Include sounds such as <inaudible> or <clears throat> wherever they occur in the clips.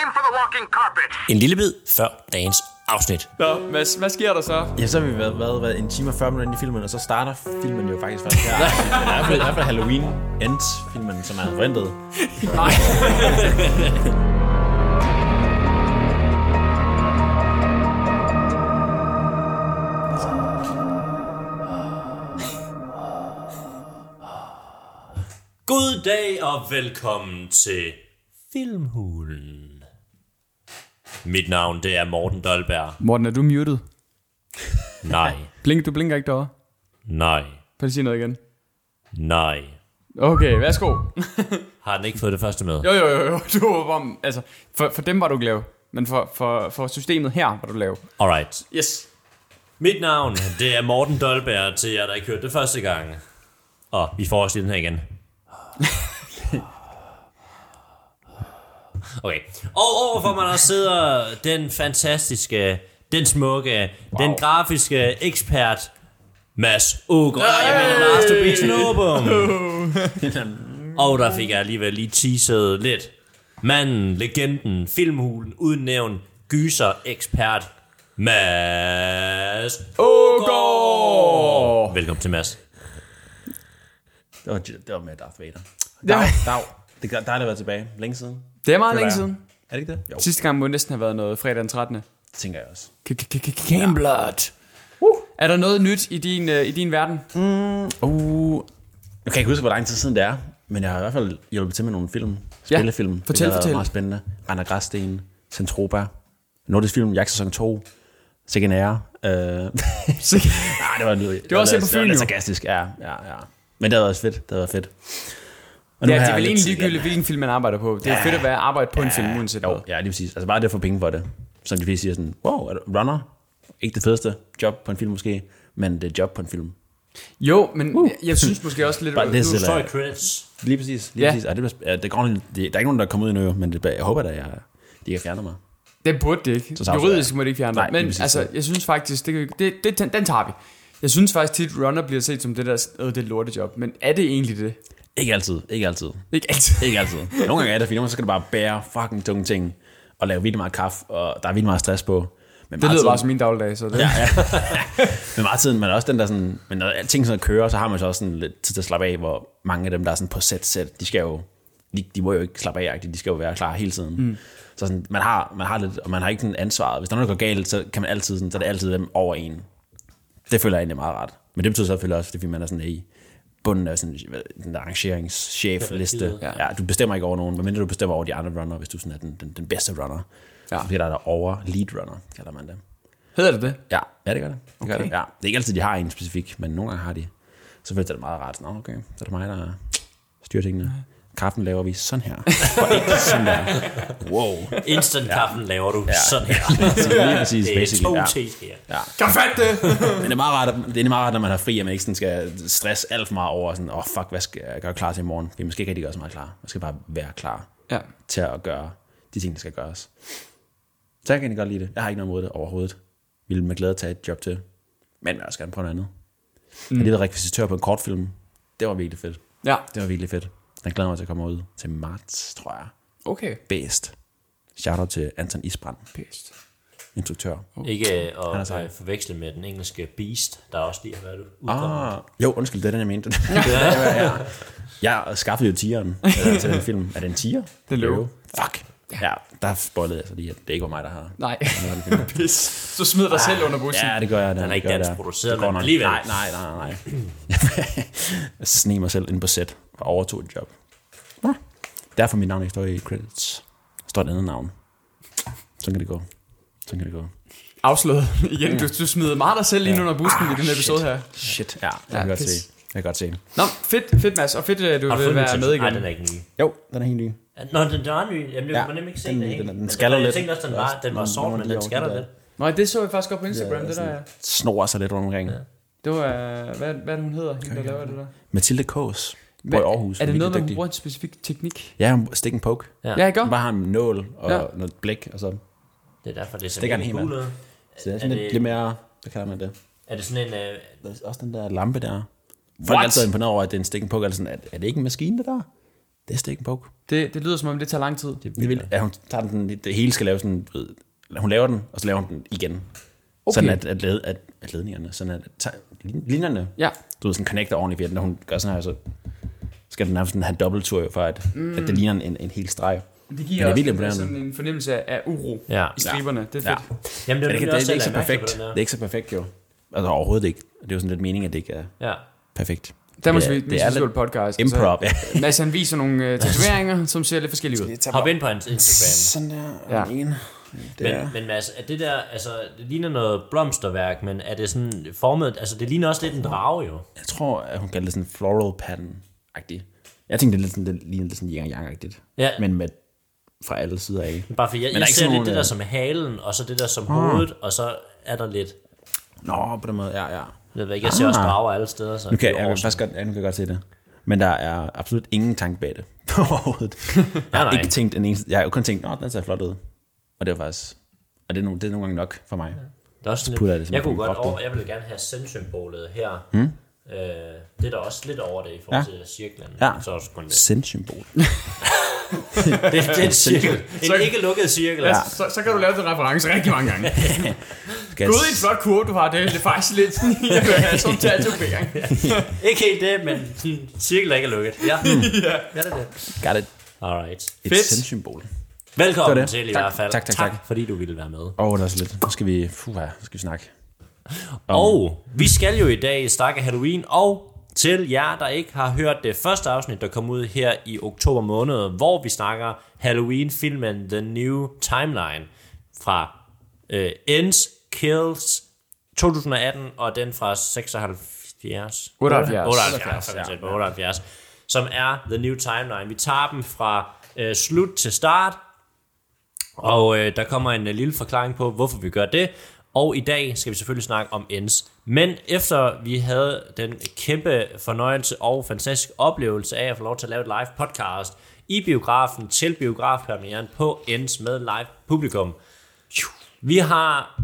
Aim for the walking carpet. En lille bid før dagens afsnit. Nå, hvad, hvad sker der så? Ja, så har vi været, været, været en time og 40 minutter inde i filmen, og så starter filmen jo faktisk først her. <laughs> Det er i hvert fald, i hvert fald Halloween Ends-filmen, som er forventet. Nej. God dag og velkommen til Filmhulen. Mit navn det er Morten Dolberg. Morten, er du muted? Nej, Blink, du blinker ikke derovre. nej, Kan du sige noget igen? nej. Okay, værsgo. <laughs> Har den ikke fået det første med? Jo, jo, jo, jo. Du var om, altså, for, for dem var du lav. Men for, for, for systemet her var du lav. Alright. Yes. Mit navn det er Morten Dolberg til jer, der ikke hørte det første gang. Og vi får også lige den her igen. <laughs> Okay. Og overfor mig der sidder den fantastiske, den smukke, wow. den grafiske ekspert, Mads Uger. Jeg mener Lars Tobias Nobum. <laughs> Og der fik jeg alligevel lige teaset lidt. Manden, legenden, filmhulen, uden nævn, gyser, ekspert, Mads Ågaard! Velkommen til Mads. Det var, det var med Darth Vader. Dag, dag. Det er dejligt at være tilbage. Længe siden. Det er meget Det længe var- siden. Er det ikke det? Jo, det Sidste gang må næsten have været noget fredag den 13. tænker jeg også. Camblot. Uh. Er der noget nyt i din, uh, i din verden? Uh, jeg kan ikke huske, hvor lang tid siden det er, men jeg har i hvert fald hjulpet til med nogle film. Ja, Spillefilm. fortæl, det fortæl. meget spændende. Rander Græssten, Centropa, Nordisk Film, Jagt sæson 2, Sikke en ære. Øh, <laughs> nej, det var, det var også på Det var Fyn, lidt jo. sarkastisk, ja, ja, ja. Men det havde været fedt, det havde været fedt. Og nu Ja, det er vel egentlig ligegyldigt, hvilken film man arbejder på. Det er Ja. fedt at være arbejde på en film, uanset Jo, hvad. ja, lige præcis. Altså bare det at få penge for det. Som de fleste siger sådan, wow, er du runner? Ikke det fedeste job på en film måske, men det er job på en film. Jo, men jeg, jeg synes måske også lidt... <laughs> Bare det står er- i credits. Lige præcis, lige Ja. ja. præcis. Ja, det, bliver- ja, det, går, det, der er ikke nogen, der er kommet ud endnu, men det, jeg håber da, jeg, de kan fjerne mig. Det burde det ikke. Så Juridisk må det ikke fjerne dig. Men præcis. altså, jeg synes faktisk, det, det, det, den, tager vi. Jeg synes faktisk tit, runner bliver set som det der, øh, det er et lortejob. Men er det egentlig det? Ikke altid, ikke altid. Ikke altid. Ikke altid. Nogle gange er det, fordi nogle gange så skal du bare bære fucking tunge ting, og lave vildt meget kaffe, og der er vildt meget stress på. Men Det lyder bare som min dagligdag, så det... Ja, ja. <laughs> men meget tiden, men også den der sådan, men når ting sådan kører, så har man så også sådan lidt tid til at slappe af, hvor mange af dem, der er sådan på set set, de skal jo, de, de må jo ikke slappe af, de skal jo være klar hele tiden. Mm. Så sådan, man har, man har lidt, og man har ikke sådan ansvaret. Hvis der er noget, der går galt, så kan man altid sådan, så er det altid dem over en. Det føler jeg egentlig meget rart. Men det betyder så selvfølgelig også, fordi man er sådan i bunden af sådan en arrangeringschef-liste. Ja. Ja. du bestemmer ikke over nogen, medmindre du bestemmer over de andre runner, hvis du sådan er den, den, den bedste runner. Ja. Ja. Fordi der er der over lead runner, kalder man det. Hedder det det? Ja, ja det gør det. det, gør det. Ja. det er ikke altid, de har en specifik, men nogle gange har de. Så føles det meget rart. Sådan, "Nå, okay, så er det mig, der styrer tingene. Kraften laver vi sådan her. <laughs> Og ikke sådan der. Wow. Instant kaffen laver du sådan her. <laughs> Så lige præcis, Det er basically. to Ja. teskeer. Ja. Kan fatte det? <laughs> Men det er meget rart, det er meget rart, når man har fri, at man ikke sådan skal stresse alt for meget over, sådan, åh oh, fuck, hvad skal jeg gøre klar til i morgen? Man skal ikke rigtig gøre så meget klar. Man skal bare være klar ja. til at gøre de ting, der skal gøres. Så jeg kan egentlig godt lide det. Jeg har ikke noget imod det overhovedet. Vil med glæde tage et job til. Men jeg også gerne prøve noget andet. Mm. Jeg har lige været rekvisitør på en kortfilm. Det var virkelig fedt. Ja, Det var virkelig fedt. Den glæder mig til at komme ud til marts, tror jeg. okay. Best. Shout out til Anton Isbrand, Pest. instruktør. Ikke øh, Han er at sej. øh, forveksle med den engelske Beast, der også lige har været udkommet. Ah, jo, undskyld, det er den, jeg mente. <laughs> ja. Jeg skaffede jo tieren øh, til den <laughs> film. Er det en tier? Det er løve. Fuck. Ja, der spoilede jeg så lige, at det ikke var mig, der har. Nej. <laughs> Pis. Så smider dig selv under bussen. Ja, det gør jeg. Den er ikke dansk da. produceret, men alligevel. Nej, nej, nej, nej. jeg sneg mig selv ind på set og overtog et job. Nå. Derfor mit navn ikke står i credits. Der står et andet navn. Sådan kan det gå. Sådan kan det gå. Afsløret igen. Du, du smider meget dig selv ind under bussen i den her episode her. Shit, ja, jeg Ja, kan godt pis. se. Jeg kan godt se. Nå, fedt, fedt Mads. Og fedt, at du vil være med igen. Nej, den er ikke ny. Jo, den er helt ny. Nå, den, den er ny. Jamen, det Ja, ja, man nemlig ikke se den- den, den- den skaller jeg lidt. tænkte også, den var, den var sort, men de den skaller lidt. Nej, det så jeg faktisk godt på Instagram, det der. ja. Snor sig lidt rundt omkring. Ja. Det var, hvad, hvad er det, hun hedder, hende, der laver det der? Mathilde Kås. Bor i Aarhus. Er det noget, dygtig. bruger en specifik teknik? Ja, stick and poke. Ja. Ja, ikke bare har en nål og Ja. ja. noget blæk, og så... Det er derfor, det er så Stikker den mega helt cool ud. Så det er Er sådan det- lidt, mere... Hvad kalder man det? Er det sådan en... Øh, Der er også den der lampe der. Folk What? er altid imponeret over, at det er en stick and poke. Eller sådan, er, er det ikke en maskine, det der? Det er stick and poke. Det, det lyder som om, det tager lang tid. Det vil, at hun tager den, det hele skal lave sådan, ved, hun laver den, og så laver hun den igen. Okay. Sådan at, at, led, at, at ledningerne, sådan at, at linjerne, Ja. du ved, sådan connecter ordentligt, når hun gør sådan her, så skal den nærmest have dobbelttur, for at, mm. at det ligner en, en hel streg. Det Men giver det er også sådan en fornemmelse af uro Ja. i striberne. Det er Ja. fedt. Jamen, det, det, er kan, nemlig det, det er ikke så perfekt. Det er ikke så perfekt, jo. Altså overhovedet ikke. Det er jo sådan lidt meningen, at det ikke er. Ja. perfekt. Der må Det er- vi det er lidt podcast. Improv, ja. <laughs> Så, Mads han viser nogle uh, <laughs> tatoveringer, som ser lidt forskellige ud. Hop ind på hans Instagram. Sådan der. Ja. Ja. En. Det Men, er. men Mads, er det der, altså, det ligner noget blomsterværk, men er det sådan formet, altså det ligner også lidt en drage jo. Jeg tror, at hun kalder det sådan floral pattern-agtigt. Jeg tænkte, det, er lidt sådan, det ligner lidt sådan yang yang-agtigt. Ja. Men med fra alle sider af. Bare for jeg, jeg ikke ser lidt nogen, det der øh, som halen, og så det der som hovedet, og så er der lidt, Nå, på den måde, ja, ja. jeg ved ikke, jeg ser også Ah. drager alle steder, så Nu kan jeg, jeg, kan godt, ja, nu kan jeg godt se det. Men der er absolut ingen tanke bag det. <laughs> Overhovedet. <laughs> Jeg har nej. ikke tænkt en eneste, jeg har jo kun tænkt, nå, den ser flot ud. Og det er faktisk, og det er, nogle, det er nogle gange nok for mig. Det er også sådan jeg lidt, det jeg kunne godt over, jeg vil gerne have send-symbolet her. Hmm? Øh, det er der også lidt over det i forhold Ja. til cirklen. Ja. Så er <laughs> det kun det. Send-symbol. Det, det er en cirkel. En ikke lukket cirkel. Ja. Så, så kan du lave den reference rigtig mange gange. <laughs> Skal Gud, en flot kurve, du har. Det er det er faktisk lidt sådan, <laughs> jeg vil have som tatovering. Ikke helt det, men cirkel, der ikke er lukket. Ja, ja. ja det er det. Got it. Alright. Et Fedt. send-symbol. Velkommen Det det. til i Tak. hvert fald. Tak, tak, tak. fordi du ville være med. Åh, oh, det er så lidt. Nu skal vi, fuh, nu skal vi snakke. Og vi skal jo i dag snakke Halloween, og til jer, der ikke har hørt det første afsnit, der kom ud her i oktober måned, hvor vi snakker Halloween-filmen The New Timeline fra uh, Ends Kills 2018, og den fra 76. 78. 78, ja. 78, som er The New Timeline. Vi tager dem fra uh, slut til start, og øh, der kommer en øh, lille forklaring på, hvorfor vi gør det. Og i dag skal vi selvfølgelig snakke om Ends. Men efter vi havde den kæmpe fornøjelse og fantastiske oplevelse af at få lov til at lave et live podcast i biografen til biografpremieren på Ends med live publikum. Vi har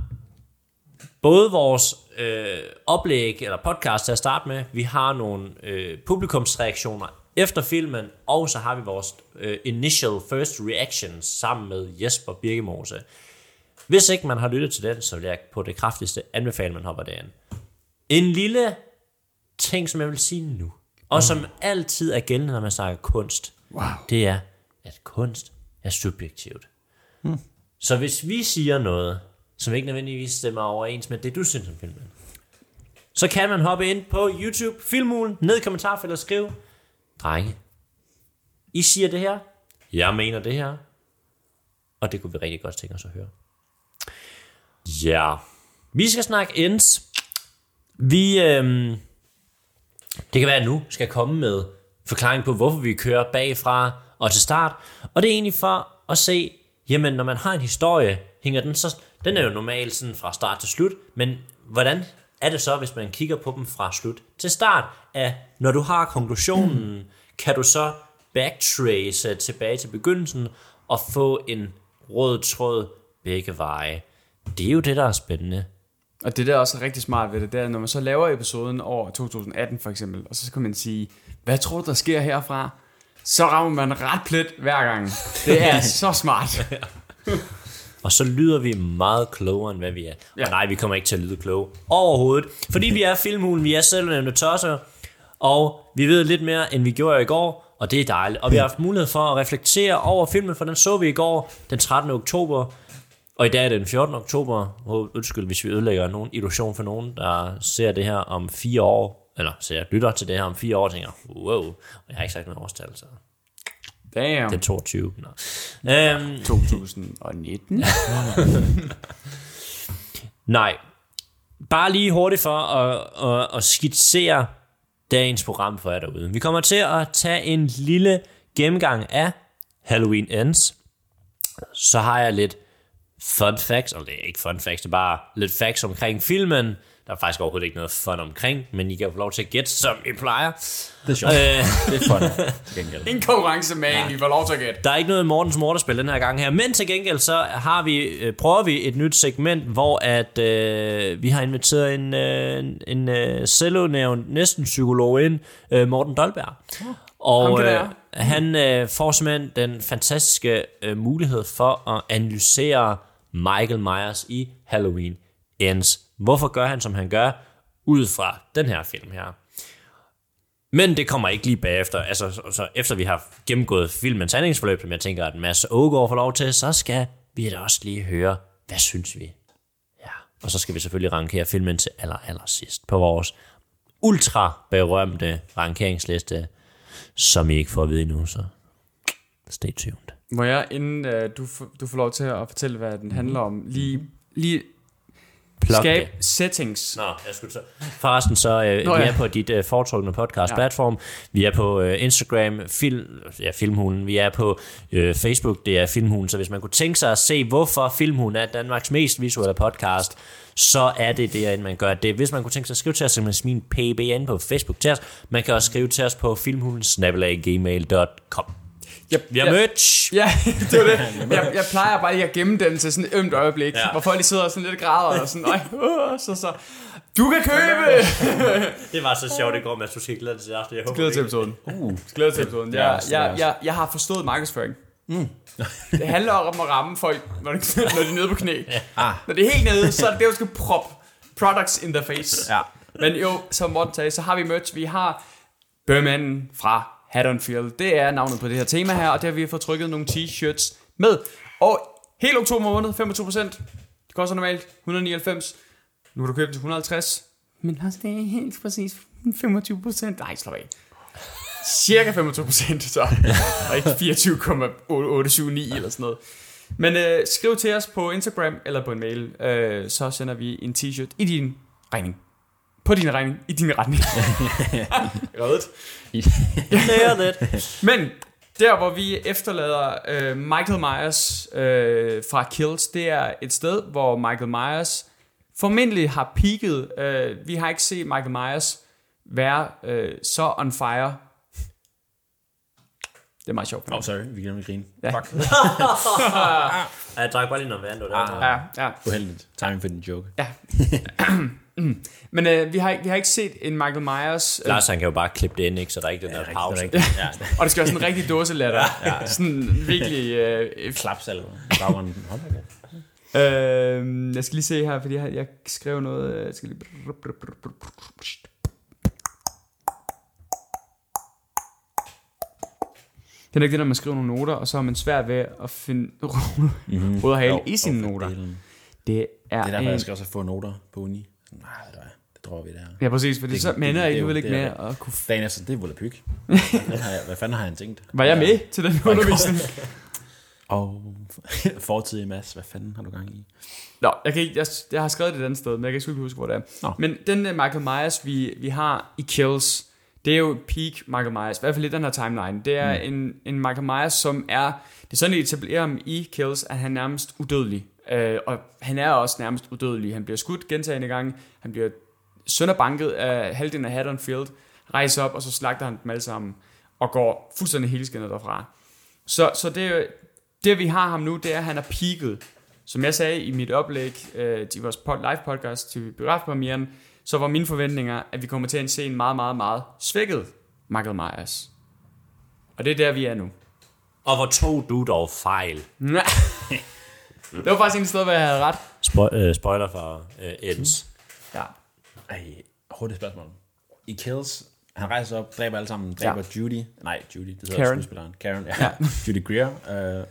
både vores øh, oplæg eller podcast til at starte med, vi har nogle øh, publikumsreaktioner efter filmen, og så har vi vores øh, initial first reactions sammen med Jesper Birkemose. Hvis ikke man har lyttet til den, så vil jeg på det kraftigste anbefale, at man hopper derind. En lille ting, som jeg vil sige nu, og som altid er gældende, når man snakker kunst, Wow. det er, at kunst er subjektivt. Så hvis vi siger noget, som ikke nødvendigvis stemmer overens med det, du synes om filmen, så kan man hoppe ind på YouTube, Filmulen, ned i kommentarfeltet og skrive, drenge, I siger det her, jeg mener det her, og det kunne vi rigtig godt tænke os at høre. Ja, vi skal snakke ends. Vi, øhm, det kan være, at nu skal komme med forklaring på, hvorfor vi kører bagfra og til start. Og det er egentlig for at se, jamen når man har en historie, hænger den så, den er jo normalt sådan fra start til slut, men hvordan er det så, hvis man kigger på dem fra slut til start? At når du har konklusionen, kan du så backtrace øh, tilbage til begyndelsen og få en rød tråd begge veje. Det er jo det, der er spændende. Og det der er også rigtig smart ved det, det er, når man så laver episoden over 2018 for eksempel, og så kan man sige, hvad tror du, der sker herfra? Så rammer man ret plet hver gang. Det er <laughs> så smart. <laughs> Og så lyder vi meget klogere, end hvad vi er. Ja. Ja. Og nej, vi kommer ikke til at lyde kloge overhovedet. Fordi vi er filmhulen, vi er selvnævnte tosser, og vi ved lidt mere, end vi gjorde i går, og det er dejligt. Og vi har haft mulighed for at reflektere over filmen, for den så vi i går, den 13. oktober. Og i dag er det den 14. oktober. Undskyld, hvis vi ødelægger nogen illusion for nogen, der ser det her om fire år, eller ser, lytter til det her om fire år, og tænker, wow, og jeg har ikke sagt noget årstal, så Damn. det er 22. Nå. Øhm, 2019. Nej. Bare lige hurtigt for at, at, at skitsere dagens program for jer derude. Vi kommer til at tage en lille gennemgang af Halloween Ends. Så har jeg lidt fun facts, og det er ikke fun facts, det er bare lidt facts omkring filmen. Der er faktisk overhovedet ikke noget fun omkring, men I kan få lov til at gætte, som I plejer. Det er sjovt. Øh, det er fun. <laughs> til gengæld. En konkurrence med en, vi får lov til at gætte. Der er ikke noget Mortens Morterspil den her gang her, men til gengæld så har vi, øh, prøver vi et nyt segment, hvor at øh, vi har inviteret en, øh, en, øh, selvudnævnt næsten psykolog ind, øh, Morten Dolberg. Og Ham kender øh. Han øh, får simpelthen den fantastiske øh, mulighed for at analysere Michael Myers i Halloween Ends. Hvorfor gør han, som han gør, ud fra den her film her? Men det kommer ikke lige bagefter. Altså, så, så efter vi har gennemgået filmens handlingsforløb, som jeg tænker, at Mads Ågaard får lov til, så skal vi da også lige høre, hvad synes vi? Ja. Og så skal vi selvfølgelig rankere filmen til aller, aller sidst på vores ultra berømte rankeringsliste, som I ikke får at vide nu, så stay tuned. Må jeg, inden uh, du, du får lov til at fortælle, hvad den handler om, lige, lige Plug det. settings. Nå, jeg skulle så. Forresten så, øh, Nå, vi ja. er på dit øh, foretrukne podcast-platform. Vi er på øh, Instagram, film, ja, Filmhulen. Vi er på øh, Facebook, det er Filmhulen. Så hvis man kunne tænke sig at se, hvorfor Filmhulen er Danmarks mest visuelle podcast, så er det derinde, man gør det. Hvis man kunne tænke sig at skrive til os, så kan man smide en PBN på Facebook til os. Man kan også skrive til os på filmhulen.gmail.com. Jeg, Vi har jeg, merch. Ja, det var det. <laughs> Jeg, jeg plejer bare lige at gemme den til sådan et ømt øjeblik, Ja. ja. hvor folk lige sidder sådan lidt græder og sådan, Øj, uh, så, så, du kan købe! <laughs> Det var så sjovt i går, Mads. Du skal glæde dig til aften. Jeg håber Glæder til ikke- episoden. Uh. Glæder til episoden. Ja, Jeg, det jeg, jeg, jeg har forstået markedsføring. Mm. <laughs> det handler om at ramme folk, når de, når de er nede på knæ. Ah. Når det er helt nede, så er det det, du skal proppe products in the face. Ja. Men jo, som Morten sagde, så har vi merch. Vi har Bøhmanden fra Haddonfield. Det er navnet på det her tema her, og det har vi fået trykket nogle t-shirts med. Og hele oktober måned, 25%. Det koster normalt 199. Nu kan du købe til 150. Men altså, det er helt præcis 25%. Nej, slå af. Cirka 25%, så. Og ikke 24,879 eller sådan noget. Men øh, skriv til os på Instagram eller på en mail, øh, så sender vi en t-shirt i din regning. På din regning, i din retning. <laughs> Reddet. Nailed it. Men der, hvor vi efterlader øh, Michael Myers øh, fra Kills, det er et sted, hvor Michael Myers formentlig har peaked. Øh, vi har ikke set Michael Myers være øh, så on fire. Det er meget sjovt. Åh, oh, sorry, vi glemte at grine. Ja. Fuck. <laughs> Jeg drak bare lige noget vand, det. Ja, ja. Uheldigt. Timing for din joke. ja. <clears throat> Men øh, vi, har, ikke- vi har ikke set en Michael Myers... Øh, Lars, han kan jo bare klippe det ind, ikke? Så der er ikke den der pause. Rigtigt, rigtigt. Ja. <laughs> og det skal være sådan en rigtig dåselatter. ja. Sådan virkelig... Øh. Baggrunden. Da. Øh, jeg skal lige se her, fordi jeg, jeg skrev noget. øh, Jeg skal lige... Det er ikke det, når man skriver nogle noter, og så er man svært ved at finde Mm-hmm. <laughs> råd og hale i sine noter. Det Det er, er derfor, en... jeg skal også få noter på uni. Nej, du hvad, det tror vi det her. Ja, præcis, for det, Det- så det- mener jeg det er alligevel ikke det er at kunne... Dagen efter, det er volapyk. Hvad fanden har jeg- Hvad fanden har han tænkt? Var jeg med til den undervisning? Og <laughs> fortidig Mads, hvad fanden har du gang i? Nå, jeg, kan ikke, jeg, jeg har skrevet det et andet sted, men jeg kan ikke huske, hvor det er. Nå. Men den uh, Michael Myers, vi, vi har i Kills, det er jo peak Michael Myers, i hvert fald i den her timeline. Det er mm. en, en Michael Myers, som er, det er sådan, at etablerer ham i Kills, at han er nærmest udødelig. Uh, og han er også nærmest udødelig. Han bliver skudt gentagende gange, han bliver sønderbanket af halvdelen af Haddonfield, rejser op, og så slagter han dem alle sammen, og går fuldstændig helskindet derfra. Så, så det, det, vi har ham nu, det er, at han er peaked. Som jeg sagde i mit oplæg øh, til vores pod, live podcast til biografpremieren, så var mine forventninger, at vi kommer til at se en meget, meget, meget svækket Michael Myers. Og det er der, vi er nu. Og hvor tog du dog fejl? <laughs> det var faktisk en steder, hvor jeg havde ret. Spo- øh, spoiler for øh, Eds. Ja. Ej, hurtigt spørgsmål. I Kills, han rejser op, dræber alle sammen, dræber ja. Judy. Nej, Judy, det hedder Karen. skuespilleren. Karen, ja. ja. <laughs> Judy Greer. Øh,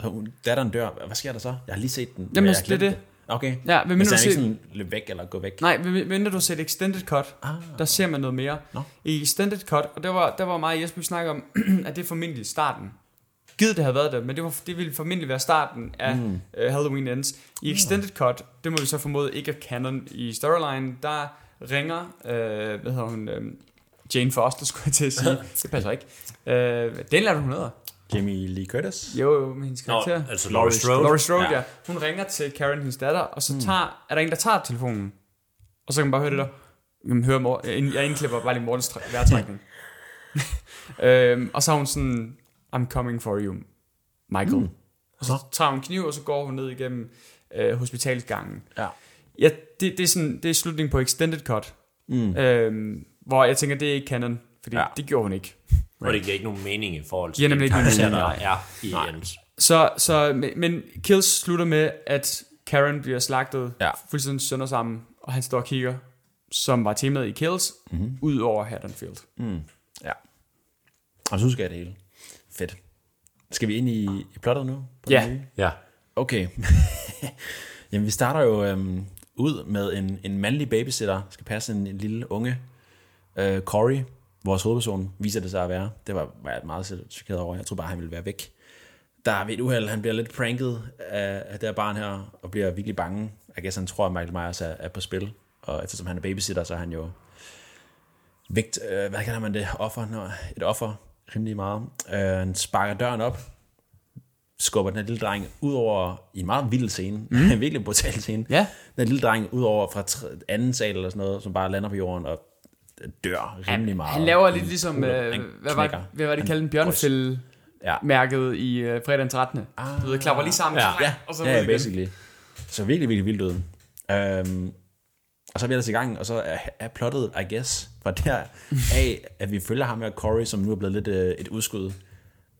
så hun- datteren dør. Hvad sker der så? Jeg har lige set den. men Jamen, jeg har det er det. Okay. Ja, Men så du han ikke se? sådan løb væk eller gå væk? Nej, mindre du set Extended Cut, Ah. der ser man noget mere. Nå. I Extended Cut, og der var, der var meget Jesper, vi snakker om, <clears throat> at det er formentlig starten. Givet det havde været det, men det, var, det ville formentlig være starten af mm. uh, Halloween Ends. I Extended Cut, det må vi så formode ikke er canon i storyline, der ringer, uh, hvad hedder hun, uh, Jane Foster, skulle jeg til at sige. <laughs> det passer ikke. Uh, den lader hun hedder. Jamie Lee Curtis? Jo, jo, med hendes Nå, karakter. altså Laurie Strode. Laurie Strode, ja. Ja. Hun ringer til Karen, hendes datter, og så tager, er der en, der tager telefonen. Og så kan man bare høre det der. Jamen, høre Mor- jeg, indklipper bare lige Mortens træ- vejrtrækning. <laughs> øhm, og så er hun sådan, I'm coming for you, Michael. Mm. Og så tager hun en kniv, og så går hun ned igennem øh, hospitalsgangen. Ja. Ja, det, det, er sådan, det er slutningen på Extended Cut. Mm. Øhm, hvor jeg tænker, det er ikke canon. fordi Ja. ja. det gjorde hun ikke. Og det giver ikke nogen mening i forhold til Giver nemlig ikke mening, der er i Jens. Så, så, men, Kills slutter med, at Karen bliver slagtet Ja. fuldstændig sønder sammen, og han står og kigger, som var temaet i Kills, Mhm. mm-hmm. ud over Haddonfield. Ja. Og så husker jeg det hele. Fedt. Skal vi ind i, i plottet nu? Ja. Ja. Okay. <laughs> Jamen, vi starter jo øhm, ud med en, en mandlig babysitter, skal passe en, en lille unge. Øh, Corey, vores hovedperson, viser det sig at være. Det var, var jeg meget chokeret over. Jeg tror bare, han ville være væk. Der er ved et uheld, han bliver lidt pranket af, af det her barn her, og bliver virkelig bange. Jeg guess, han tror, at Michael Myers er, er på spil. Og eftersom han er babysitter, så er han jo vægt, øh, hvad kalder man det, offer, når, et offer, rimelig meget. Øh, han sparker døren op, skubber den her lille dreng ud over, i en meget vild scene, mm. <laughs> en virkelig brutal scene, Ja. den her lille dreng ud over fra anden sal eller sådan noget, som bare lander på jorden og dør rimelig meget. Han laver lidt ligesom, Han øh, hvad, var, hvad var det kaldt en bjørnefælde Ja. mærket i øh, fredag den 13. Ah, du ved, klapper lige sammen, Ja. ja. og så ja, ja, basically. Så virkelig, virkelig vildt ud. Øhm, og så er vi ellers i gang, og så er, er plottet, I guess, fra der af, at vi følger ham her, Corey, som nu er blevet lidt øh, et udskud.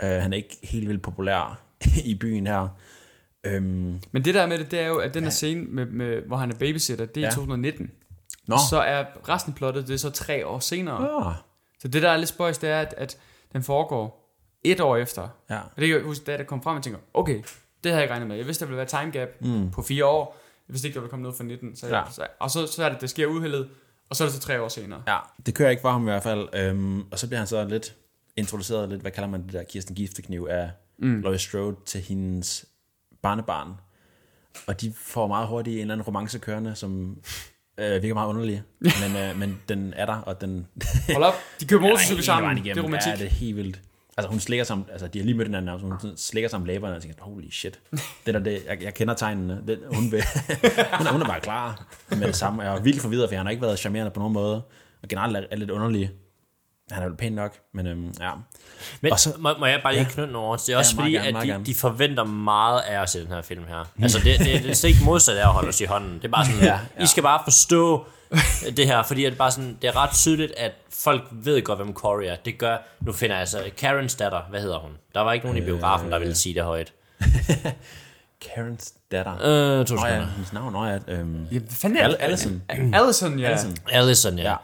Uh, han er ikke helt vildt populær <laughs> i byen her. Øhm, Men det der med det, det er jo, at den her scene, med, med, hvor han er babysitter, det er Ja. i 2019. Nå. Så er resten af plottet, det er så tre år senere. ah, Så det, der er lidt spøjs, det er, at, at den foregår et år efter. ja. Og det kan jeg huske, da det kom frem, og tænker, okay, det havde jeg ikke regnet med. Jeg vidste, der ville være time gap mm. på fire år. Vidste ikke, der ville komme noget fra 19. Så, Ja. så, og så, så er det, det sker uheldet, og så er det så tre år senere. ja, det kører ikke for ham i hvert fald. Øhm, og så bliver han så lidt introduceret lidt, hvad kalder man det der, Kirsten Giftekniv af mm. Laurie Strode til hendes barnebarn. Og de får meget hurtigt en eller anden romance kørende, som øh, virker meget underlig. <laughs> men, øh, men den er der, og den... Hold op, de kører <laughs> motorcykel sammen. Det er romantik. Ja, det er helt vildt. Altså hun slikker sammen, altså de har lige mødt hinanden, altså hun sådan slikker sammen læberne, og jeg tænker, holy shit. Det der, det, jeg, jeg kender tegnene. Det, hun, vil, <laughs> hun, er, hun er bare klar med det samme. Jeg er virkelig forvirret, for han har ikke været charmerende på nogen måde. Og generelt er, er lidt underlig. Han er vel pæn nok, men øhm, ja. Men Og så- må, må jeg bare lige knytte nogle ord til det? er også meget fordi, gerne, at gerne. de, de forventer meget af os i den her film her. <laughs> Altså, det, det, det er slet ikke modsat af at holde os i hånden. Det er bare sådan, Ja, ja, ja. ja. I skal bare forstå <laughs> det her, fordi det er, bare sådan, det er ret tydeligt, at folk ved godt, hvem Corey er. Det gør, nu finder jeg altså, Karens datter, hvad hedder hun? Der var ikke nogen i biografen, der ville sige det højt. <laughs> Karens datter. Øh, to Nå ja, sekunder. hendes navn, nå ja. Øhm, Ja, hvad fanden er? Allison. Allison, ja. Allison. Allison, ja. Ja.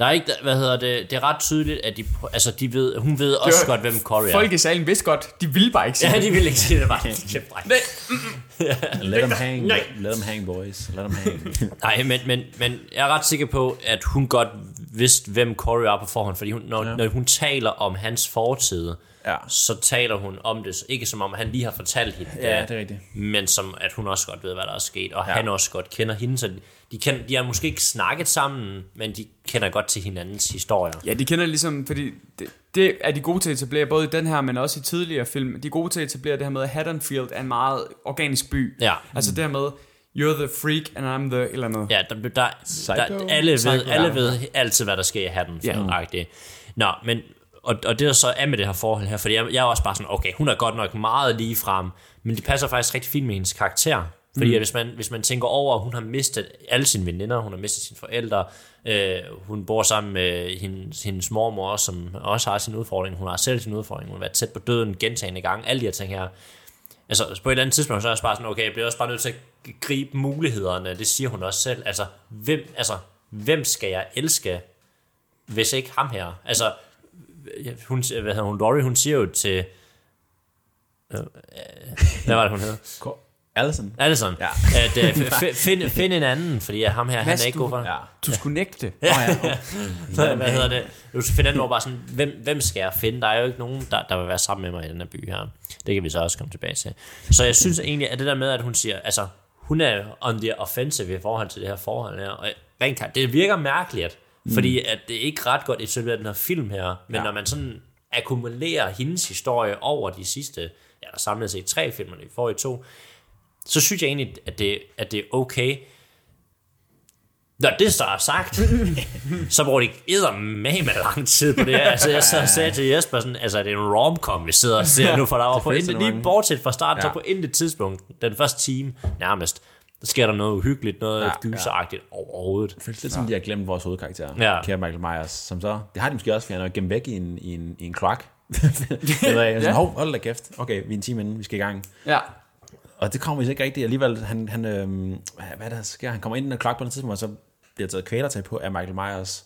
Ja. Der er ikke, hvad hedder det, det er ret tydeligt, at de, altså de ved, hun ved også var- godt, hvem Corey er. Folk i salen vidste godt, de ville bare ikke sige Ja, det. de vil ikke sige det bare. <laughs> Nej. Let them hang, Nej. let them hang, boys. Let them hang. <laughs> Nej, men, men, men jeg er ret sikker på, at hun godt vidste, hvem Corey er på forhånd, fordi hun, når, ja. når hun taler om hans fortid, Ja. så taler hun om det, ikke som om han lige har fortalt hende Ja, det er rigtigt. men som at hun også godt ved, hvad der er sket, og Ja. ja. han også godt kender hende, så de, kender, de har måske ikke snakket sammen, men de kender godt til hinandens historier. Ja, de kender ligesom, fordi det, det er de gode til at etablere, både i den her, men også i tidligere film. De er gode til at etablere det her med, at Haddonfield er en meget organisk by. Ja. Altså det her med, you're the freak, and I'm the eller andet. Ja, der, der, der, alle, ved, Psycho, alle ved altid, hvad der sker i hatten. Ja. Nå, men og, og det der så er med det her forhold her, fordi jeg, jeg er også bare sådan, okay, hun er godt nok meget lige frem, men det passer faktisk rigtig fint med hendes karakter. Fordi mm. hvis, man, hvis man tænker over, at hun har mistet alle sine veninder, hun har mistet sine forældre, øh, hun bor sammen med hendes, hendes mormor, som også har sin udfordring, hun har selv sin udfordring, hun har været tæt på døden gentagende gange, alle de her ting her. Altså på et eller andet tidspunkt, så er jeg bare sådan, okay, jeg bliver også bare nødt til at gribe mulighederne, det siger hun også selv. Altså, hvem, altså, hvem skal jeg elske, hvis ikke ham her? Altså, hun, hvad hedder hun, Laurie, hun siger jo til, øh, øh, hvad var det, hun hed? Allison. Allison, Ja. at øh, <laughs> f- f- find, find en anden, fordi ham her, han Mads, er ikke du- god for Ja. Du skulle nægte. Ja. Oh. <laughs> Så, hvad hedder det? Du skal finde anden, hvor bare sådan, hvem, hvem skal jeg finde? Der er jo ikke nogen, der, der vil være sammen med mig i den her by her. Det kan vi så også komme tilbage til. Så jeg synes egentlig, at det der med, at hun siger, altså, hun er on the offensive i forhold til det her forhold her. Og rent, det virker mærkeligt, mm. fordi at det er ikke ret godt etableret den her film her. Men Ja. ja. når man sådan akkumulerer hendes historie over de sidste, ja, der samlet set tre filmer, de forrige to, så synes jeg egentlig, at det, at det er okay. Når det så er sagt, <laughs> så bruger de med med lang tid på det her. Altså, jeg så sagde til Jesper, sådan, altså, det er en romcom, vi sidder og ser nu, for der var på intet, der lige bortset fra starten, ja. Ja. så på intet tidspunkt, den første time nærmest, sker der noget uhyggeligt, noget Ja, ja, gyseragtigt ja. overhovedet. Det føles lidt som, de har glemt vores hovedkarakter, Ja. kære Michael Myers, som så, det har de måske også, fordi han er gemt væk i en, i en, i en kloak. <laughs> ved jeg, <laughs> sådan, hov, hold da kæft. Okay, vi er en time inden, vi skal i gang. Ja. Og det kommer vi ikke rigtigt. Alligevel, han, han, øhm, hvad er det, der sker? Han kommer ind i kloak på den tidspunkt, og så bliver taget kvælertag på af Michael Myers,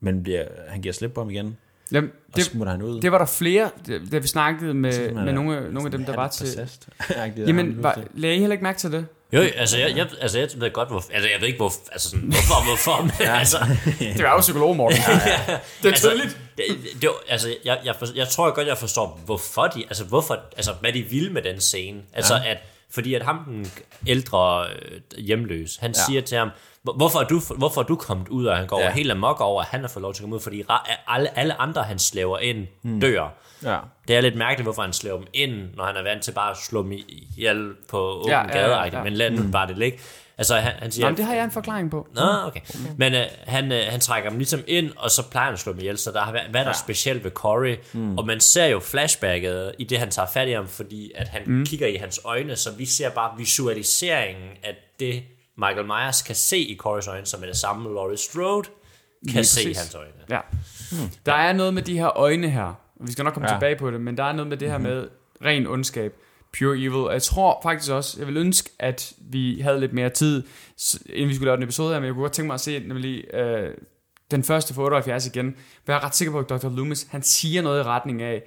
men bliver, han giver slip på ham igen, Jamen, og det, smutter han ud. det var der flere, da vi snakkede med, med øh, nogle, nogle af dem, der var til... <laughs> Jamen, var, lagde I heller ikke mærke til det? Jo, altså jeg, jeg, altså jeg ved godt, hvor, altså jeg ved ikke, hvor, altså sådan, hvorfor, hvorfor, men altså, <laughs> Det var jo psykolog, Morten. det er <laughs> altså, tydeligt. det, det, var- altså jeg, jeg, for, jeg tror godt, jeg forstår, hvorfor de, altså hvorfor, altså hvad de vil med den scene. Altså at, fordi at ham, den ældre øh, hjemløs, han ja. siger til ham, "Hvor- hvorfor er, du, hvorfor er du kommet ud, og han går Ja. helt amok over, at han har fået lov til at komme ud, fordi alle, alle andre, han slæver ind, dør. Ja. Det er lidt mærkeligt, hvorfor han slår dem ind, når han er vant til bare at slå dem ihjel på åben Ja, ja, ja, gade, ja, ja. men lad nu bare det ligge. Altså, han, han siger... Jamen, det har jeg en forklaring på. Nå, okay. okay. Men øh, han, øh, han trækker dem ligesom ind, og så plejer han at slå dem ihjel, så der har været, hvad er der ja. specielt ved Corey? Mm. Og man ser jo flashbacket i det, han tager fat i ham, fordi at han mm. kigger i hans øjne, så vi ser bare visualiseringen af det, Michael Myers kan se i Corys øjne, som er det samme, Laurie Strode kan Lige se i præcis. hans øjne. Ja. Der er noget med de her øjne her. og Vi skal nok komme Ja. tilbage på det, men der er noget med det her med ren ondskab. Pure evil. Og jeg tror faktisk også, jeg vil ønske, at vi havde lidt mere tid, inden vi skulle lave den episode her, men jeg kunne godt tænke mig at se nemlig øh, den første for 78 igen. For jeg er ret sikker på, at Dr. Loomis, han siger noget i retning af,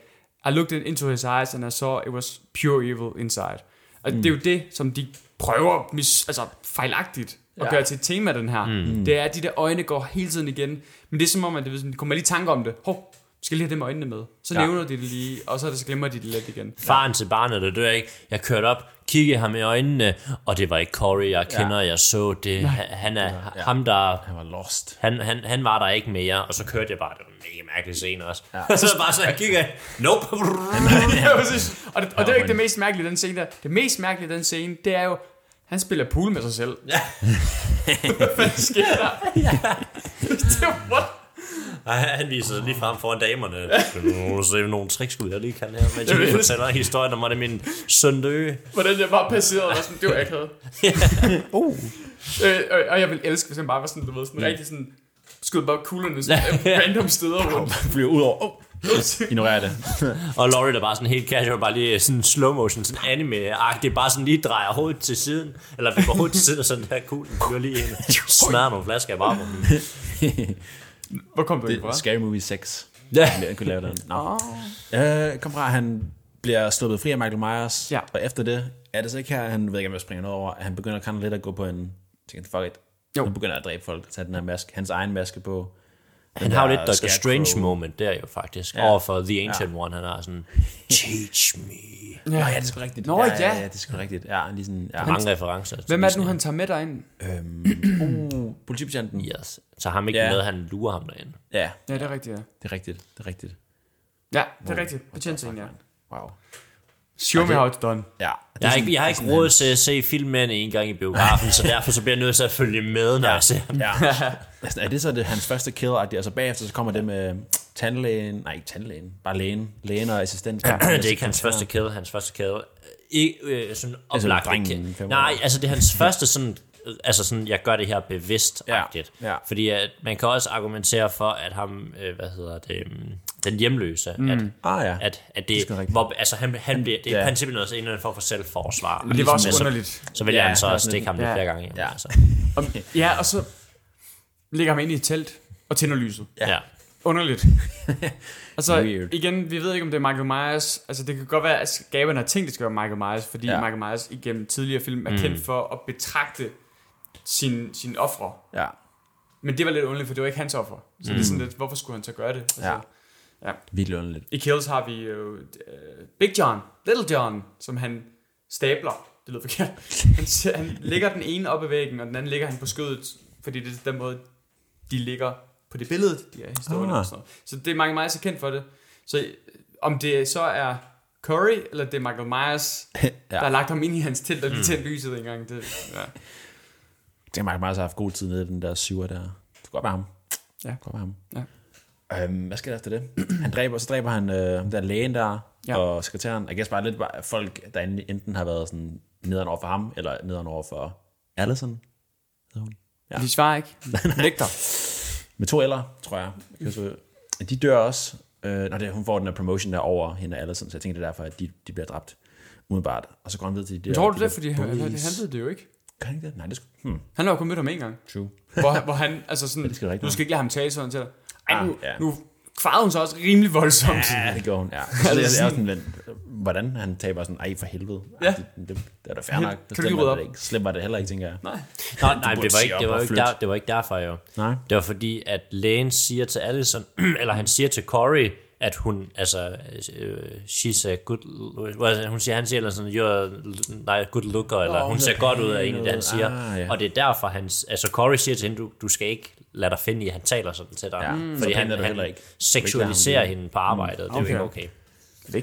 I looked into his eyes, and I saw it was pure evil inside. Og mm. det er jo det, som de prøver mis, altså fejlagtigt at Ja. gøre til et tema, den her. Mm. Det er, at de der øjne går hele tiden igen. Men det er som om, at det, de kommer lige i tanke om det. Hov, skal lige have det med øjnene med. Så Ja. ja. nævner de det lige, og så, er det, så glemmer de det lidt igen. Faren til barnet, der dør ikke. Jeg kørte op, kiggede ham i øjnene, og det var ikke Corey, jeg kender, jeg så det. Han, han er Ja. ham, der Han var lost. Han, han, han var der ikke mere, og så kørte jeg bare, det var en mega mærkelig scene også. Ja. <laughs> så bare så jeg kigger, nope. <laughs> Ja, og det, og det er ikke det mest mærkelige den scene der. Det mest mærkelige den scene, det er jo, han spiller pool med sig selv. Ja. <laughs> Hvad fanden sker der? det er what? <laughs> Ej, han viser sig lige frem foran damerne. Nu se nogle trickskud, jeg lige kan her, mens <laughs> jeg lige fortæller historien om, hvordan min søn døde. Hvordan jeg bare passerede, og sådan, det var akavet. <laughs> Uh. Øh, og, og jeg vil elske, hvis han bare var sådan, du ved, sådan rigtig sådan, skød bare kuglerne sådan, random steder rundt. Flyver ud over. Oh. Ignorer det. Og Laurie der bare sådan helt casual, bare lige sådan slow motion, sådan anime-agtigt, bare sådan lige drejer hovedet til siden, eller vipper hovedet til siden, og sådan der kuglen flyver lige ind, smadrer nogle flasker af varme. Hvor kom du Det fra? Scary Movie 6. Ja. Jeg kunne lave den. Nå. Øh, kom fra, han bliver sluppet fri af Michael Myers, Ja. og efter det, er det så ikke her, han ved ikke, om jeg springer noget over, at han begynder kind of lidt at gå på en, tænker, fuck it, Jo. han begynder at dræbe folk, tage den her maske, hans egen maske på. Han har jo der lidt Dr. Scarecrow. Strange moment der jo faktisk, Ja. overfor The Ancient ja. One, han har sådan, <laughs> teach me. Ja, ja, det er sgu rigtigt. Nå, ja, ja. ja, det er sgu rigtigt. Ja, lige sådan, ja. Mange referencer. Hvem er det nu, han tager med dig ind? Øhm, <clears throat> uh, politibetjenten. Yes. Så ham ikke Ja. med, han lurer ham derinde. Ja, Ja, det er rigtigt, ja. det er rigtigt. Det er rigtigt. Ja, det er rigtigt. Betjent ja. Wow. Show me how it's done. Ja. Jeg har ikke, jeg har ikke råd til at se filmen en gang i biografen, så derfor så bliver jeg nødt til at følge med, når ja. jeg ser dem. Ja. <laughs> Altså, er det så det, hans første kill? -agtigt? Altså bagefter så kommer det med tandlægen, nej ikke tandlægen, bare lægen, lægen og assistent. Ja. <clears throat> Det er ikke hans første kill, hans første kill. Ikke øh, sådan oplagt drengen. Nej, altså det er hans første sådan, altså sådan, jeg gør det her bevidst Ja, ja. Fordi at man kan også argumentere for, at ham, øh, hvad hedder det, mm, den hjemløse, mm. at, Ah ja. at, at Det er det, hvor, altså han, han bliver, det er Ja. princippet noget, en eller anden form for selvforsvar. Men det var også så, underligt. Så vælger Ja, han så at stikke ham lidt ja. flere gange. Ja. Altså. Og, ja, og så lægger ham ind i et telt og tænder lyset. Ja. ja. Underligt. <laughs> altså, Weird. igen, vi ved ikke, om det er Michael Myers. Altså, det kan godt være, at skaberne har tænkt, det skal være Michael Myers, fordi Ja. Michael Myers igennem tidligere film er mm. kendt for at betragte sin, sin ofre. Ja. Men det var lidt underligt, for det var ikke hans offer. Så mm. det er sådan lidt, hvorfor skulle han så gøre det? Altså, Ja. ja. Virkelig underligt. I Kills har vi jo uh, Big John, Little John, som han stabler. Det lyder forkert. <laughs> Han, han lægger den ene op ad væggen, og den anden ligger han på skødet, fordi det er den måde, de ligger på det billede, de her historier. Ah. Og sådan noget. Så det er mange meget så kendt for det. Så øh, om det så er Curry, eller det er Michael Myers, <laughs> ja. der har lagt ham ind i hans telt og lige tændt lyset en gang. Det, ja. Det Michael Myers har haft god tid nede i den der syver der. Det godt være ham. Ja. Det godt være ham. Ja. Øhm, hvad sker der efter det? Han dræber, så dræber han øh, der lægen der, Ja. og sekretæren. Jeg guess bare lidt bare folk, der enten har været sådan nederen over for ham, eller nederen over for Allison. Ja. De svarer ikke. <laughs> Nægter. Med to eller, tror jeg. så, de dør også. Øh, når det, hun får den der promotion der over hende og Allison, så jeg tænker, det er derfor, at de, de bliver dræbt umiddelbart. Og så går han videre til de der... Tror du de det? Fordi han, han, han ved det jo ikke. Gør han ikke det? Nej, det skulle... Hmm, Han har jo kun mødt ham en gang. true. Hvor, hvor han, altså sådan, <laughs> det skal rigtigt du skal ikke lade ham tale sådan til dig. Ej, Ah, nu, ja. nu kvarede hun så også rimelig voldsomt. Ja, det gjorde hun, ja. <laughs> Så det er, det er også sådan, lidt, hvordan han taber sådan, ej for helvede. Ja. Det, det, det, er da fair nok. Kan du lige rydde op? det ikke. Var det heller ikke, tænker jeg. Nej. Nå, nej, det var, ikke, det, var ikke der, det var ikke derfor jo. Nej. Det var fordi, at lægen siger til Allison, <clears throat> eller han siger til Corey, at hun, altså, øh, she's a good, hun siger, han siger eller sådan, you're nej, good looker, eller Åh, hun ser godt ud er af en, det han siger. Ah, ja. Og det er derfor, han, altså Corey siger til hende, du, du skal ikke lade dig finde i, at han taler sådan til dig. Ja, Mm. så Fordi han, er han heller ikke. seksualiserer Ikke hende på arbejdet, det er jo Okay. ikke okay.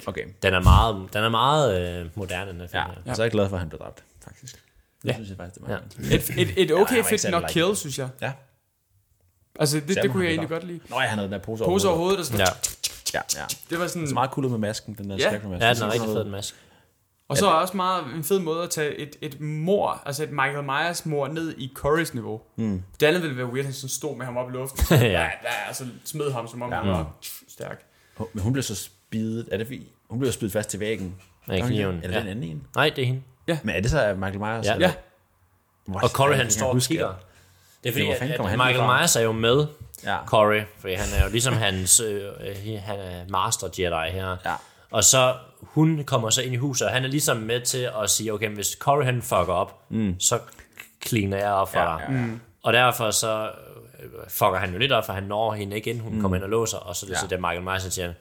Okay. Den er meget, den er meget øh, moderne, den her film Ja, jeg er så glad for, at han blev dræbt, faktisk. Det Ja. synes jeg faktisk, det var Ja. Et, et, et Ja, okay var fedt nok like kill, det. synes jeg. Ja. Altså, det, det kunne jeg egentlig godt lide. Nå, ja, han havde den der pose over Pose over hovedet. hovedet og sådan. Ja. Ja, ja. Det var sådan... Så meget cool med masken, den der Ja. Scarecrow-maske. ja, den er rigtig fed, den maske. Og så er også meget en fed måde at tage et, et mor, altså et Michael Myers mor, ned i Corys niveau. Mm. Det andet ville være weird, at han sådan stod med ham op i luften. <laughs> Ja. ja. Og så smed ham, som om Ja. han var stærk. Hun- Men hun blev så spidet, er det fordi, hun blev spidet fast til væggen. Ja, hun kniven, det? Eller ja. den anden en? Nej, det er hende. Men er det så Michael Myers? Ja. eller? Ja. What? Og Corey han står og kigger. Det er fordi, hvor at, at Michael? Myers er jo med Ja. Corey, fordi han er jo ligesom hans, øh, øh, han er master Jedi her. Ja. Og så hun kommer så ind i huset, og han er ligesom med til at sige, okay, hvis Corey han fucker op, mm. så cleaner jeg op for Ja, dig. ja, ja. Mm. Og derfor så øh, fucker han jo lidt op, for han når hende ikke ind, hun mm. kommer ind og låser, og så er det Ja. så det Michael Myers, siger,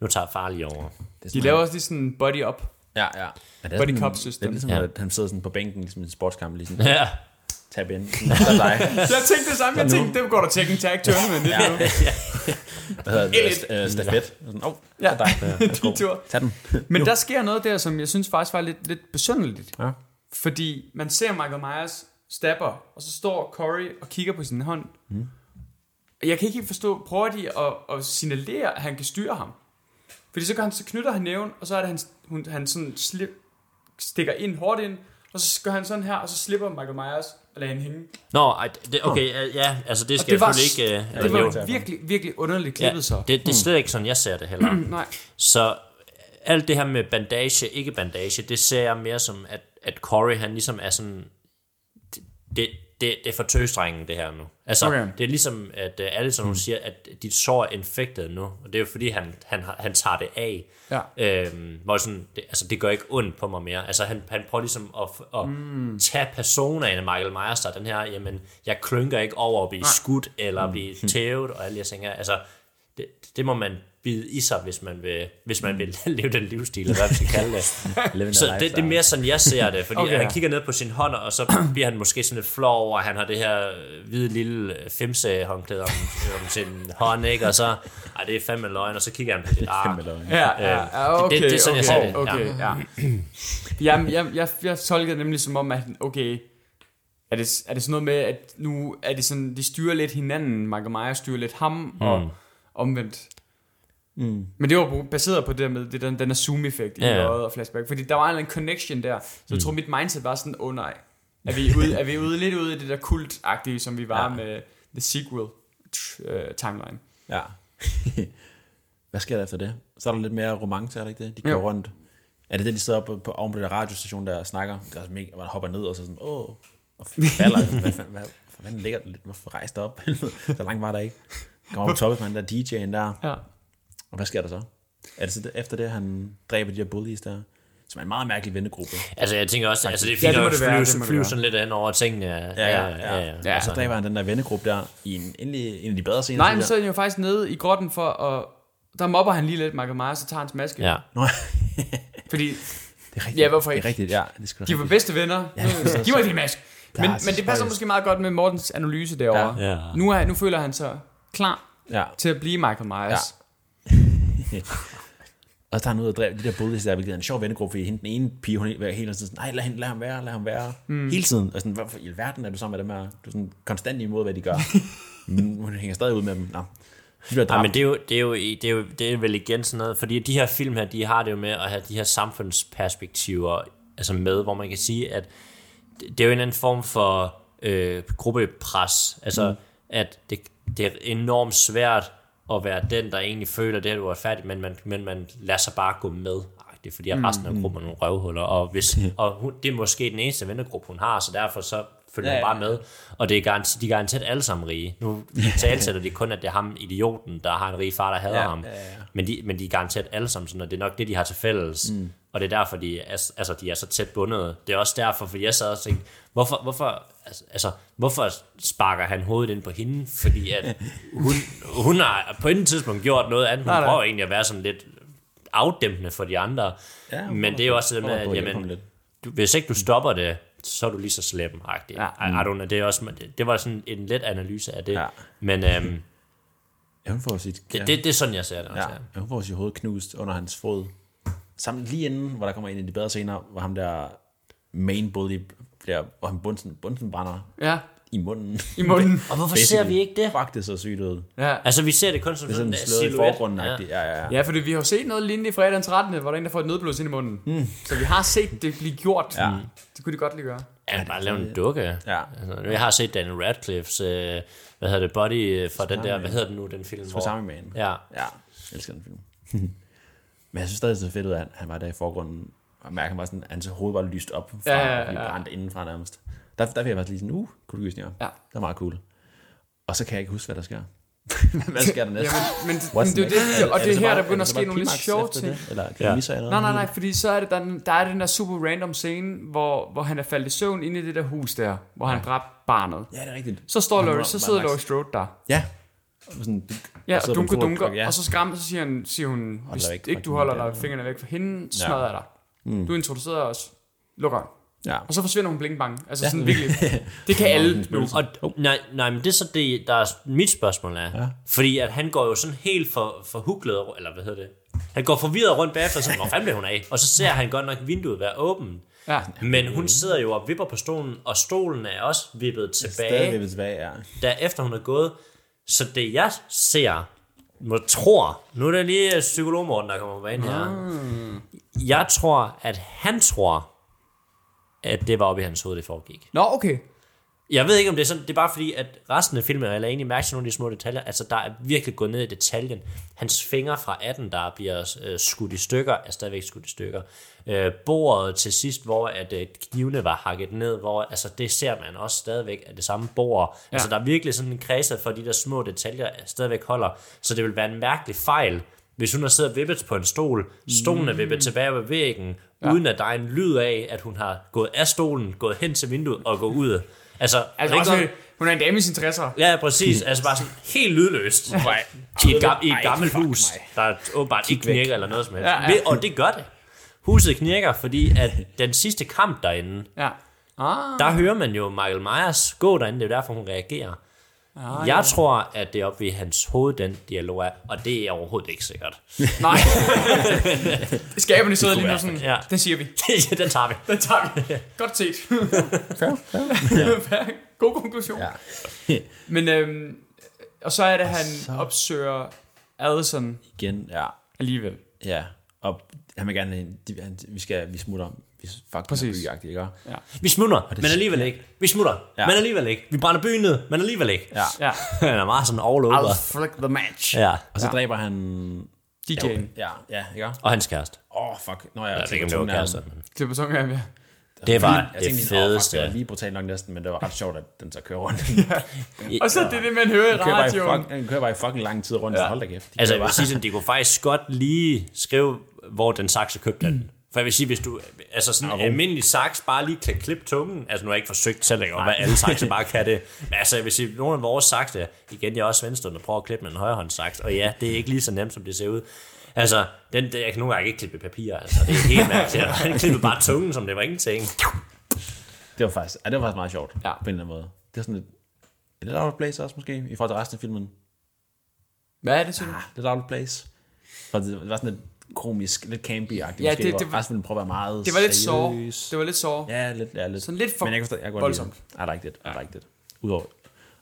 nu tager far lige over. Det er De laver også lige sådan en body up. Ja, ja. Men det er sådan- cop system. Det er ligesom, Ja. at han sidder sådan på bænken, ligesom i en sportskamp, lige sådan, Ja, tab ind. <laughs> Er dig. Jeg tænkte det samme. Jeg tænkte, det går der Tekken Tag Tournament. Ja. Nu. <laughs> Hvad hedder det? Øh, Stafet. Åh, oh, Ja. ja. dig. <laughs> De tur. Tag den. Men der sker noget der, som jeg synes faktisk var lidt, lidt besynderligt. Ja. Fordi man ser Michael Myers stabber, og så står Corey og kigger på sin hånd. Mm. Jeg kan ikke helt forstå, prøver de at, at signalere, at han kan styre ham? Fordi så, gør han, så knytter han næven, og så er det, han, hun, han sådan slip, stikker ind hårdt ind, og så gør han sådan her, og så slipper Michael Myers og lader hende hænge. Nå, det, okay, øh, ja, altså det skal det jeg selvfølgelig ikke... Uh, det jo. var virkelig, virkelig underligt klippet ja, så. det, det er slet ikke sådan, jeg ser det heller. <clears throat> Nej. Så alt det her med bandage, ikke bandage, det ser jeg mere som, at, at Corey, han ligesom er sådan, det, det, det, er for tøsdrengen det her nu. Altså, Okay. det er ligesom, at uh, Alison, hun siger, at dit sår er infected nu, og det er jo fordi, han, han, han tager det af. Ja. Øhm, hvor sådan, det, altså, det gør ikke ondt på mig mere. Altså, han, han prøver ligesom at, at mm. tage personaen af Michael Myers, der er den her, jamen, jeg klynker ikke over at blive skudt, eller blive tævet, og alle de her ting her. Altså, det, det må man bide i sig, hvis man vil, hvis man vil <laughs> leve den livsstil, eller hvad vi skal kalde det. <laughs> Så det, det er mere sådan, jeg ser det, fordi Okay. okay. han kigger ned på sin hånd, og så <clears throat> bliver han måske sådan lidt flov over, at han har det her øh, hvide lille øh, femse håndklæde om, om sin hånd, ikke? Og så, ej, det er fandme løgn, og så kigger han på det, ah. Ja, ja, ja okay, det- det er sådan, jeg ser okay, det, Okay, ja. <clears throat> Jamen, jeg, jeg, jeg tolkede nemlig som om, at okay, er det, er det sådan noget med, at nu er det sådan, de styrer lidt hinanden, Michael Myers styrer lidt ham, mm. og omvendt. Mm. Men det var baseret på det der med det, den, den der zoom-effekt i Ja, ja, ja. øjet og flashback, fordi der var en eller anden connection der, så jeg tror mit mindset var sådan, åh oh, nej, er vi, <laughs> ude, er vi ude lidt ude i det der kult-agtige, som vi var ja. med The Sequel uh, timeline. Ja. <laughs> Hvad sker der efter det? Så er der lidt mere romance, er det ikke det? De kører Jo. rundt. Er det det, de sidder på, på, oven på det der radiostation, der snakker? Der er mega, man hopper ned og så sådan, åh, og falder. <laughs> hvad, hvad, hvad, hvad ligger lidt? Hvorfor rejste op? så langt var der ikke. Kommer på toppen den der DJ'en der. Ja. Og hvad sker der så? Er det så det, efter det, han dræber de her bullies der? Som er en meget mærkelig vennegruppe. Altså, jeg tænker også, altså, det er Ja, fint det må at det være, flyve, det det flyve sådan lidt an over tingene. Ja, Ja, ja, ja. Ja. Og så dræber han den der vennegruppe der i en, endelig, en af de bedre scener. Nej, men så er han jo faktisk nede i grotten for at... Der mobber han lige lidt Michael Myers, og tager hans maske. Ja. Nå, <laughs> Fordi det er rigtigt. Ja, hvorfor Det ikke? er rigtigt, ja. Det er da de var bedste venner. Ja, det Giv mig din maske. Men, Ja, så men det passer måske meget godt med Mortens analyse derovre. Ja. Ja. Nu, er, nu føler han sig klar Ja. til at blive Michael Myers. <laughs> Og så tager han ud og dræber de der bullies der, hvilket er en sjov vennegruppe, fordi hende, den ene pige, hun er hele tiden sådan, nej, lad, hende, lad ham være, lad ham være. Mm. Hele tiden. Og sådan, hvorfor i alverden er du sammen med dem her? Du er sådan konstant imod, hvad de gør. <laughs> mm, hun hænger stadig ud med dem. Nå. De Ja, men det er, jo, det, er jo, det, er jo, det er vel igen sådan noget, fordi de her film her, de har det jo med at have de her samfundsperspektiver altså med, hvor man kan sige, at det er jo en eller anden form for øh, gruppepres. Altså, mm. at det, det er enormt svært at være den, der egentlig føler det, er færdig, men man, men man lader sig bare gå med. Ej, Det er fordi, at resten af gruppen er nogle røvhuller, og, hvis, <laughs> og hun, det er måske den eneste vennegruppe, hun har, så derfor så følger Ja, ja, bare med. Og det er garanti, de er garanteret alle sammen rige. Nu talsætter de kun, at det er ham, idioten, der har en rig far, der hader Ja, ham. ja, ja. Men, de, men de er garanteret alle sammen sådan, og det er nok det, de har til fælles. Mm. Og det er derfor, de er, altså, de er så tæt bundet. Det er også derfor, fordi jeg sad og tænkte, hvorfor, hvorfor, altså, altså, hvorfor sparker han hovedet ind på hende? Fordi at hun, hun har på intet tidspunkt gjort noget andet. Hun Nej, nej. prøver egentlig at være sådan lidt afdæmpende for de andre. Ja, men det er jo også det med, at jamen, du, hvis ikke du stopper det, så er du lige så slem ja. Ja. I, I don't know, det, er også, det, det var sådan en let analyse af det. Ja. Men øhm, Ja, hun får sit, det, det, det, er sådan, jeg ser det også. ja, Ja. ja, hun får sit hoved knust under hans fod. Sammen lige inden, hvor der kommer en af de bedre scener, hvor ham der main bully bliver, hvor han bunsen, bunsen brænder Ja, i munden. i munden. <laughs> Og hvorfor ser vi ikke det? Fuck, det så sygt ud. Ja. Det Altså, vi ser det kun som er sådan en slået i forgrunden ja. ja, ja, ja. Ja, fordi vi har jo set noget lignende i fredag den 13., hvor der er en, der får et nødblod ind i munden. Mm. Så vi har set det blive gjort. Ja. Det kunne de godt lige gøre. Ja, bare lave en dukke. Ja. Altså, jeg har set Daniel Radcliffe's, øh, hvad hedder det, Body øh, fra den der, hvad hedder den nu, den film? hvor- Tsunami Man. Ja, Ja, jeg elsker den film. <laughs> Men jeg synes stadig, det er fedt ud at han var der i forgrunden. Og mærke, han var sådan, hans hoved var lyst op fra, Ja, ja, ja, ja, ja. ja. brændt indenfra nærmest. Der, der fik jeg faktisk lige sådan, uh, cool gysninger. Ja. Det var meget cool. Og så kan jeg ikke huske, hvad der sker. <laughs> hvad sker der næste? Jamen, men, men det, er next? det, og det er så her, bare- der begynder at ske nogle lidt sjove ting. det? Eller kan Ja. ja. misse noget? Nej, nej, nej, fordi så er det, der, der er den der super random scene, hvor, hvor han er faldet i søvn inde i det der hus der, hvor han dræbte barnet. Ja, det er rigtigt. Så står Laurie, er- så sidder Laurie Strode der. Ja. Og sådan, Ja, sidder og dunker, dunker, ja. og så skræmmer, så siger, han, siger hun, hvis ikke du holder datter." dig fingrene væk fra hende, smadrer jeg dig. Mm. Du introducerer os. Lukker. Ja. Og så forsvinder hun bling bang. Altså sådan virkelig. <laughs> Det kan alle nu. og nej, nej, men det er så det, der er mit spørgsmål er. Ja. Fordi at han går jo sådan helt for, for huklet, eller hvad hedder det? Han går forvirret rundt bagefter, så, hvor fanden blev hun af? Og så ser han godt nok vinduet være åbent. Ja. Men hun sidder jo og vipper på stolen, og stolen er også vippet tilbage, vil vi tilbage, ja. da efter hun er gået. Så det jeg ser, må tror, nu er det lige psykologmorten, der kommer på banen her. Jeg tror, at han tror, at det var oppe i hans hoved, det foregik. Nå, okay. Jeg ved ikke, om det er sådan, det er bare fordi, at resten af filmen, eller egentlig mærke til nogle af de små detaljer, altså der er virkelig gået ned i detaljen. Hans fingre fra 18, der bliver øh, skudt i stykker, er stadigvæk skudt i stykker. Øh, bordet til sidst, hvor at, øh, knivene var hakket ned, hvor altså, det ser man også stadigvæk af det samme bord. Ja. Altså der er virkelig sådan en kredser for de der små detaljer, stadigvæk holder. Så det vil være en mærkelig fejl, hvis hun har siddet og vippet på en stol, stolen er vippet tilbage ved væggen, ja. uden at der er en lyd af, at hun har gået af stolen, gået hen til vinduet og gået ud. Altså, Altså også, godt- hun er en dame i sin 60'er. Ja, præcis. Altså bare sådan helt lydløst. <laughs> I et, gam, i et gammelt hus, der åbenbart ikke knirker eller noget som helst. Ja, ja. Og det gør det. Huset knirker, fordi at den sidste kamp derinde, Ja. Ah, der hører man jo Michael Myers gå derinde, det er jo derfor, hun reagerer. Ah, Jeg tror, at det er oppe i hans hoved, den dialog er, og det er overhovedet ikke sikkert. <laughs> nej. Skaberne sidder lige nu sådan, Ja. den siger vi. <laughs> den tager vi. Den tager vi. <laughs> Godt set. Fair, fair. God konklusion. Ja. Men, øhm, og så er det, han opsøger Addison Igen, ja. alligevel. Ja, og han vil gerne, han, vi skal, vi smutter, vi fuck Præcis. byagtigt, ikke? Ja. Vi smutter, men alligevel ikke. Vi smutter, Ja. men alligevel ikke. Vi brænder byen ned, men alligevel ikke. Ja. Ja. <laughs> Han er meget sådan all over. I'll flick the match. Ja. Og så Ja. dræber han... DJ'en. Ja, ja, ikke? Og hans kæreste. Åh, oh, fuck. Nå, jeg, Jeg om det var kæreste. Det på tunga, ja. Det var Jeg det fedeste. det var lige brutalt nok næsten, men det var ret sjovt, at den så kører rundt. <laughs> Og så det er det, man hører i radioen. fuck, den kører bare i fucking lang tid rundt, ja. hold da kæft. De Altså, jeg vil sige sådan, de kunne faktisk godt lige skrive, hvor den saks er købt den. <clears throat> For jeg vil sige, hvis du, altså sådan en almindelig saks, bare lige kan klippe tungen, altså nu har jeg ikke forsøgt selv, ikke, hvad alle sakser bare kan det, men altså jeg vil sige, nogle af vores sakse, igen, jeg er også venstrehåndet, prøver at klippe med en højrehåndssaks, og ja, det er ikke lige så nemt, som det ser ud. Altså, den, jeg kan nogle gange ikke klippe papir, altså, det er helt <laughs> mærkeligt. Han klippede bare tungen, som det var ingenting. Det var faktisk, ja, det var faktisk meget sjovt, Ja. på en eller anden måde. Det er sådan lidt, det out of place også måske, i forhold til resten af filmen? Hvad er det, synes du? Lidt out of place. For det var sådan lidt komisk, lidt campy-agtigt. Ja, det- det var- resten ville prøve at være meget Det var lidt sår. Det var lidt sår. Ja, lidt, ja, lidt. Sådan lidt for Men jeg kan forstå, jeg kan voldsomt. lide det. I like it, I like it. Udover.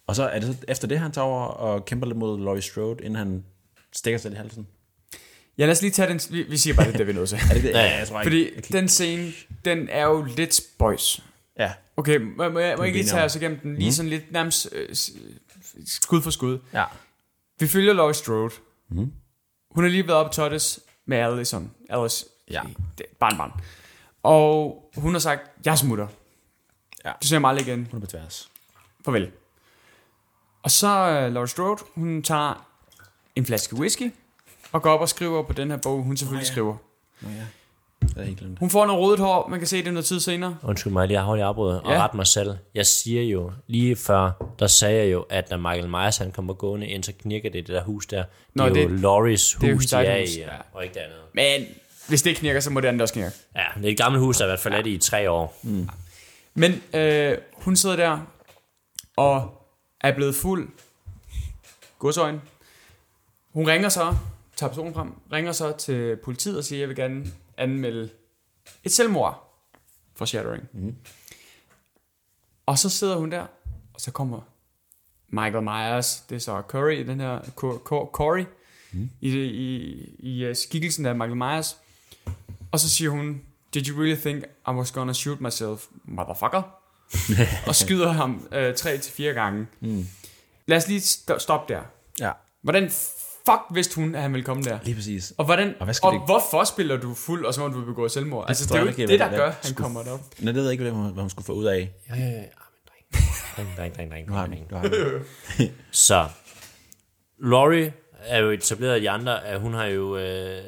Og så er det så efter det, han tager over og kæmper lidt mod Laurie Strode, inden han stikker sig i halsen. Ja, lad os lige tage den. Vi, vi siger bare, det er det, vi nødt til. <laughs> Er det det? Ja, ja, jeg tror Fordi ikke. den scene, den er jo lidt spøjs. Ja. Okay, må, må jeg, må jeg ikke lige tage os igennem den lige sådan lidt nærmest øh, skud for skud. Ja. Vi følger Laurie Strode. Mm. Hun har lige været op i Tottes med Allison. Alice, Ja. det- barnbarn. Og hun har sagt, jeg smutter. Ja. Du ser mig aldrig igen. Hun er på tværs. Farvel. Og så uh, Laurie Strode, hun tager en flaske whisky, og går op og skriver på den her bog, hun selvfølgelig oh, ja. skriver. Nå ja. Det er helt glemt. Hun får noget rodet hår, man kan se det noget tid senere. Undskyld mig, lige har holdt afbrudt og Ja. ret mig selv. Jeg siger jo, lige før, der sagde jeg jo, at når Michael Myers han kommer gående ind, så knirker det i det der hus der. Nå, det er det- jo Loris det er hus, de er hus, i, ja. og ikke det andet. Men hvis det ikke knirker, så må det andet også knirke. Ja, det er et gammelt hus, der har været forladt i tre år. Men øh, hun sidder der og er blevet fuld. Godsøjne. Hun ringer så, tager personen frem, ringer så til politiet og siger, jeg vil gerne anmelde et selvmord for Shattering. Mm. Og så sidder hun der, og så kommer Michael Myers, det er så Curry, den her Co- Co- Corey, mm. i, i, i uh, skikkelsen af Michael Myers. Og så siger hun, Did you really think I was gonna shoot myself, motherfucker? <laughs> og skyder ham øh, tre til fire gange. Mm. Lad os lige st- stoppe der. Ja. Hvordan fuck vidste hun, at han ville komme der? Lige præcis. Og, hvordan, Og hvad skal og det- hvorfor spiller du fuld, og så må du begå selvmord? Det altså, det er jo ikke det, der gør, han skulle- kommer derop. Nå, det ved jeg ikke, hvad hun, skulle få ud af. Ja, ja, ja. Dreng, dreng, dreng, dreng, Nu har dreng, den. dreng. Du har den. <laughs> Så, Laurie er jo etableret af de andre, at hun har jo, øh,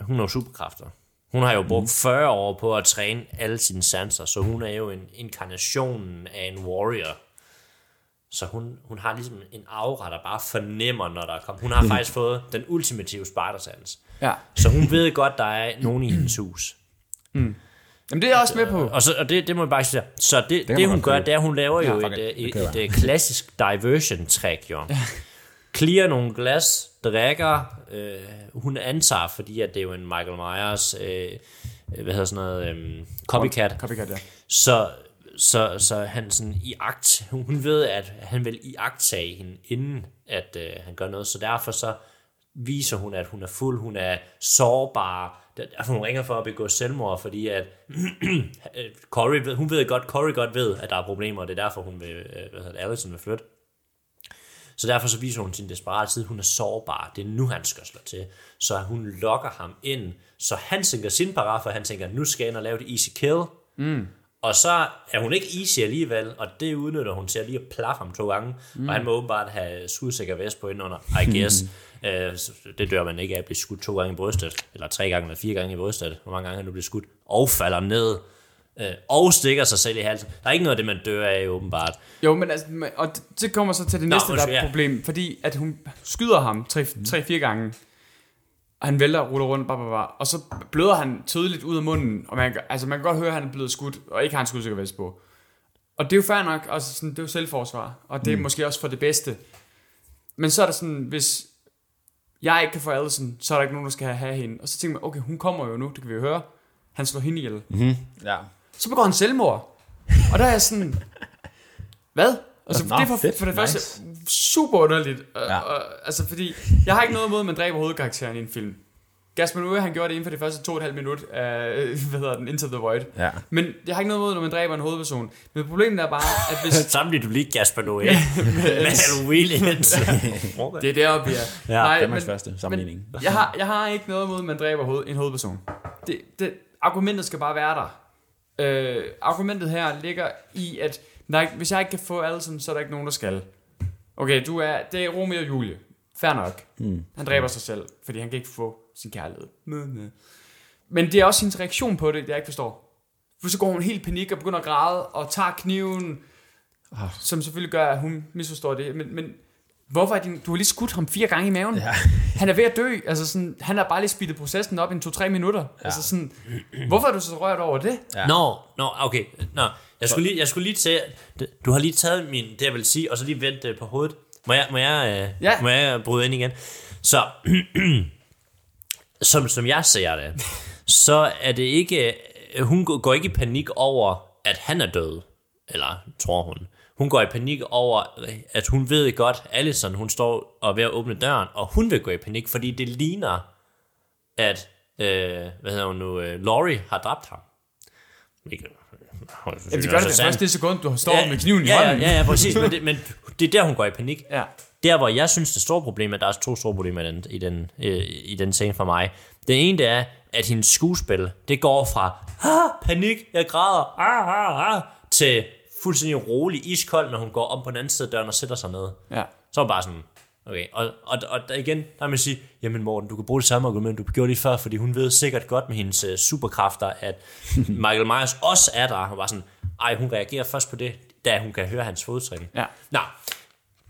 hun har jo superkræfter. Hun har jo brugt Mhm. 40 år på at træne alle sine sanser, så hun er jo en inkarnation af en warrior. Så hun, hun har ligesom en aura, der bare fornemmer, når der er kommet. Hun har faktisk fået den ultimative spartasans. Ja. Så hun ved godt, der er nogen i hendes hus. Jamen, det er jeg også med på. Og, så, og det, det må jeg bare sige. Så det, det, hun gør, det er, at hun laver jo fuck et, it. et, et, et, et klassisk diversion-trick, jo. Clear nogle glas, drikker. Øh, hun antager, fordi at det er jo en Michael Myers, øh, hvad hedder sådan noget, øh, copycat. Copycat, ja. Så, så, så han sådan i akt, <laughs> hun, ved, at han vil i agt tage hende, inden at øh, han gør noget. Så derfor så viser hun, at hun er fuld, hun er sårbar. Derfor hun ringer for at begå selvmord, fordi <clears throat> at Corey ved, hun ved godt, Corey godt ved, at der er problemer, og det er derfor, hun vil, øh, hvad hedder det, Allison vil flytte. Så derfor så viser hun sin desperate side, hun er sårbar. Det er nu, han skal slå til. Så hun lokker ham ind, så han tænker sin paraf, han tænker, nu skal jeg ind og lave det easy kill. Mm. Og så er hun ikke easy alligevel, og det udnytter hun til at lige at plaffe ham to gange. Mm. Og han må åbenbart have skudsikker vest på indenunder, I guess. <laughs> Øh, så det dør man ikke af at blive skudt to gange i brystet, eller tre gange, eller fire gange i brystet. Hvor mange gange han nu bliver skudt, og falder ned, øh, og stikker sig selv i halsen. Der er ikke noget af det, man dør af, åbenbart. Jo, men altså, og det- kommer så til det næste, der er et problem, fordi at hun skyder ham tre-fire gange, og han vælter og ruller rundt, bare, bare, bare, og så bløder han tydeligt ud af munden, og man, kan- altså, man kan godt høre, at han er blevet skudt, og ikke har en skudsikker vest på. Og det er jo fair nok, altså sådan, det er jo selvforsvar, og det er mm. måske også for det bedste. Men så er der sådan, hvis jeg ikke kan få Allison, så er der ikke nogen, der skal have hende. Og så tænker man, okay, hun kommer jo nu, det kan vi jo høre. Han slår hende ihjel. Ja. Så begår han selvmord. Og der er jeg sådan, <laughs> hvad? Altså, Nå, det er for, fedt. for det Nice. første super underligt. Og, Ja. ja. og, altså, fordi jeg har ikke noget imod, at man dræber hovedkarakteren i en film. Gaspar Noé, han gjorde det inden for det første to og et halvt minut af, <laughs> hvad hedder den, Into the Void. Ja. Men jeg har ikke noget imod, når man dræber en hovedperson. Men problemet er bare, at hvis... <laughs> Samtidig du lige Gasper Noé med Halloween det er deroppe, ja. Ja, Danmarks første sammenligning. Men jeg, har, jeg har ikke noget imod, at man dræber hoved, en hovedperson. Det, det, argumentet skal bare være der. Øh, argumentet her ligger i, at ikke- hvis jeg ikke kan få Allison, så er der ikke nogen, der skal. Okay, du er, det er Romeo og Julie. Fair nok. Mm. Han dræber sig selv, fordi han kan ikke få sin kærlighed. Mm. Men det er også hendes reaktion på det, det jeg ikke forstår. For så går hun helt i panik og begynder at græde, og tager kniven, Ah. som selvfølgelig gør, at hun misforstår det. Men, men hvorfor er din, du har lige skudt ham fire gange i maven? Ja. <laughs> Han er ved at dø. Altså sådan, han har bare lige speedet processen op i 2-3 minutter. Ja. Altså sådan, hvorfor er du så rørt over det? Ja. Nå, nå, okay. Nå, jeg skulle lige, jeg skulle lige til, du har lige taget min, det jeg vil sige, og så lige vendt det på hovedet. Må jeg, må jeg, øh, Ja. må jeg bryde ind igen? Så, <clears throat> som, som jeg ser det, så er det ikke, hun går ikke i panik over, at han er død. Eller tror hun. Hun går i panik over, at hun ved godt, Allison, hun står og ved at åbne døren, og hun vil gå i panik, fordi det ligner, at, øh, hvad hedder hun nu, øh, Laurie har dræbt ham. Jamen, det gør det da først det sekund, du står med kniven i ja, hånden. Ja, ja, ja, præcis. Men det, men <laughs> det er der, hun går i panik. Ja. Der, hvor jeg synes, det store problem er, der er to store problemer i den, i den, øh, i den scene for mig. Det ene, det er, at hendes skuespil, det går fra ah, panik, jeg græder, ah, ah, ah, til fuldstændig rolig, iskold, når hun går om på den anden side af døren og sætter sig ned. Ja. Så er hun bare sådan, okay. Og, og, og der igen, der vil man sige, jamen Morten, du kan bruge det samme argument, du gjorde det før, fordi hun ved sikkert godt med hendes uh, superkræfter, at <laughs> Michael Myers også er der. Hun var sådan, ej, hun reagerer først på det, da hun kan høre hans fodtrin. Ja. Nå,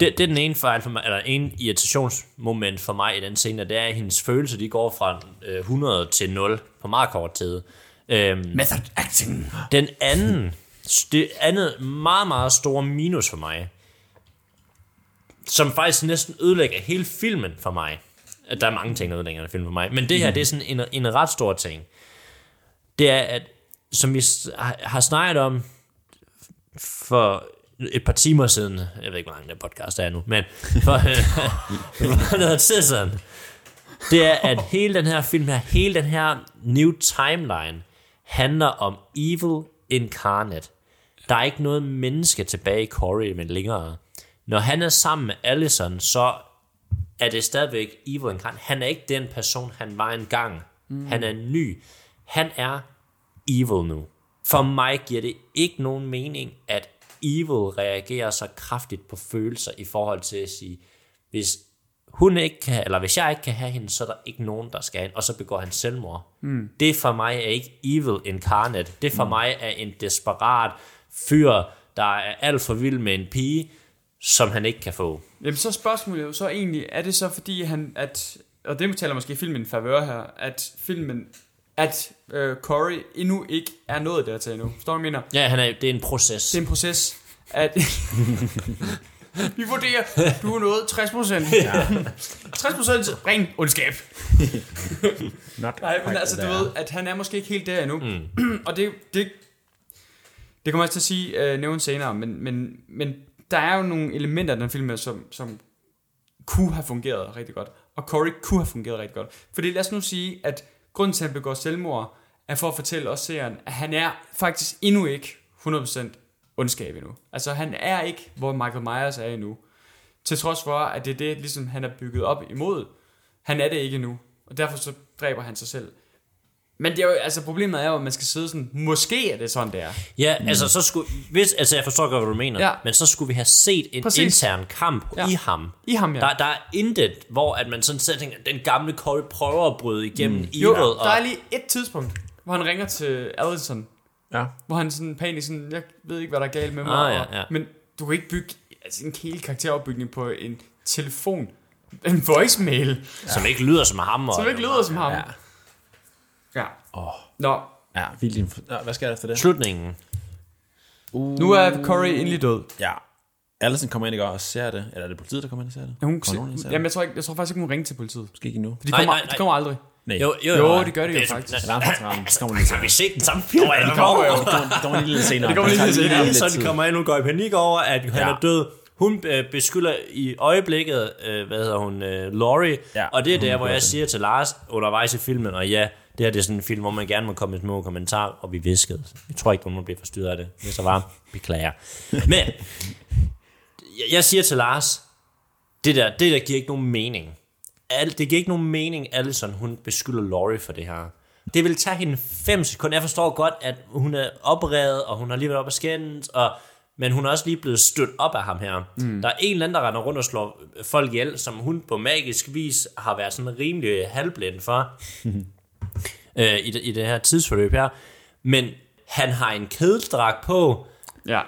det, det er den ene fejl for mig, eller en irritationsmoment for mig i den scene, og det er, at hendes følelser, de går fra øh, 100 til 0 på meget kort tid. Øhm, Method acting. den anden, det andet meget, meget store minus for mig, som faktisk næsten ødelægger hele filmen for mig. Der er mange ting, der ødelægger en film for mig. Men det her, det er sådan en, en ret stor ting. Det er, at som vi har- har snakket om for et par timer siden, jeg ved ikke, hvor lang den podcast er nu, men for, <laughs> for noget tid siden, det er, at hele den her film her, hele den her new timeline, handler om evil incarnate. Der er ikke noget menneske tilbage i Corey, men længere. Når han er sammen med Allison, så er det stadigvæk evil incarnate. Han er ikke den person, han var engang. Mm. Han er ny. Han er evil nu. For mig giver det ikke nogen mening, at evil reagerer så kraftigt på følelser i forhold til at sige, hvis hun ikke kan, eller hvis jeg ikke kan have hende, så er der ikke nogen, der skal ind, og så begår han selvmord. Mm. Det for mig er ikke evil incarnate. Det for mm. mig er en desperat fyr, der er alt for vild med en pige, som han ikke kan få. Jamen så er spørgsmålet jo så egentlig, er det så fordi han, at, og det taler måske filmen favør her, at filmen, at øh, Corey endnu ikke er nået dertil endnu. Forstår du, hvad jeg mener? Ja, han er, det er en proces. Det er en proces, at... <laughs> Vi vurderer, du er nået 60 procent. Ja. 60 procent ren ondskab. <laughs> Not Nej, men altså, du there. ved, at han er måske ikke helt der endnu. Mm. <clears throat> og det, det, det kommer jeg til at sige, øh, nævne senere, men, men, men der er jo nogle elementer i den film, som, som kunne have fungeret rigtig godt. Og Corey kunne have fungeret rigtig godt. Fordi lad os nu sige, at grunden til, at han begår selvmord, er for at fortælle os seeren, at han er faktisk endnu ikke 100% ondskab endnu. Altså han er ikke, hvor Michael Myers er endnu. Til trods for, at det er det, ligesom han er bygget op imod. Han er det ikke endnu. Og derfor så dræber han sig selv. Men det er jo, altså problemet er jo, at man skal sidde sådan, måske er det sådan, det er. Ja, altså så skulle, hvis, altså jeg forstår godt, hvad du mener, Ja. men så skulle vi have set en Præcis. intern kamp Ja. i ham. I ham, ja. Der, der er intet, hvor at man sådan tænker, den gamle Corey prøver at bryde igennem mm. Jo, evil, der og er lige et tidspunkt, hvor han ringer til Allison, Ja. hvor han sådan panisk sådan, jeg ved ikke, hvad der er galt med mig. Ah, ja, og- ja. Men du kan ikke bygge altså, en hel karakteropbygning på en telefon. En voicemail, som ikke lyder som ham. Og, som ikke lyder som ham. Ja. Ja. Åh. Nå, Ja, vildt. Ja, hvad sker der efter det? Slutningen. nu er Corey endelig død. Ja. Allison kommer ind i går og ser det. Eller er det politiet, der kommer ind og ser det? Ja, hun, Kommer nogen ser jamen, det? jeg tror, ikke, jeg tror faktisk ikke, hun ringer til politiet. Måske ikke endnu. For de Nej, kommer, nej, nej. de kommer aldrig. Nej. Jo, jo, Jo, det gør de jo er- faktisk. Alarmcentralen. <laughs> Så kommer lige Har vi set den samme film? Ja, det kommer jo. Det kommer, lige lidt senere. Det kommer lige lidt senere. så de kommer ind, hun går i panik over, at han Ja. er død. Hun øh, beskylder i øjeblikket, øh, hvad hedder hun, øh, Laurie, Ja, og det er der, hvor jeg siger til Lars undervejs i filmen, og ja, det her det er sådan en film, hvor man gerne må komme med små kommentarer, og vi viskede. Jeg tror ikke, nogen bliver forstyrret af det. Hvis der var, beklager. Men, jeg, siger til Lars, det der, det der giver ikke nogen mening. Al, det giver ikke nogen mening, Allison, hun beskylder Laurie for det her. Det vil tage hende 5 sekunder. Jeg forstår godt, at hun er oprevet, og hun har lige været op at skændes, og, men hun er også lige blevet stødt op af ham her. Mm. Der er en eller anden, der render rundt og slår folk ihjel, som hun på magisk vis har været sådan rimelig halvblind for <laughs> øh, i, det, i det her tidsforløb her. Men han har en kedeldragt på, Ja.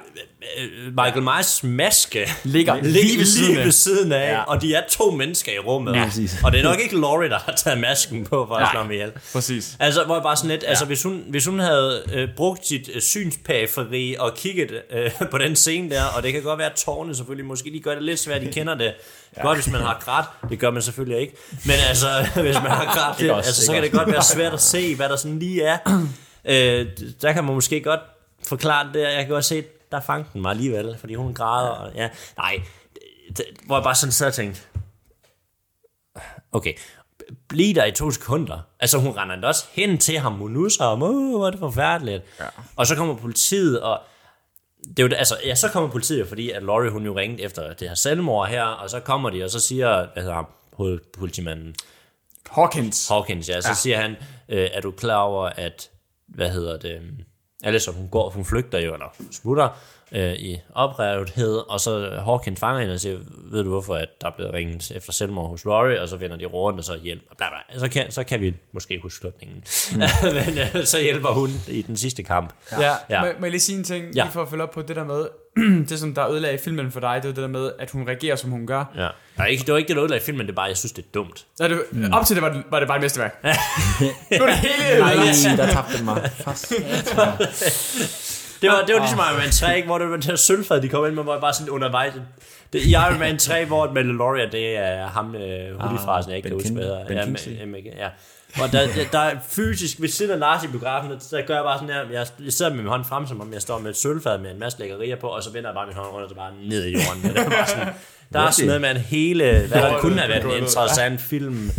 Michael Myers maske Ligger <laughs> ligger lige ved siden lige af. ved siden af, Ja. og de er to mennesker i rummet. Ja, og det er nok ikke Laurie, der har taget masken på for at slå ham ihjel. Præcis. Altså, hvor jeg bare sådan lidt, ja. altså hvis hun, hvis hun havde øh, brugt sit øh, synspæferi og kigget øh, <laughs> på den scene der, og det kan godt være, at tårne selvfølgelig måske lige gør det lidt svært, de <laughs> kender det. Ja. Godt, hvis man har grædt, det gør man selvfølgelig ikke. Men altså, hvis man har grædt, det, altså, så kan det godt være svært at se, hvad der sådan lige er. Øh, der kan man måske godt forklare det. Jeg kan godt se, der fangede den mig alligevel, fordi hun græder. Og, ja, nej, det, hvor jeg bare sådan sad og tænkte, okay, blive der i to sekunder. Altså hun render endda også hen til ham, og nusser ham, åh, hvor er det forfærdeligt. Ja. Og så kommer politiet, og det er jo, altså, ja, så kommer politiet fordi at Laurie, hun jo ringte efter det her selvmord her, og så kommer de, og så siger, hvad hedder ham, hovedpolitimanden, Hawkins. Hawkins, ja, så ja. siger han, øh, er du klar over, at, hvad hedder det, øhm, Alison, hun går, hun flygter jo, eller smutter øh, i oprevethed, og så Hawkins fanger hende og siger, ved du hvorfor, at der er blevet ringet efter selvmord hos Laurie, og så vender de rundt, og så hjælper, bla bla, så kan, så kan vi måske huske slutningen. Mm. <laughs> Men øh, så hjælper hun i den sidste kamp. Ja, ja. Ja. Må, må jeg lige sige en ting, ja. lige for at følge op på det der med, det som der ødelagde filmen for dig, det var det der med, at hun reagerer, som hun gør. Ja. Nej, ikke, det var ikke det, der ødelagde filmen, det er bare, jeg synes, det er dumt. Ja, det, mm. Op til det var, det var det bare et mesterværk. nu er det hele Nej, der tabte den mig. Fast. Det var, det var ligesom Iron Man 3, ikke, hvor det var det her sølvfad, de kom ind med, hvor jeg bare sådan undervejs. Det, I Iron Man 3, hvor Mandalorian, det er ham, øh, hoodie-frasen, jeg ikke Ben kan huske, hvad King- hedder. Ben ja, Kingsley. men- men- ja. Og der, der, der er fysisk, ved siden af Lars i biografen, der, gør jeg bare sådan her, jeg, jeg sidder med min hånd frem, som om jeg står med et sølvfad med en masse lækkerier på, og så vender jeg bare min hånd rundt, og så bare ned i jorden. Det er bare sådan, der er sådan noget med en hele, hvad der kunne have været en interessant film,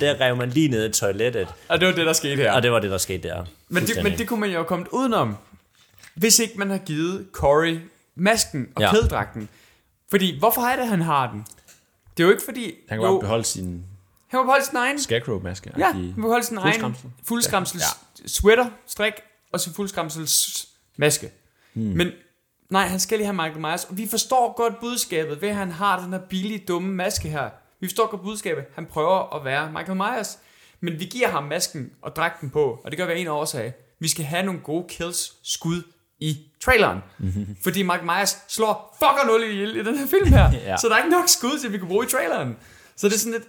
der rev man lige ned i toilettet, Og det var det, der skete her. og det var det, der skete der. Men det, men det kunne man jo have kommet udenom, hvis ikke man har givet Corey masken og Ja. kædedragten. Fordi, hvorfor er det, han har den? Det er jo ikke fordi... Han kan jo, beholde sin han må beholde sin egen... Scarecrow-maske. Ja, han må beholde sin egen Fuldskramsel. fuldskramsels ja. sweater, strik og sin fuldskramsels maske. Hmm. Men nej, han skal lige have Michael Myers. Og vi forstår godt budskabet ved, at han har den her billige, dumme maske her. Vi forstår godt budskabet. Han prøver at være Michael Myers. Men vi giver ham masken og dragten på, og det gør vi af en årsag. Vi skal have nogle gode kills, skud i traileren. Mm-hmm. <laughs> Fordi Michael Myers slår fucker nul ihjel i den her film her. <laughs> Ja. Så der er ikke nok skud til, vi kan bruge i traileren. Så det er sådan lidt...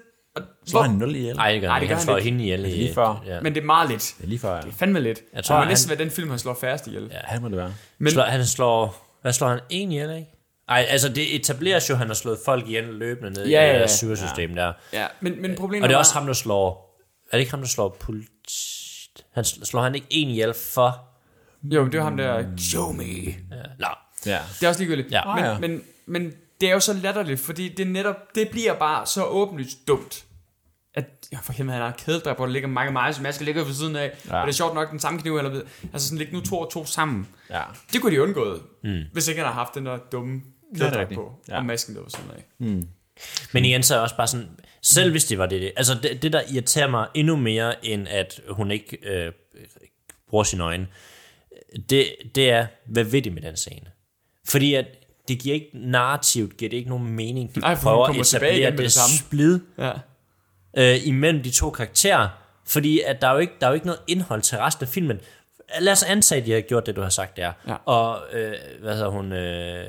Slår han 0 ihjel? Nej, det gør Nej, det ikke. gør Han han slår ikke. hende ihjel i... Lige før. Ja. Men det er meget lidt. Det er lige før, ja. Fandme lidt. Jeg tror, det må han- næsten være den film, han slår færrest ihjel. Ja. Ja. Han må det være. Men, Slår, han slår... Hvad slår han? En ihjel, ikke? Ej, altså det etableres jo, at han har slået folk ihjel løbende ned Ja, i ja, det ja. der syresystem der. ja, men, men problemet Og det er var- også ham, der slår... Er det ikke ham, der slår politi... Han sl- slår han ikke en ihjel for... Jo, det var ham der, show me. Ja. Nå, Ja. Det er også ligegyldigt. Ja. Men, Ah, ja. men, men det er jo så latterligt, fordi det netop, det bliver bare så åbenlyst dumt. At, ja, for helvede, han har kædedrag på, der ligger mange Myers maske ligger ved siden af. Ja. Og det er sjovt nok den samme kniv, eller ved. Altså sådan, ligge nu to og to sammen. Ja. Det kunne de undgået, mm. hvis ikke han har haft den der dumme rigtigt. på. Ja. Og masken der ved siden af. Men igen, så er jeg også bare sådan, selv hvis det var det, altså det, det der irriterer mig endnu mere, end at hun ikke øh, bruger sine øjne, det, det er, hvad ved de med den scene? Fordi at det giver ikke narrativt, giver det ikke nogen mening. De Nej, prøver at etablere det, det samme. splid Ja. øh, imellem de to karakterer, fordi at der, er jo ikke, der er jo ikke noget indhold til resten af filmen. Lad os antage, at de har gjort det, du har sagt der. Ja. Og, øh, hvad hedder hun, øh,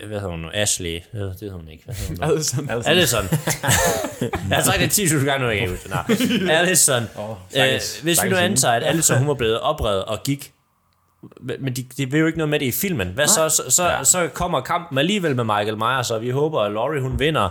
øh, hvad hedder hun, Ashley, det hedder hun ikke, hvad hedder hun? Altså, Allison. <laughs> jeg har sagt det 10.000 gange nu, jeg kan huske. Nej. <laughs> Allison. Åh, øh, hvis vi nu antager, at Allison hun var blevet oprevet og gik, men de, de vil jo ikke noget med det i filmen. Hvad så, så, så, ja. så kommer kampen alligevel med Michael Myers, og vi håber, at Laurie hun vinder.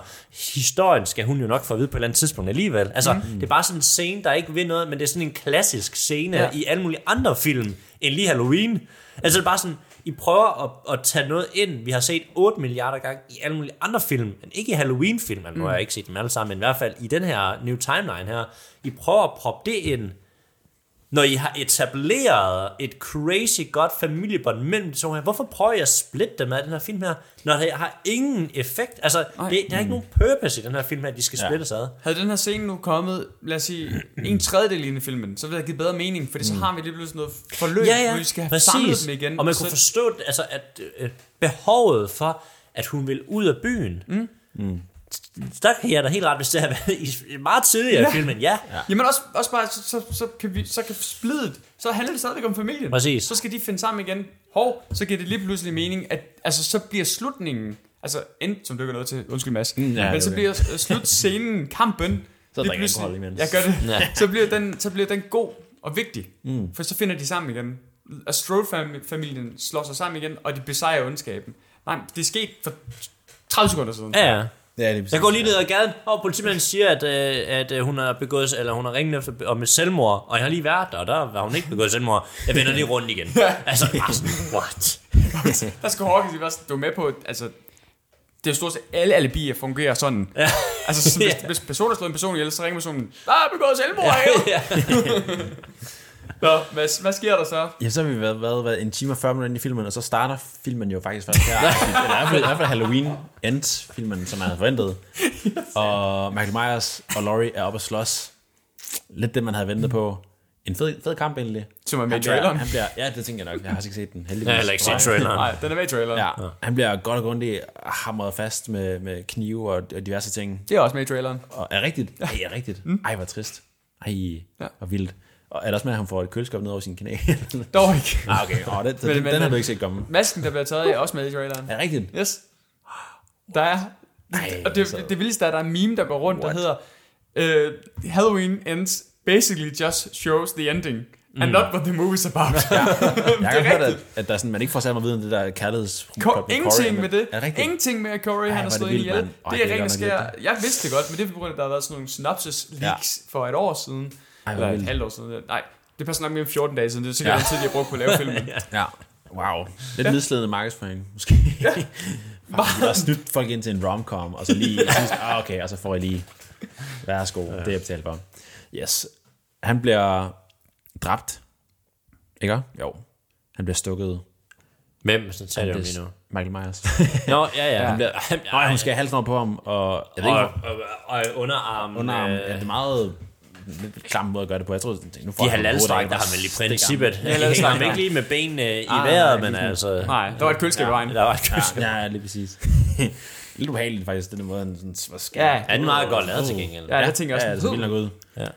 Historien skal hun jo nok få at vide på et eller andet tidspunkt alligevel. Altså, mm. det er bare sådan en scene, der ikke vil noget, men det er sådan en klassisk scene ja. I alle mulige andre film, end lige Halloween. Altså, det er bare sådan, I prøver at, at tage noget ind, vi har set 8 milliarder gange i alle mulige andre film, men ikke i Halloween-filmen, nu har jeg ikke set dem alle sammen, men i hvert fald i den her New Timeline her. I prøver at proppe det ind, når I har etableret et crazy godt familiebånd mellem de to her, hvorfor prøver jeg at splitte dem af den her film her, når det har ingen effekt? Altså, det, der er ikke nogen purpose i den her film her, at de skal Ja. splittes ad. Havde den her scene nu kommet, lad os sige, en tredjedel ind i filmen, så ville det have givet bedre mening, fordi så har vi lige pludselig noget forløb, hvor vi skal have samlet dem igen. Og man så, kunne forstå, altså, at øh, behovet for, at hun vil ud af byen, mm. Der kan jeg da helt ret, hvis det har været i, meget tidligere ja. i filmen, ja. ja. Jamen også, også bare, så, så, så, kan vi, så kan splidet, så handler det stadigvæk om familien. Præcis. Så skal de finde sammen igen. Hov, så giver det lige pludselig mening, at altså, så bliver slutningen, altså enten, som du ikke er noget til, undskyld Mads, Mm, ja, men det så er bliver øh, slutscenen, <laughs> kampen, Så lige pludselig- imens. Jeg gør det. Ja. Så, bliver den, så bliver den god og vigtig, mm. for så finder de sammen igen. Og Strode-familien slår sig sammen igen, og de besejrer ondskaben. Nej, det er sket for 30 sekunder siden. ja, ja. Ja, det er Jeg går lige ned ad gaden, og politimanden siger, at, øh, at øh, hun har begået, eller hun har ringet efter om et selvmord, og jeg har lige været der, og der var hun ikke begået selvmord. Jeg vender lige rundt igen. <laughs> altså, bare sådan, what? <laughs> Der skal Hawkins fald, du er med på, altså, det er jo stort set alle alibier fungerer sådan. Ja. Altså, så hvis, <laughs> hvis personen har slået en person ihjel, så ringer personen, er begået selvmord her. Nå, hvad, hvad sker der så? Ja, så har vi været, været, været en time og 40 minutter i filmen, og så starter filmen jo faktisk først her. <laughs> Eller i hvert fald, i hvert fald Halloween Ends filmen, som man havde forventet. <laughs> Og Michael Myers og Laurie er oppe at slås. Lidt det, man havde ventet på. En fed, fed kamp egentlig. Som er med i Han bliver, traileren. han bliver, ja, det tænker jeg nok. Jeg har ikke set den, heldigvis. Jeg har heller ikke set traileren. Nej, den er med i traileren. Ja, han bliver godt og grundigt hamret fast med, med knive og, og diverse ting. Det er også med i traileren. Og er rigtigt? Ej, er rigtigt? Ej, hvor trist. Ej, Ja. hvor vildt. Og er det også med, at han får et køleskab ned over sin kanal? <laughs> Dog ikke. ah, okay. Oh, det, Men- den, men- den har du ikke set komme. Masken, der bliver taget af, er også med i traileren. Er rigtigt? Yes. Der er... Ej, og det, altså. det, det vildeste er, at der er en meme, der går rundt, What? der hedder uh, Halloween ends basically just shows the ending. Mm. And not what the movie's about. <laughs> Jeg har er hørt, at, at der er sådan, man ikke får særlig meget viden om det der kærligheds... Ko- ingenting med det. Er det rigtigt? Ingenting med, at Corey han hvor har det slået ihjel. Ej, Det det er rent sker. Jeg vidste det godt, men det er på grund af, at der har været sådan nogle synopsis leaks for et år siden. Ej, eller et halvt år siden. Nej, det passer nok mere end 14 dage siden. Det er sikkert Ja. ja. den tid, de har brugt på at lave filmen. <laughs> Ja. Wow. Lidt ja. nedslidende markedsføring, måske. Ja. <laughs> de har snydt folk ind til en romcom, og så lige sidst, ah, okay, og så får I lige, værsgo, ja. det er jeg betalt for. Yes. Han bliver dræbt. Ikke? Jo. Han bliver stukket. Hvem? Taler jeg om lige nu. Michael Myers. Nå, ja, ja. Han bliver, nej, hun skal have halsen over på ham, og jeg ved Og, ikke, og, og underarm. underarm, øh, ja, det er meget lidt klam måde at gøre det på. Jeg tror, nu får De hovedet, der har vel i princippet. Ja, halalstræk, hænger ja. ikke lige med benene i Ah, vejret, nej, men altså... Nej, der var et køleskab i vejen. Der var et køleskab. Ja, ja, lige præcis. <laughs> Lidt ubehageligt faktisk, den måde, han sådan, hvad sker Ja? Ja, den er meget godt lavet til gengæld. Ja, jeg tænker også, ja, det er vildt nok ud.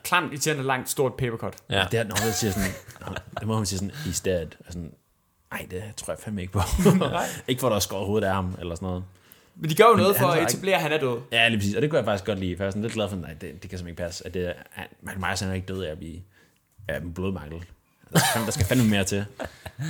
klamt, irriterende, langt, stort papercut. Ja. Det er, når hun siger sådan, <laughs> det må hun sige sådan, he's dead. Og sådan, nej, det tror jeg fandme ikke på. <laughs> ikke for, at der er skåret hovedet af ham, eller sådan noget. Men de gør jo noget han for er at ikke- etablere, at han er død. Ja, lige præcis. Og det kunne jeg faktisk godt lide, for jeg er sådan lidt glad for, nej, det, det kan simpelthen ikke passe. At det, er- han, Michael Myers han er ikke død af at blive af en blodmangel. Der skal, fandme- mere til.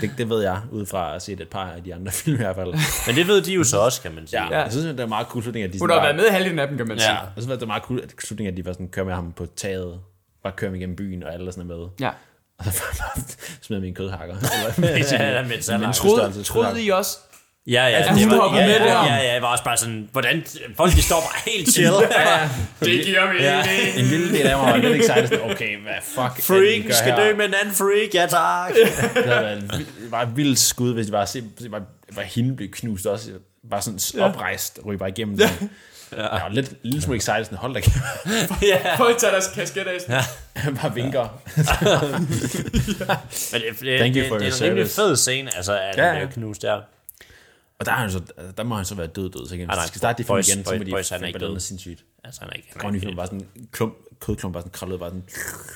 Det, det ved jeg, ud fra at set et par af de andre <laughs> film i hvert fald. Men det ved de jo så også, kan man sige. Ja, jeg synes, det er meget cool slutning, at de Hun har været med halvdelen af dem, kan man sige. Ja, og så var det meget cool, at slutningen, at de var sådan, kører med ham på taget, bare kører ham igennem byen, og alle er sådan er med. Ja. Og så <laughs> smider min kødhakker. <laughs> Ja, med et salat. Troede- troede I også? Ja, ja. Altså, det var, ja, med ja, ja, ja, jeg var også bare sådan, hvordan, folk de står bare helt chill. <laughs> Det giver mig Ja. ja. en lille del af mig var lidt excited, sådan, okay, hvad fuck er det, Freak skal her? dø med en anden freak, ja tak. <laughs> Det været et vildt- bare et vildt skud, hvis det var, se, se bare, bare hende blive knust også. Bare sådan oprejst, ryge bare igennem den. Ja. Jeg var lidt, lidt smule excited, sådan, hold da kæft. <laughs> ja. Folk tager deres kasket af. Ja. Bare vinker. Men det, det, Thank you det, for det er your en rimelig fed scene, altså at Ja, ja. bliver knust der. Og der, er han så, der må han så være død død, så igen. Hvis nej, de skal starte det film igen, så må de boys, han er ikke død. sindssygt. Altså han er ikke, han Grønne er film ikke bare sådan en klump, kødklump, bare sådan krøllet, bare sådan...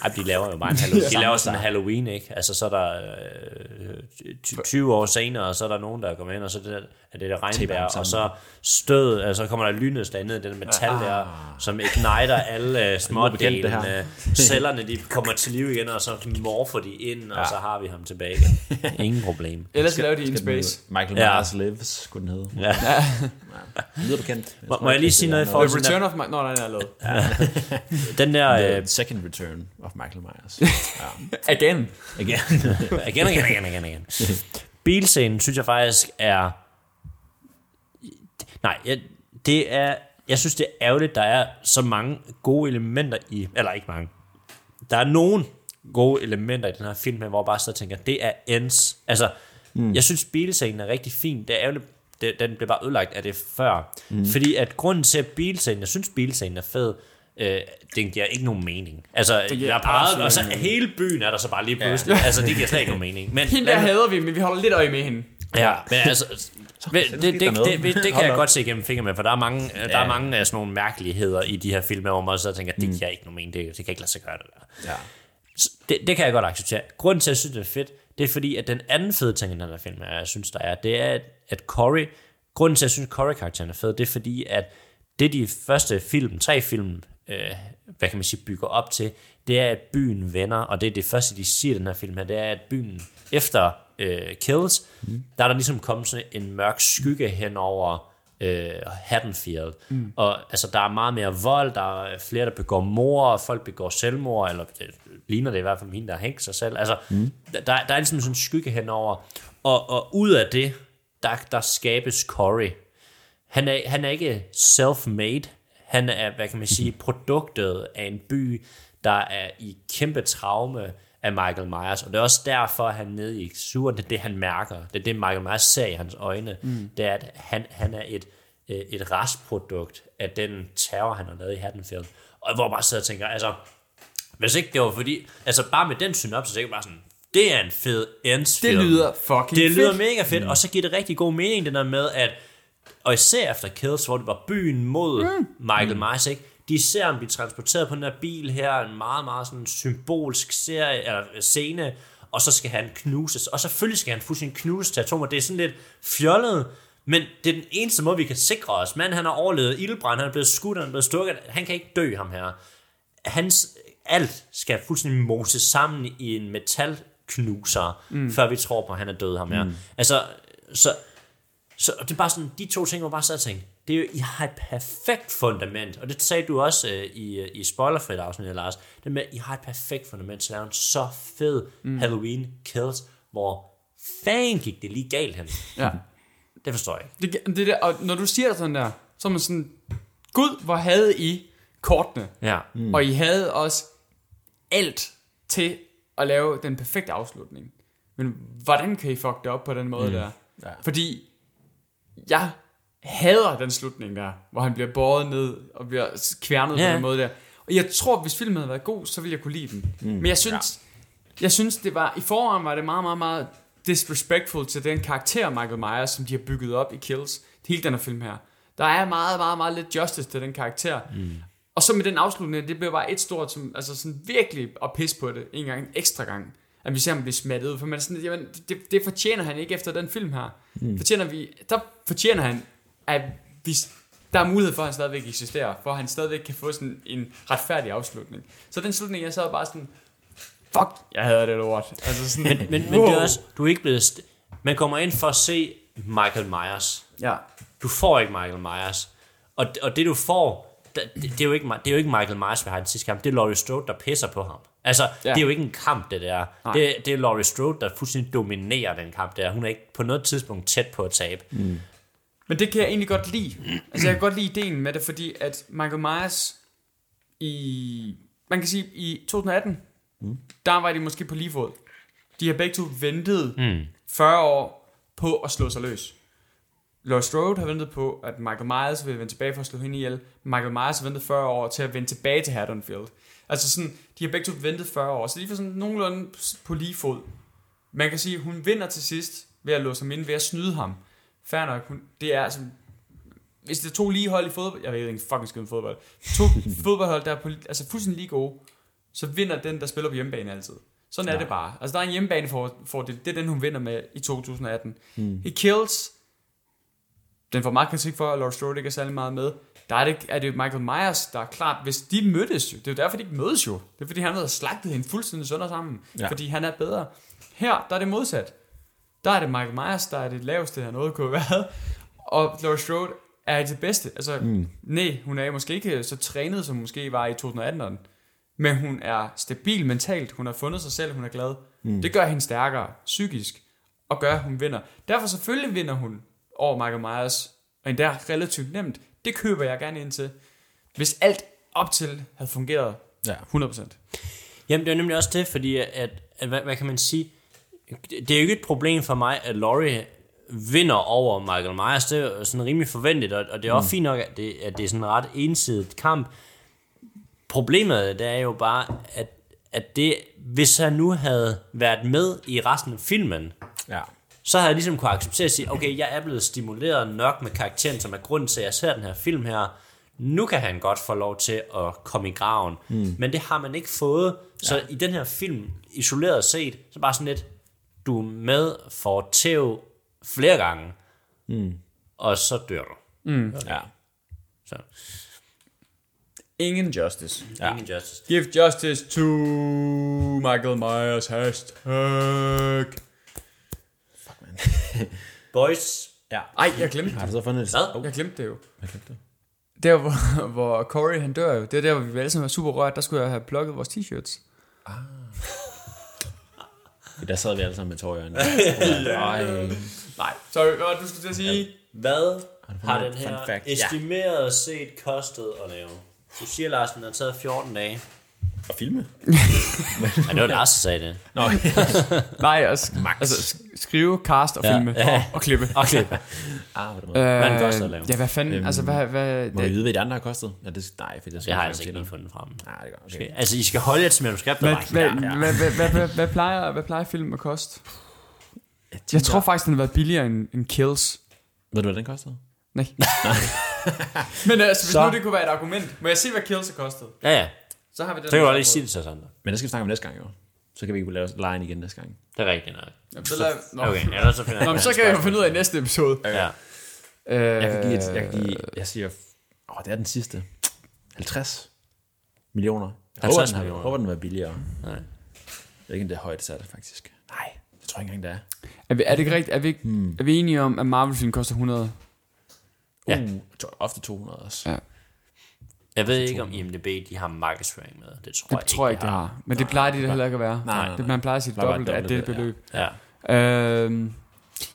Ej, de laver jo bare en <laughs> Halloween. De laver sådan en Halloween, ikke? Altså, så er der øh, ty- 20 år senere, og så er der nogen, der kommer ind, og så er det, er det der regnvejr, og så stød, altså, så kommer der lynnedslag ned i den metal der, som igniter alle øh, <laughs> små bekendt, det her. delene. Cellerne, de kommer til liv igen, og så morfer de ind, og så har vi ham tilbage igen. <laughs> Ingen problem. Ellers skal lave de in space. Michael Ja. Myers Lives, skulle den hedde. Ja. Lyder bekendt. Må, må jeg lige sige noget i forhold til Return of my... Nå, nej, den er lavet. den der The øh, second return of Michael Myers. <laughs> Again. Igen. igen, igen, igen, igen, igen. Bilscenen synes jeg faktisk er... Nej, jeg, det er... Jeg synes, det er ærgerligt, der er så mange gode elementer i... Eller ikke mange. Der er nogle gode elementer i den her film, her, hvor jeg bare så tænker, det er ends. Altså, mm. jeg synes, bilscenen er rigtig fin. Det er ærgerligt, det, den blev bare ødelagt af det før. Mm. Fordi at grunden til, at bilscenen... Jeg synes, bilscenen er fed. Øh, den giver ikke nogen mening. Altså, er bare, absolut og så hele byen er der så bare lige pludselig. Ja. Altså, det giver slet ikke nogen mening. Men, Hende der hader vi, men vi holder lidt øje med hende. Ja, men altså, <laughs> det, det, det, det, det, det kan jeg godt se igennem fingre med, for der er mange, der er Ja. mange af sådan nogle mærkeligheder i de her film, hvor man så tænker, det giver ikke nogen mening, det, det kan ikke lade sig gøre det der. Ja. Det, det kan jeg godt acceptere. Grunden til, at jeg synes, det er fedt, det er fordi, at den anden fede ting i den her film, jeg synes, der er, det er, at- at Corey, grunden til, at jeg synes, Corey-karakteren er fed, det er fordi, at det de første film, tre film, øh, hvad kan man sige, bygger op til, det er, at byen vender, og det er det første, de siger i den her film her, det er, at byen efter øh, Kills, mm. der er der ligesom kommet sådan en mørk skygge hen over øh, Haddonfield. Mm. Og altså, der er meget mere vold, der er flere, der begår mor, og folk begår selvmord, eller det ligner det i hvert fald hende, der har hængt sig selv. Altså, mm. der, der er ligesom sådan en skygge henover. Og, og ud af det, der, der skabes Corey. Han er, han er ikke self-made. Han er, hvad kan man sige, produktet af en by, der er i kæmpe traume af Michael Myers, og det er også derfor, at han nede i suren, det er det, han mærker. Det er det, Michael Myers ser i hans øjne. Mm. Det er, at han, han er et, øh, et restprodukt af den terror, han har lavet i Haddonfield. Og hvor man bare sidder og tænker, altså, hvis ikke det var fordi, altså bare med den synopsis, så er det bare sådan, det er en fed ends Det lyder fucking Det lyder fedt. mega fedt, mm. og så giver det rigtig god mening, det der med, at, og især efter Kills, hvor det var byen mod mm. Michael Myers, ikke? De ser ham blive transporteret på den her bil her, en meget, meget sådan symbolsk serie, eller scene, og så skal han knuses, og selvfølgelig skal han fuldstændig knuses til atomer. Det er sådan lidt fjollet, men det er den eneste måde, vi kan sikre os. Manden, han har overlevet ildbrand, han er blevet skudt, han er blevet stukket, han kan ikke dø, ham her. Hans, alt skal fuldstændig moses sammen i en metalknuser, mm. før vi tror på, at han er død, ham her. Mm. Altså, så, så og det er bare sådan, de to ting, hvor bare sad og tænkte, det er jo, I har et perfekt fundament, og det sagde du også øh, i, øh, i spoilerfrit afsnit, Lars, det med, at I har et perfekt fundament til at lave en så fed mm. Halloween Kills, hvor fanden gik det lige galt hen. Ja. Det forstår jeg ikke. Det, det der, og når du siger det sådan der, så er man sådan, Gud, hvor havde I kortene, Ja. mm. og I havde også alt til at lave den perfekte afslutning. Men hvordan kan I fuck det op på den måde mm. der? Ja. Fordi jeg hader den slutning der, hvor han bliver båret ned og bliver kværnet Ja. på den måde der. Og jeg tror, hvis filmen havde været god, så ville jeg kunne lide den. Mm. Men jeg synes, ja. jeg synes, det var, i forvejen var det meget, meget, meget disrespectful til den karakter Michael Myers, som de har bygget op i Kills. Hele den her film her. Der er meget, meget, meget lidt justice til den karakter. Mm. Og så med den afslutning, det blev bare et stort, som, altså sådan virkelig at pisse på det, en gang, en ekstra gang. At vi ser ham blive smattet ud, for man er sådan, jamen, det, det, fortjener han ikke efter den film her. Mm. Fortjener vi, der fortjener han, at vi, der er mulighed for, at han stadigvæk eksisterer, for at han stadigvæk kan få sådan en retfærdig afslutning. Så den slutning, jeg sad bare sådan, fuck, jeg havde det lort. Altså sådan, Men, men, men det er også, du er ikke blevet... St- man kommer ind for at se Michael Myers. Ja. Du får ikke Michael Myers. Og, og det du får, det, det, er jo ikke, det er jo ikke Michael Myers, vi har i den sidste kamp. Det er Laurie Strode, der pisser på ham. Altså, ja. Det er jo ikke en kamp, det der. Det, det er Laurie Strode, der fuldstændig dominerer den kamp der. Hun er ikke på noget tidspunkt tæt på at tabe. Mm. Men det kan jeg egentlig godt lide. Altså jeg kan godt lide ideen med det, fordi at Michael Myers i, man kan sige, i 2018, mm. der var de måske på lige fod. De har begge to ventet mm. 40 år på at slå sig løs. Laurie Strode har ventet på, at Michael Myers vil vende tilbage for at slå hende ihjel. Michael Myers har ventet 40 år til at vende tilbage til Haddonfield. Altså sådan, de har begge to ventet 40 år, så de er sådan nogenlunde på lige fod. Man kan sige, at hun vinder til sidst ved at låse ham ind, ved at snyde ham. Fair nok, hun, det er altså... Hvis det er to lige hold i fodbold... Jeg ved ikke fucking skid om fodbold. To <laughs> fodboldhold, der er på, altså fuldstændig lige gode, så vinder den, der spiller på hjemmebane altid. Sådan ja. er det bare. Altså der er en hjemmebane for, for det. Det er den, hun vinder med i 2018. Mm. I Kills, den får meget kritik for, at Laurie Strode ikke er særlig meget med. Der er det, er det Michael Myers, der er klart, hvis de mødtes jo, det er jo derfor, de ikke mødes jo. Det er fordi, han har slagtet hende fuldstændig sønder sammen. Ja. Fordi han er bedre. Her, der er det modsat. Der er det Michael Myers, der er det laveste, han noget kunne have været. Og Laurie Strode er det bedste. Altså, mm. nej, hun er måske ikke så trænet, som hun måske var i 2018'eren. Men hun er stabil mentalt. Hun har fundet sig selv, hun er glad. Mm. Det gør hende stærkere psykisk. Og gør, at hun vinder. Derfor selvfølgelig vinder hun over Michael Myers. Og endda relativt nemt. Det køber jeg gerne ind til. Hvis alt op til havde fungeret Ja. 100%. Jamen, det er nemlig også det, fordi at, at hvad, hvad kan man sige, det er jo ikke et problem for mig, at Laurie vinder over Michael Myers, det er jo sådan rimelig forventeligt, og, og det er også mm. fint nok, at det, at det er sådan en ret ensidigt kamp. Problemet det er jo bare, at, at det, hvis han nu havde været med i resten af filmen, Ja. Så havde jeg ligesom kunne acceptere at sige, okay, jeg er blevet stimuleret nok med karakteren, som er grunden til, at jeg ser den her film her. Nu kan han godt få lov til at komme i graven. Mm. Men det har man ikke fået. Så ja. i den her film, isoleret set, så bare sådan lidt, du er med for tæv flere gange, mm. og så dør du. Ja. Så Ingen justice. ja. ingen justice. Give justice to Michael Myers hashtag. <laughs> Boys, Ja. Ej, jeg glemte Har du så fundet det? Hvad? Jeg glemte det jo. Jeg glemte det. Der, hvor, <laughs> hvor Corey han dør jo, det er der, hvor vi alle sammen var super rørt, der skulle jeg have plukket vores t-shirts. Der sad vi alle sammen med tår i øjnene. <laughs> Ej. Nej, sorry, hvad det, du skulle til at sige? hvad har den her estimeret set kostet at lave. Du siger, Larsen, den har taget 14 dage. Og filme? Men det var Lars, der sagde det. Nå, Nej, altså, altså sk- skrive, cast og Ja. filme Ja. og, og klippe. Og klippe. ah, hvad det må. Hvad koster at lave? Ja, hvad fanden, Øhm, altså hvad, hvad, Må vi vide, hvad de andre har kostet? Ja, det, nej, for det skal Det har jeg jeg altså ikke lige fundet frem. Nej, det gør Okay. okay. Altså, I skal holde jer til manuskriptet. hvad, hvad, ja. hvad, hvad, hvad, hvad, hvad, plejer, hvad plejer film at koste? Jeg tror faktisk, den har været billigere end, end Kills. Ved du, hvad den kostede? Nej. <laughs> Men altså, hvis Så- nu det kunne være et argument. Må jeg se, hvad Kills har kostet? Ja, ja. Så har vi den. Så kan du lige sige det til os andre. Men det skal vi snakke om næste gang, jo. Så kan vi ikke lave lejen igen næste gang. Det er rigtigt nok. Jamen, så, lad, nå. Okay, ellers så finder Nå, men så kan jeg jo finde ud af i næste episode. Ja. Øh, Jeg kan give et, jeg kan give, jeg siger, åh, det er den sidste. 50 millioner. Jeg 50 håber, den, har, millioner. håber, den var billigere. Nej. Jeg ved ikke, om det er højt sat, faktisk. Nej, det tror jeg ikke engang, det er. er, vi, er det ikke rigtigt? Er vi, ikke, hmm. er vi enige om, at Marvel-film koster 100? Ja. Uh, jeg tror, ofte 200 også. Ja. Jeg ved ikke, om IMDb de har markedsføring med. Det tror jeg Det tror jeg ikke, det har. Men det plejer de da heller ikke at være. Nej, nej, Det, nej. man plejer at sige dobbelt af det ja. beløb. Ja. Øhm,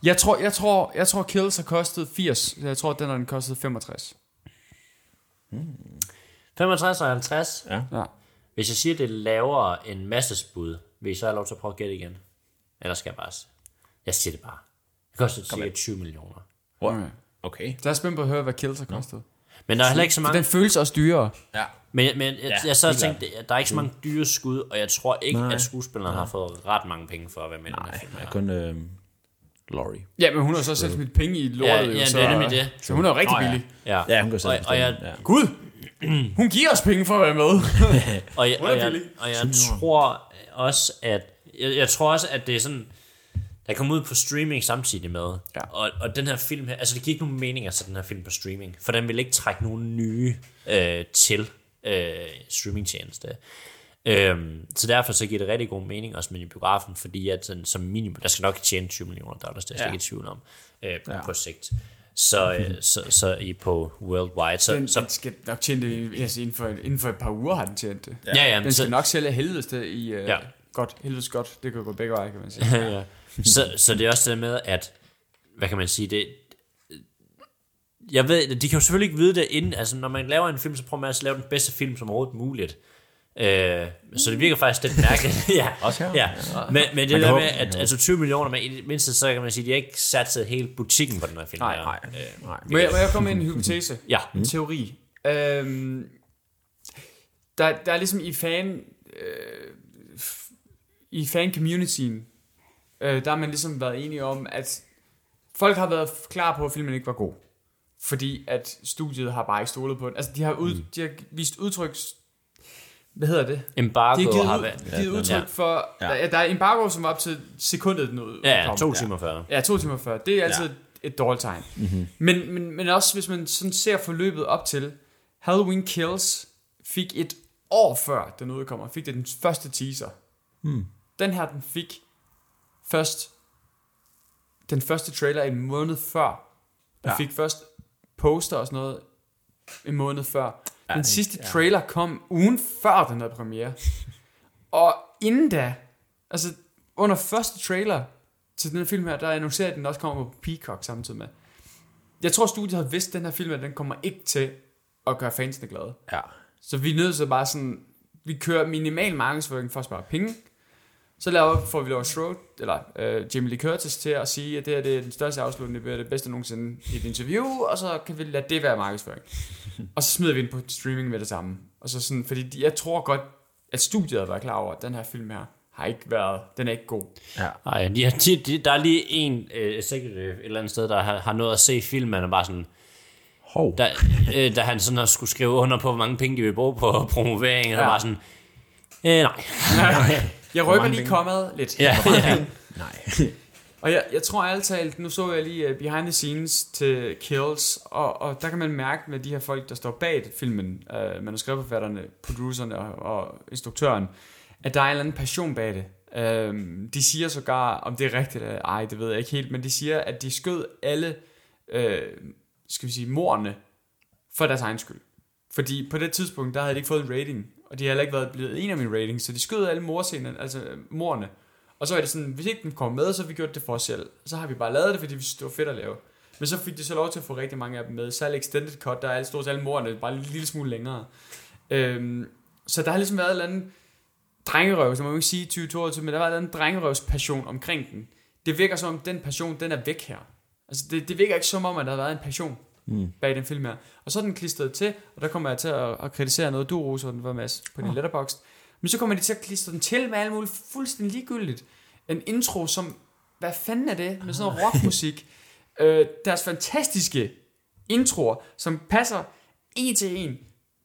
jeg tror, jeg tror, jeg tror Kills har kostet 80. Jeg tror, den har den kostet 65. 65 og 50. Ja. Ja. Hvis jeg siger, det er lavere end Masses bud, vil I så have lov til at prøve at gætte igen? Eller skal jeg bare... Jeg siger det bare. Det koster cirka 20 millioner. Wow. Okay. Okay. Så er jeg spændt på at høre, hvad Kills har kostet. Men der er heller ikke så mange... den føles også dyrere. Ja. Men, men jeg, Ja, jeg så helt tænkte, der er ikke så mange dyre skud, og jeg tror ikke, Nej. at skuespilleren har fået ret mange penge for at være med i den her Nej, film. er kun øh, Laurie. Ja, men hun har så selv smidt penge i lortet. Ja, jo, ja, så, det er nemlig det. Så hun er jo rigtig Nå, ja. billig. Ja, Ja, hun kan selv og, og, jeg, ja. Gud! <clears throat> Hun giver os penge for at være med. <laughs> og, jeg, og, jeg, billig. og jeg tror også, at jeg, jeg tror også, at det er sådan, der kommer ud på streaming samtidig med. Ja. Og, og den her film her, altså det giver ikke nogen mening at sætte den her film på streaming, for den vil ikke trække nogen nye øh, til øh, streamingtjeneste. Øhm, så derfor så giver det rigtig god mening også med i biografen, fordi at sådan, som minimum, der skal nok tjene 20 millioner dollars, det er jeg Ja. ikke i tvivl om, øh, ja. på sigt. Så, øh, så, så i på worldwide. Så, Den, så, den skal nok tjene det, altså inden for, inden for et par uger har den tjent det. ja, ja, Den skal så, nok sælge helvedes det i... Ja. ja. Godt, helvedes godt. Det kan gå begge veje, kan man sige. <laughs> ja. Så, så det er også det med, at, hvad kan man sige, det, jeg ved, de kan jo selvfølgelig ikke vide det inden, altså når man laver en film, så prøver man at lave den bedste film som overhovedet muligt. Øh, så det virker faktisk lidt mærkeligt. <laughs> ja, Også her? Ja. Men, men det der håbe- med, at altså 20 millioner, men i det mindste, så kan man sige, at de har ikke sat hele butikken på den her film. Nej. Nej, Øh, nej. Må jeg, må jeg komme med en hypotese? ja, En teori. Øhm, der, der er ligesom i fan... Øh, f- I fan-communityen, øh, der har man ligesom været enige om, at folk har været klar på, at filmen ikke var god. Fordi at studiet har bare ikke stolet på den. Altså, de har, ud, de har vist udtryk... Hvad hedder det? embargo De har givet, har ud, været... givet udtryk Ja. for... Ja. Der, der er embargo, som var op til sekundet den ud. Ja, ja, kom. to timer før. Ja, to timer før. Det er altid Ja. ja. et dårligt tegn. Mm-hmm. Men, men, men også hvis man sådan ser forløbet op til, Halloween Kills fik et år før den udkommer, fik det den første teaser. Mm. Den her, den fik først den første trailer en måned før. Den Ja. fik først poster og sådan noget en måned før. Den Ja, sidste ja. trailer kom ugen før den havde premiere. <laughs> og inden da, altså under første trailer til den her film her, der annoncerer at den også kommer på Peacock samtidig med. Jeg tror, studiet har vidst, at den her film, at den kommer ikke til at gøre fansene glade. Ja. Så vi er nødt til bare sådan, vi kører minimal markedsføring for at spare penge. Så laver, får vi Laura Strode, eller øh, Jamie Lee Curtis til at sige, at det her det er den største afslutning, det bliver det bedste nogensinde i et interview, og så kan vi lade det være markedsføring. <laughs> og så smider vi ind på streaming med det samme. Og så sådan, fordi jeg tror godt, at studiet har været klar over, at den her film her har ikke været, den er ikke god. Ja. Nej, de, de, de, der er lige en øh, sikkert øh, et eller andet sted, der har, har nået at se filmen, og bare sådan, Hov. da, øh, da han sådan har skulle skrive under på, hvor mange penge de vil bruge på promovering, og ja. Ja. var sådan, øh, nej. <laughs> <laughs> Jeg mange lige kommet lidt. Ja, ja. <laughs> Nej. Og jeg, jeg tror ærligt talt, nu så jeg lige uh, behind the scenes til Kills, og, og der kan man mærke med de her folk, der står bag filmen, uh, manuskriptforfatterne, producerne og, og instruktøren, at der er en eller anden passion bag det. Uh, de siger sågar, om det er rigtigt, eller ej, det ved jeg ikke helt, men de siger, at de skød alle, uh, skal vi sige, morerne for deres egen skyld. Fordi på det tidspunkt, der havde de ikke fået en rating, og de har heller ikke været blevet en af mine ratings, så de skød alle morscenerne, altså øh, morerne. Og så er det sådan, hvis ikke den kommer med, så har vi gjort det for os selv. Så har vi bare lavet det, fordi vi synes, det var fedt at lave. Men så fik de så lov til at få rigtig mange af dem med. Særligt Extended Cut, der er alle stort set alle morerne, bare en lille smule længere. Øhm, så der har ligesom været en eller anden drengerøv, som man jo ikke sige 2022, men der var en eller passion omkring den. Det virker som om, den passion, den er væk her. Altså, det, det virker ikke som om, at der har været en passion mm. bag den film her. Og så er den klistret til, og der kommer jeg til at, at kritisere noget, du roser den var Mads på din oh. letterbox. Men så kommer de til at klistre den til med alt muligt fuldstændig ligegyldigt. En intro, som, hvad fanden er det? Med sådan noget rockmusik. øh, deres fantastiske introer, som passer en til en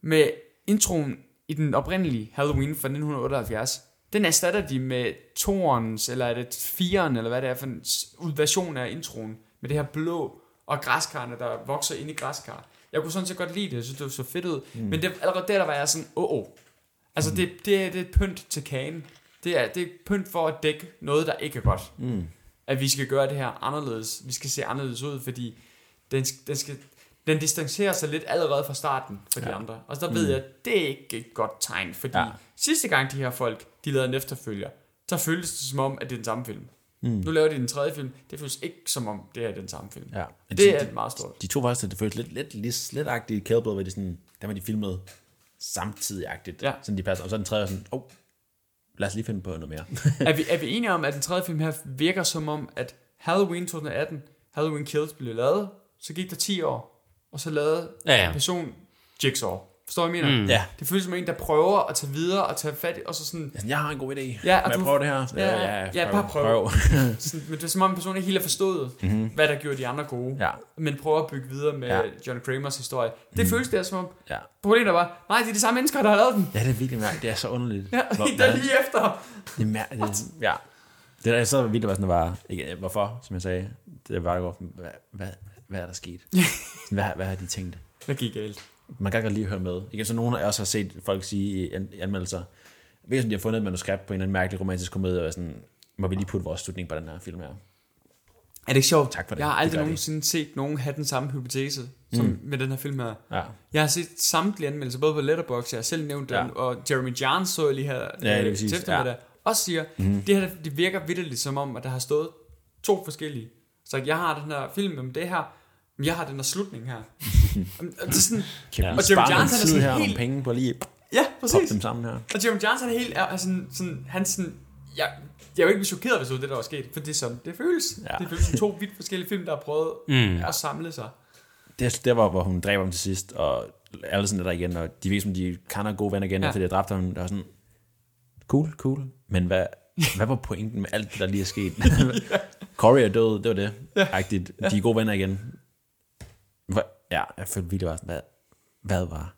med introen i den oprindelige Halloween fra 1978. Den erstatter de med toerens, eller er det firen, eller hvad det er for en version af introen, med det her blå og græskarne, der vokser ind i græskar. Jeg kunne sådan set godt lide det, jeg synes, det var så fedt ud. Mm. Men det, allerede der, der var jeg sådan, åh, oh, oh. Altså, mm. det, det, er, det er et pynt til kagen. Det er, det er pynt for at dække noget, der ikke er godt. Mm. At vi skal gøre det her anderledes. Vi skal se anderledes ud, fordi den, den, skal, den distancerer sig lidt allerede fra starten for de Ja. andre. Og så der ved jeg, at det er ikke et godt tegn, fordi ja. sidste gang de her folk, de lavede en efterfølger, der føltes det som om, at det er den samme film. Mm. Nu laver de den tredje film. Det føles ikke som om, det er den samme film. Ja. Det de, er de, et meget stort. de to første, det føles lidt, lidt, lidt, lidt agtigt Bill, hvor de sådan, der var de filmet samtidig-agtigt. Ja. Sådan de passer. Og så er den tredje sådan, åh, oh, lad os lige finde på noget mere. <laughs> er, vi, er vi enige om, at den tredje film her virker som om, at Halloween 2018, Halloween Kills blev lavet, så gik der 10 år, og så lavede Ja, ja. en person Jigsaw. Forstår du, hvad jeg mener? Mm. ja. Det føles som en, der prøver at tage videre og tage fat i, og så sådan, jeg har en god idé. Ja, Ja, og Må jeg du- prøve det her? Ja, ja, bare prøv. <laughs> sådan men det er som om personen ikke helt har forstået, mm-hmm. hvad der gjorde de andre gode, Ja, men prøver at bygge videre med Ja. ja. John Kramers historie. Det mm. føles det som om, ja. problemet er bare, nej, det er de samme mennesker, der har lavet den. Ja, det er virkelig mærkeligt. Det er så underligt. Ja, der hvad- lige efter. Det er mær- det, ja. Det er så vildt, at sådan, det var, ikke, hvorfor, som jeg sagde, det var godt, hvad, hvad, hvad er der sket? <laughs> hvad, hvad har de tænkt? Hvad gik galt? Man kan godt lige høre med. Igen, så nogen af os har set folk sige i an- i anmeldelser, hvis de har fundet et manuskript på en eller anden mærkelig romantisk komedie, og sådan, må vi lige putte vores slutning på den her film her. Er det ikke sjovt? Tak for det. Jeg har Det aldrig vi. nogensinde set nogen have den samme hypotese som mm. med den her film her. Ja. Jeg har set samtlige anmeldelser, både på Letterboxd, jeg har selv nævnt Ja. den, og Jeremy Johns så jeg lige her Ja, øh, lige præcis, til eftermiddag, også siger, mm. det her det virker vidderligt som om, at der har stået to forskellige. Så jeg har den her film om det her, men jeg har den her slutning her. <laughs> Og det er sådan, Kan Ja. Og noget Johnson er sådan her om helt- penge på lige ja, præcis. dem sammen her? Og Jeremy Johnson er helt, er, er sådan, sådan, han sådan, jeg, jeg er jo ikke chokeret, hvis det var det, der var sket, for det er sådan, det føles. Ja. Ja. Det føles som to vidt forskellige film, der har prøvet Mm. at samle sig. Det er der, hvor, hun dræber ham til sidst, og Allison er der igen, og de viser, som de kan have gode venner igen, Ja. ja. fordi jeg dræbte ham. Der var sådan, cool, cool. Men hvad, hvad var pointen med alt det, der lige er sket? <laughs> <laughs> Corey er død, det var det. Ja. De er gode venner igen. Ja, jeg følte virkelig bare sådan, hvad, hvad var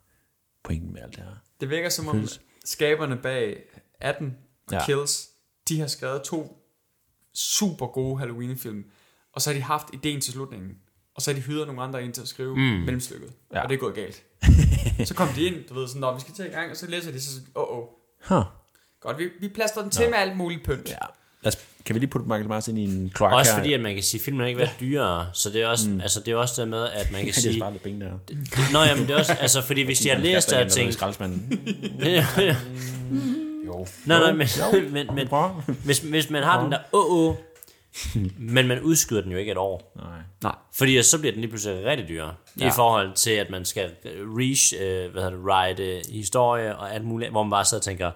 pointen med alt det her? Det virker som om skaberne bag 18 og Ja. Kills, de har skrevet to super gode Halloween-film, og så har de haft ideen til slutningen, og så har de hyret nogle andre ind til at skrive mm. mellemstykket, Ja. og det er gået galt. <laughs> så kom de ind, du ved sådan, når vi skal til i gang, og så læser de så, åh, oh, oh. Huh. godt, vi, vi plaster den til med alt muligt pynt. Ja. Lad os, kan vi lige putte Michael Mars ind i en kloak Også her? fordi, at man kan sige, at filmen har ikke været dyrere, så det er også, mm. altså, det er også det med, at man <laughs> kan Ja, sige... sparet lidt penge der. Nå, jamen, det er også, altså, fordi hvis de har læst det. <laughs> Ja, ja. Jo. Nej, nej, <laughs> men, men, men Prøv. hvis, hvis man har den der åh, åh, men man udskyder den jo ikke et år. Nej. Nej. Fordi så bliver den lige pludselig rigtig dyr. Ja. I Ja. forhold til, at man skal reach, øh, hvad hedder det, write øh, historie og alt muligt, hvor man bare sidder og tænker,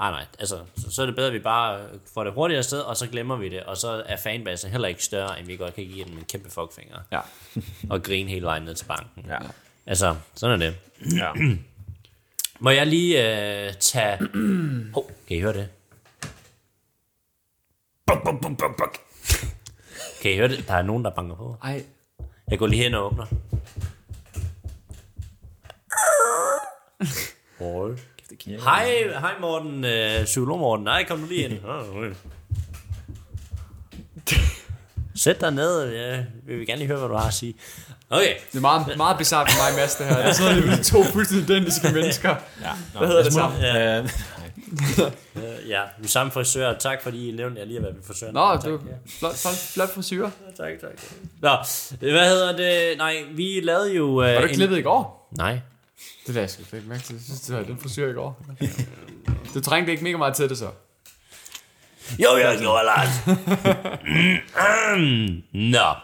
nej nej, altså, så, så er det bedre, at vi bare får det hurtigere sted, og så glemmer vi det, og så er fanbasen heller ikke større, end vi godt kan give dem en kæmpe fuckfinger, Ja. <laughs> og grine hele vejen ned til banken. Ja. Altså, sådan er det. ja. <clears throat> Må jeg lige øh, tage... <clears throat> Hov, kan I høre det? Buk, buk, buk, buk, buk. Kan I høre det? Der er nogen, der banker på. Ej, Jeg går lige hen og åbner. <laughs> Hold. Hej, hej Morten, øh, psykolog Morten. Nej, kom nu lige ind. <laughs> <laughs> Sæt dig ned, ja, vi vil gerne lige høre, hvad du har at sige. Okay, det er meget, meget bizarrt for mig, Mads, det her. <laughs> Der sidder lige to fuldstændig identiske mennesker. ja. Hvad hedder det sammen? Ja. Øh, øh, ja, vi er samme frisør. Tak fordi I nævnte, jeg lige har været ved frisøren. Nå, tak, du, ja. flot, flot, flot frisyr. Tak, tak. Nå, hvad hedder det? Nej, vi lavede jo... Øh, Var du ikke klippet i går? Nej. Det lader jeg sgu ikke mærke til. Jeg synes, det var den frisyr i går. <laughs> Du trængte ikke mega meget til det så. Jo, jeg gjorde Lars. Mm, mm. Nå,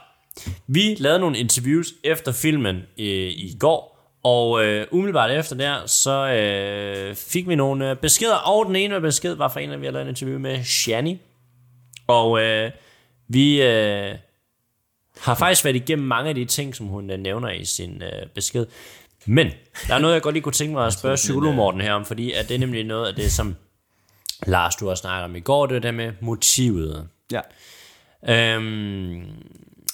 Vi lavede nogle interviews efter filmen øh, i går, og øh, umiddelbart efter der, så øh, fik vi nogle øh, beskeder, og den ene besked var fra en af, vi har lavet en interview med Shani. Og øh, vi øh, har faktisk været igennem mange af de ting, som hun øh, nævner i sin øh, besked. Men der er noget, jeg godt lige kunne tænke mig at spørge psykolog Morten her om, fordi at det er nemlig noget af det, som Lars, du har snakket om i går, det er det med motivet. Ja. Øhm,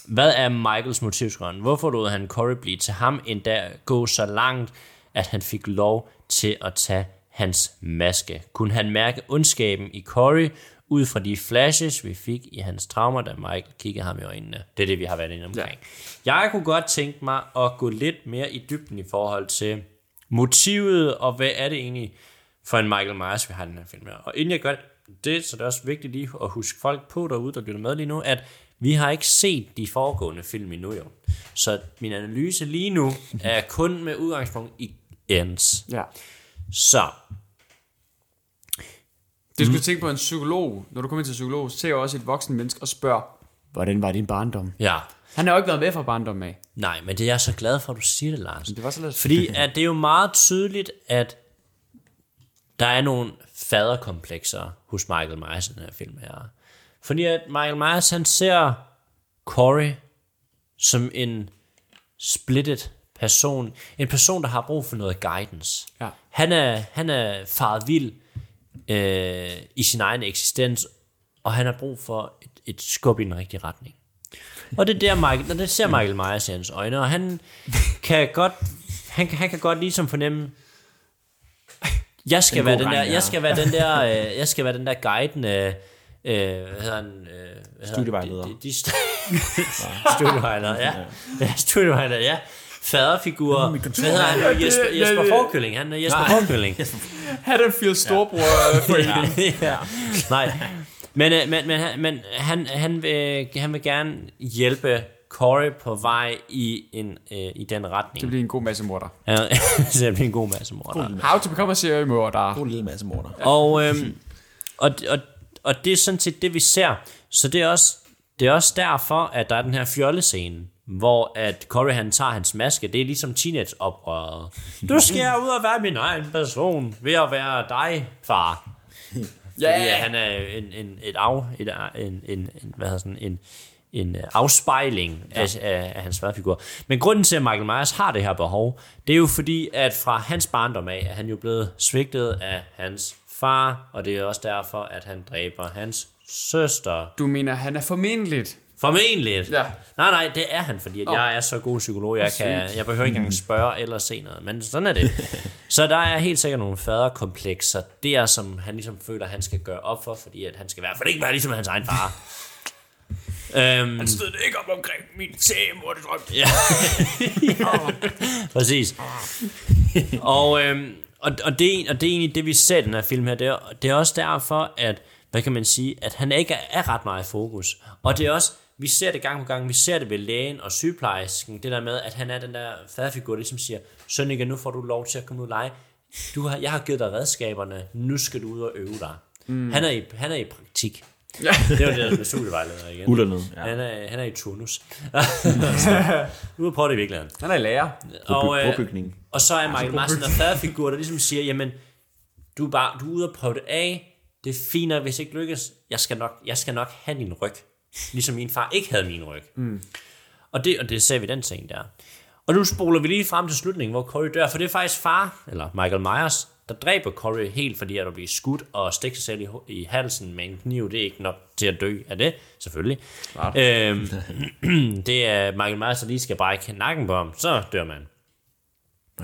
hvad er Michaels motivskron? Hvorfor lod han Corey blive til ham endda gå så langt, at han fik lov til at tage hans maske? Kunne han mærke ondskaben i Corey ud fra de flashes, vi fik i hans traumer, da Michael kiggede ham i øjnene? Det er det, vi har været inde omkring. Ja. Jeg kunne godt tænke mig at gå lidt mere i dybden i forhold til motivet, og hvad er det egentlig for en Michael Myers, vi har den her film her. Og inden jeg gør det, så er det også vigtigt lige at huske folk på derude, der lytter med lige nu, at vi har ikke set de foregående film endnu jo. Så min analyse lige nu er kun med udgangspunkt i ends. Ja. Så, Du skulle tænke på en psykolog. Når du kommer ind til psykolog, så ser jeg også et voksen menneske og spørger, hvordan var din barndom? ja. Han har jo ikke været med fra barndom af. Nej, men det er jeg så glad for, at du siger det, Lars. Det var så lidt... Fordi at det er jo meget tydeligt, at der er nogle faderkomplekser hos Michael Myers i den her film her. Fordi at Michael Myers, han ser Corey som en splittet person. En person, der har brug for noget guidance. Ja. Han er, han er faret vild øh, i sin egen eksistens, og han har brug for et, et skub i den rigtige retning. Og det er der, Michael, og det ser Michael Myers i hans øjne, og han kan godt, han, kan- han kan godt ligesom fornemme, jeg skal være den der, jeg skal være den der, <laughs> øh, jeg skal være den der guidende, øh, hvad hedder han? Øh, hvad? Studievejleder. De, de, de <laughs> st- studievejleder, ja. ja. Studievejleder, ja. Faderfigur. Hvad hedder han? Jesper, Ja, Jesper det- Forkylling. Han er Jesper Forkylling. Haddonfield <laughs> storbror for ja. <laughs> <laughs> ja. Nej. Men, øh, men, men, han- men han, han, vil, han vil gerne hjælpe Corey på vej i, en, øh, i den retning. Det bliver en god masse morder. Ja, det bliver en god masse mor. How to become a serial morder. God lille masse morder. Og, øhm, og, og, og det er sådan set det, vi ser. Så det er også, det er også derfor, at der er den her fjollescene, hvor at Corey han tager hans maske. Det er ligesom teenage-oprøret. <laughs> Du skal ud og være min egen person ved at være dig, far. <laughs> Ja. At han er en, en, et af, et, en, en, en, hvad hedder sådan, en, en afspejling af, af, af hans faderfigur. Men grunden til, at Michael Myers har det her behov, det er jo fordi, at fra hans barndom af, er han jo blevet svigtet af hans far, og det er også derfor, at han dræber hans søster. Du mener, han er formentligt. Formentlig. Ja. Nej, nej, det er han, fordi at Åh. jeg er så god psykolog, jeg, kan, jeg behøver ikke engang spørge eller se noget, men sådan er det. <laughs> Så der er helt sikkert nogle faderkomplekser der, som han ligesom føler, han skal gøre op for, fordi at han skal i hvert fald ikke være ligesom hans egen far. <laughs> øhm, han stod ikke op omkring min seriemorderdrøm. Ja. <laughs> Præcis. og, øhm, og, og, det, og det er egentlig det, vi ser i den her film her. Det er, det er også derfor, at, hvad kan man sige, at han ikke er, er ret meget i fokus. Og det er også, vi ser det gang på gang, vi ser det ved lægen og sygeplejersken, det der med, at han er den der faderfigur, der ligesom siger, Sønneke, nu får du lov til at komme ud og lege. Du har, jeg har givet dig redskaberne, nu skal du ud og øve dig. Mm. Han, er i, han er i praktik. Ja. <laughs> Det var det, der med studievejleder igen. Ulønnet, ja. Han, er, han er i turnus. <laughs> nu er på det i virkeligheden. Han er i lærer. Og, øh, Brobygning. og så er Michael Myers en faderfigur, der ligesom siger, jamen, du er, bare, du er ude og prøve det af, det er fint hvis ikke lykkes, jeg skal nok, jeg skal nok have din ryg. Ligesom min far ikke havde min ryg. Mm. Og, det, og det ser vi den ting der. Og nu spoler vi lige frem til slutningen, hvor Corey dør, for det er faktisk far, eller Michael Myers, der dræber Corey helt, fordi at der bliver skudt og stikker sig selv i, i halsen med en kniv. Det er ikke nok til at dø af det, selvfølgelig. Øhm, <clears throat> det er Michael Myers, der lige skal brække nakken på ham, så dør man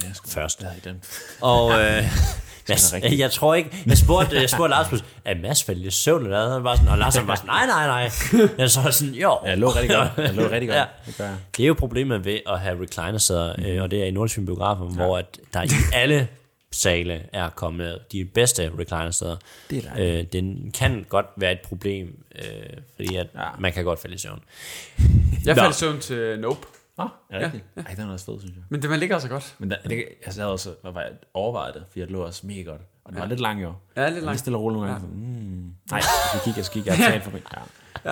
jeg skal først. Ja, i den. Og øh, <laughs> jeg, rigtigt. jeg, tror ikke, jeg spurgte, jeg spurgte Lars, pludselig, er Mads faldet i søvn eller hvad? Han var sådan, og Lars var sådan, nej, nej, nej. Jeg så var sådan, jo. Ja, jeg lå rigtig godt. Jeg lå rigtig godt. Ja. Det. Det er jo problemet ved at have recliner øh, og det er i Nordsjøen biografer, hvor at der i alle sale er kommet de bedste recliner Det er øh, Den kan godt være et problem, øh, fordi at Ja. man kan godt falde i søvn. Jeg Nå. faldt i søvn til Nope. Nå, er det rigtigt? Ej, den er også fed, synes jeg. Men det man ligger så godt. Men der, det, jeg havde også hvad var jeg, overvejet det, fordi jeg lå også mega godt. Og den var lidt lang jo. Ja, lidt lang. stille og roligt nogle gange. Ja. Mm. Nej, jeg skal kigge, jeg <laughs> skal kigge. Jeg har talt for mig. Ja.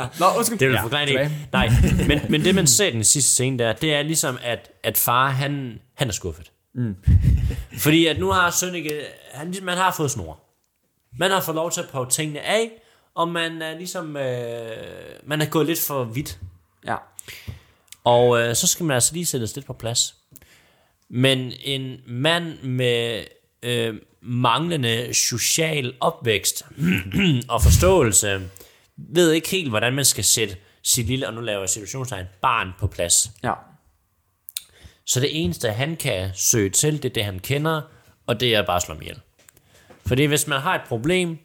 Ja. Nå, undskyld. Det vil Ja, forklare det ikke. Nej, <laughs> men, men det man ser i den sidste scene der, det er ligesom, at, at far, han, han er skuffet. Mm. <laughs> Fordi at nu har Sønneke, han, ligesom- man har fået snor. Man har fået lov til at prøve tingene af, og man er ligesom, øh, man er gået lidt for vidt. Ja. Og øh, så skal man altså lige sættes lidt på plads. Men en mand med øh, manglende social opvækst <clears throat> og forståelse, ved ikke helt, hvordan man skal sætte sit lille, og nu laver jeg situationstegn, barn på plads. Ja. Så det eneste, han kan søge til, det er det, han kender, og det er bare at slå ihjel. Fordi hvis man har et problem,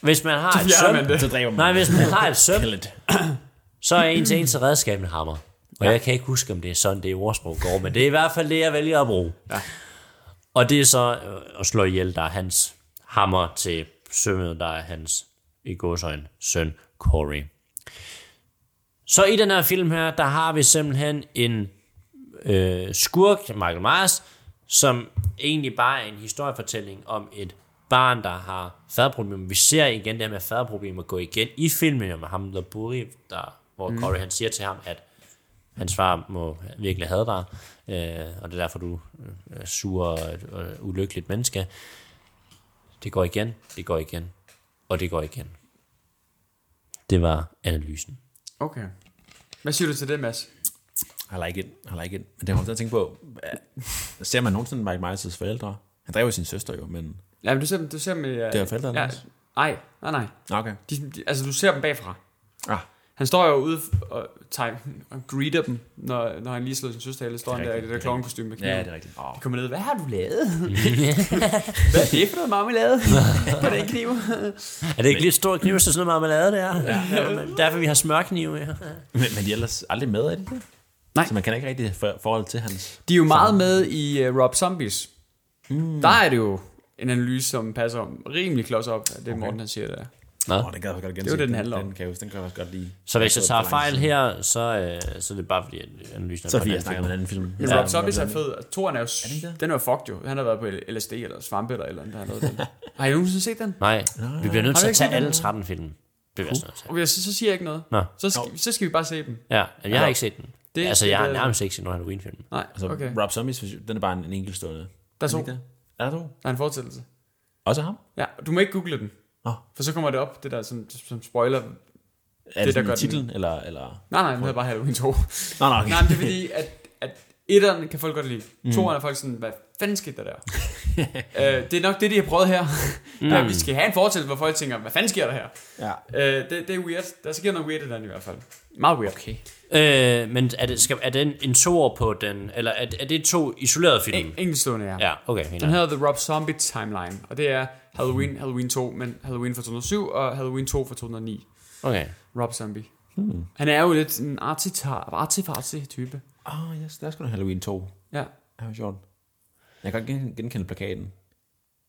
hvis man har et fjerner søm, man det. Så nej, hvis man har et <laughs> søm, <clears throat> så er ens eneste redskab en hammer. Og ja. jeg kan ikke huske, om det er sådan, det ordsprog går, men det er i hvert fald det, jeg vælger at bruge. Ja. Og det er så øh, at slå ihjel, der er hans hammer til sømmet, der er hans, i gåsøjne, søn Corey. Så i den her film her, der har vi simpelthen en øh, skurk, Michael Myers, som egentlig bare er en historiefortælling om et barn, der har fadproblemer. Vi ser igen det her med fadproblemer gå igen i filmen med ham, der Buri, der, hvor mm. Corey han siger til ham, at hans far må virkelig have dig, øh, og det er derfor, du øh, er sur og og ulykkeligt menneske. Det går igen, det går igen, og det går igen. Det var analysen. Okay. Hvad siger du til det, Mads? I like it, I like it. Men det har jeg tænke på, hvad- ser man nogensinde Mike Myers' forældre? Han drev jo sin søster jo, men... Ja, men du ser dem, du ser dem i... Uh, Det er forældrene ja? Nej, nej, nej. Okay. De, de, altså, du ser dem bagfra. Ah, Han står jo ude og, tager, og greeter dem, når, når han lige slår sin søster ihjel. Står han Det er der i det der det er klovnkostyme med ja, kniven. det er rigtigt. Oh. De kommer ned, hvad har du lavet? <laughs> hvad er det for noget marmelade <laughs> på den kniv? Er det ikke lidt stor kniv, så sådan noget marmelade der? Ja. ja. Derfor vi har smørkniv, ja. Men, men de er ellers aldrig med, er de det? Nej. Så man kan ikke rigtig for, forhold til hans... De er jo meget med i uh, Rob Zombies. Mm. Der er det jo en analyse, som passer rimelig klods op af det, okay. Morten han siger der. Nå. Oh, den kan jeg godt gense. Det er jo det, den handler om. Den kan jeg, huske, den kan jeg også godt lide. Så hvis jeg tager fejl her, så, øh, så er det bare fordi, at analysen er Så på fordi, jeg anden snakker om en anden film. Men Ja, Rob Zombies er fed. Toren er jo, den er jo fucked jo. Han har været på LSD eller svampe eller eller andet. Der har noget den. <laughs> Har I nogensinde set den? Nej, vi bliver nødt til at tage alle den? 13 film. Det jeg. Okay, så, så siger jeg ikke noget. Nå, Så skal, så skal vi bare se dem. ja, jeg har ikke set den. Det- altså, jeg har nærmest ikke set nogen Halloween-film. Nej, Altså, okay. Rob Zombies, den er bare en, en enkeltstående. Der er to. Er der to? Der er en fortællelse. Også ham? Ja, du må ikke google den. Nå. For så kommer det op, det der som, som spoiler. Er det, der det der gør gør den. titlen, eller... eller... Nej, nej, den hedder bare Halloween 2. Nå, nå, okay. nej, men det er fordi, at, at etteren kan folk godt lide. Mm. Toeren er folk sådan, hvad fanden skete der der? <laughs> øh, det er nok det, de har prøvet her. Mm. Ja, vi skal have en fortællelse, hvor folk tænker, hvad fanden sker der her? Ja. Øh, det, det er weird. Der sker noget weird i den i hvert fald. Meget weird. Okay. Øh, men er det, skal, er det en, en toer på den, eller er, er det to isolerede film? En, enkeltstående, ja. Ja, okay. Den hedder The Rob Zombie Timeline, og det er Halloween, Halloween 2, men Halloween fra 2007 og Halloween 2 fra 2009. Okay. Rob Zombie. Hmm. Han er jo lidt en artsy-fartsy type. Åh, oh, yes, der er sgu da Halloween 2. Ja. Det var sjovt. Jeg kan godt gen- genkende plakaten.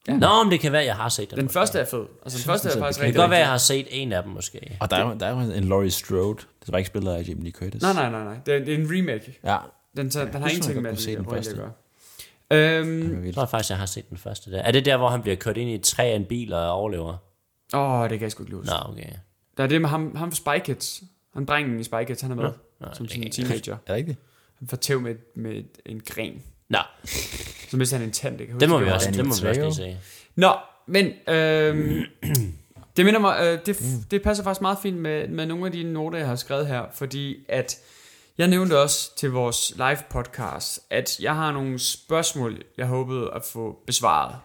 Nå, men det kan være, jeg har set den. Den første er fed. Altså den første er faktisk det kan rigtig godt være, jeg rigtig- har set en af dem måske. Og der er, jo- der er jo en Laurie Strode, det var ikke spillet af Jamie Lee Curtis. Nej, nej, nej, nej. Det er, det er en remake. Ja, Den, tager, den har ingenting jeg med se den første. gøre. Øhm, Jeg tror faktisk, jeg har set den første der. Er det der, hvor han bliver kørt ind i et træ af en bil og overlever? Åh, det kan jeg sgu ikke huske. Nå, okay. Der er det med ham, ham fra Spy Kids. Han drengen i Spy Kids, han er med. Nå, som sådan en teenager. er det rigtigt? Han får tæv med, med en gren. Nå, Så mister han en tand. Det, kan det må vi også, det må vi også lige se. Nå, men øhm, <clears throat> det minder mig, øh, det, det passer faktisk meget fint med, med nogle af de noter, jeg har skrevet her, fordi at jeg nævnte også til vores live podcast, at jeg har nogle spørgsmål, jeg håbede at få besvaret.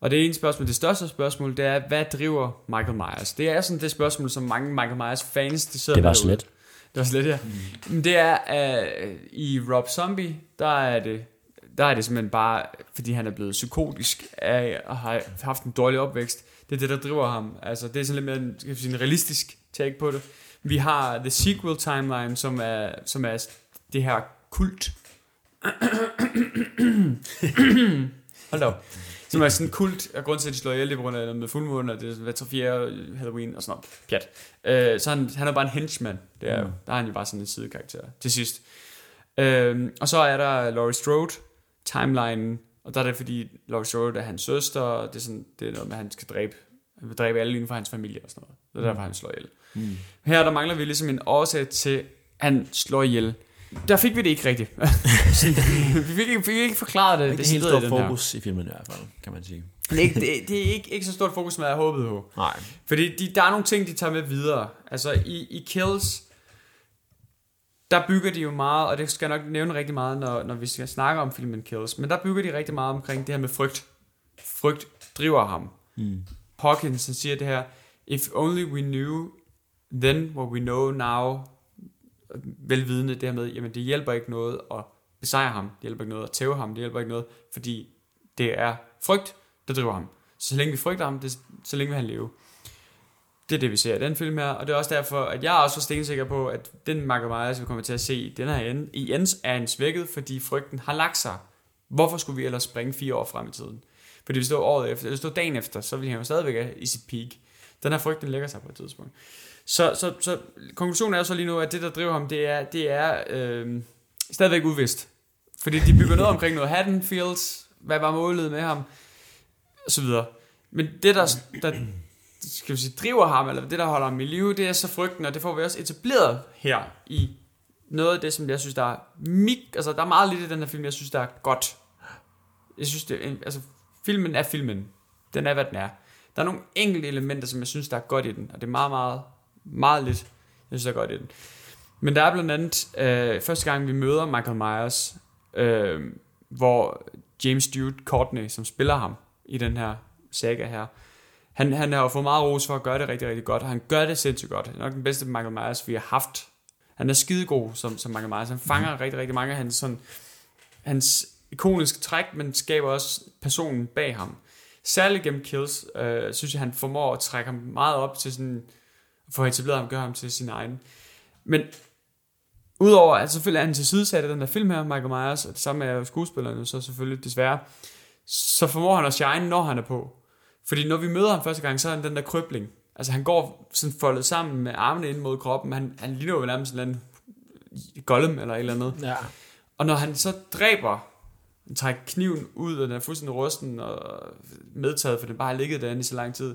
Og det ene spørgsmål, det største spørgsmål, det er, hvad driver Michael Myers? Det er sådan det spørgsmål, som mange Michael Myers fans, de sidder Det var med så derude. let. Det var slet, ja. Mm. Det er, uh, i Rob Zombie, der er det, der er det simpelthen bare, fordi han er blevet psykotisk af og har haft en dårlig opvækst. Det er det, der driver ham. Altså, det er sådan lidt mere en, en realistisk take på det. Vi har The Sequel Timeline, som er, som er det her kult. Hold op. Som er sådan en kult, og grund til, at de slår ihjel, det er på grund af noget med fuldmåne, og det er hver 3 4 Halloween og sådan noget. Pjat. Øh, så han, han er bare en henchman. Det er, mm. Der er han jo bare sådan en sidekarakter til sidst. Øh, og så er der Laurie Strode, timeline, og der er det fordi, Laurie Strode er hans søster, og det er, sådan, det er noget med, at han skal dræbe, han vil dræbe alle inden for hans familie og sådan noget. Det er derfor, han slår ihjel. Mm. Her der mangler vi ligesom en årsag til, at han slår ihjel. Der fik vi det ikke rigtigt. <laughs> vi fik ikke, fik ikke forklaret det. Det er det helt sidder i stor den her. fokus i filmen i hvert fald, kan man sige. Det er, ikke, det, det er ikke, ikke så stort fokus, som jeg havde håbet på. Nej. Fordi de, der er nogle ting, de tager med videre. Altså i, i Kills, der bygger de jo meget, og det skal jeg nok nævne rigtig meget, når, når vi skal snakke om filmen Kills, men der bygger de rigtig meget omkring det her med frygt. Frygt driver ham. Mm. Hawkins siger det her, if only we knew then what we know now, velvidende det her med, jamen det hjælper ikke noget at besejre ham, det hjælper ikke noget at tæve ham, det hjælper ikke noget, fordi det er frygt, der driver ham. Så længe vi frygter ham, det, så længe vil han leve. Det er det, vi ser i den film her, og det er også derfor, at jeg er også stensikker på, at den Michael Myers, vi kommer til at se i den her ende, i ends er en svækket, fordi frygten har lagt sig. Hvorfor skulle vi ellers springe fire år frem i tiden? Fordi hvis det var året efter, eller hvis det var dagen efter, så ville han jo stadigvæk i sit peak. Den her frygten lægger sig på et tidspunkt. Så, så, så konklusionen er så lige nu, at det, der driver ham, det er, det er øh, stadigvæk uvist. Fordi de bygger noget omkring noget Haddonfields, hvad var målet med ham, og så videre. Men det, der, der skal vi sige, driver ham, eller det, der holder ham i live, det er så frygten, og det får vi også etableret her i noget af det, som jeg synes, der er mik, altså der er meget lidt i den her film, jeg synes, der er godt. Jeg synes, det altså filmen er filmen. Den er, hvad den er. Der er nogle enkelte elementer, som jeg synes, der er godt i den, og det er meget, meget, meget lidt, jeg synes, der er godt i den. Men der er blandt andet, øh, første gang vi møder Michael Myers, øh, hvor James Stewart Courtney, som spiller ham i den her saga her, han, han har jo fået meget ros for at gøre det rigtig, rigtig godt, og han gør det sindssygt godt. Han er nok den bedste Michael Myers, vi har haft. Han er skidegod som, som Michael Myers. Han fanger rigtig, rigtig mange af hans, sådan, hans ikoniske træk, men skaber også personen bag ham. Særligt gennem Kills, øh, synes jeg, han formår at trække ham meget op til sådan, få etableret ham, gøre ham til sin egen. Men Udover at selvfølgelig er han til sidesat i den der film her, Michael Myers, og det samme er skuespillerne så selvfølgelig desværre, så formår han at shine, når han er på. Fordi når vi møder ham første gang, så er han den der krybling. Altså han går sådan foldet sammen med armene ind mod kroppen. Han, han ligner jo nærmest en eller anden golem eller et eller andet. Ja. Og når han så dræber, trækker kniven ud, og den er fuldstændig rusten og medtaget, for den bare har ligget derinde i så lang tid.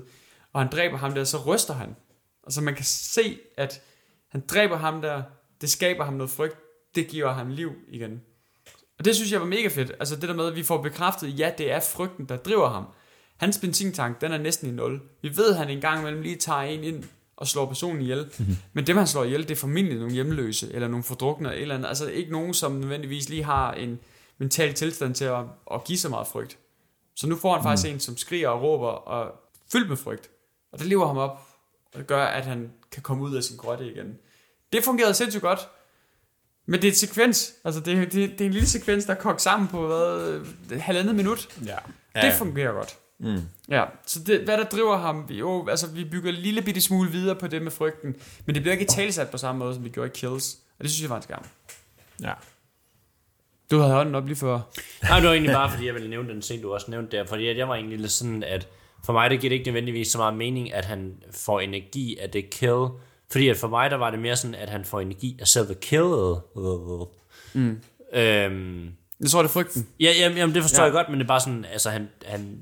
Og han dræber ham der, så ryster han. Og så man kan se, at han dræber ham der, det skaber ham noget frygt, det giver ham liv igen. Og det synes jeg var mega fedt. Altså det der med, at vi får bekræftet, ja, det er frygten, der driver ham. Hans benzintank, den er næsten i nul. Vi ved, at han en gang imellem lige tager en ind og slår personen ihjel. Mm-hmm. Men dem, han slår ihjel, det er formentlig nogle hjemløse, eller nogle fordrukne, eller andet. Altså ikke nogen, som nødvendigvis lige har en mental tilstand til at, at give så meget frygt. Så nu får han faktisk en, som skriger og råber og fyldt med frygt. Og det lever ham op, og det gør, at han kan komme ud af sin grotte igen. Det fungerede sindssygt godt. Men det er et sekvens. Altså, det, det, det er en lille sekvens, der er kogt sammen på hvad, et halvandet minut. Ja. Det fungerer godt. Mm. Ja, så det, hvad der driver ham, vi- jo, altså vi bygger en lille bitte smule videre på det med frygten, men det bliver ikke talsat på samme måde, som vi gjorde i Kills, og det synes jeg var en skam. Ja. Du havde hånden op lige før. Nej, det var egentlig bare, fordi jeg ville nævne den scene, du også nævnte der. Fordi at jeg var egentlig lidt sådan, at for mig, det giver det ikke nødvendigvis så meget mening, at han får energi af det kill. Fordi at for mig, der var det mere sådan, at han får energi af selve killet. Mm. Øhm, Jeg tror, det er frygten. ja, jamen, jamen, det forstår Ja. jeg godt, men det er bare sådan, altså han, han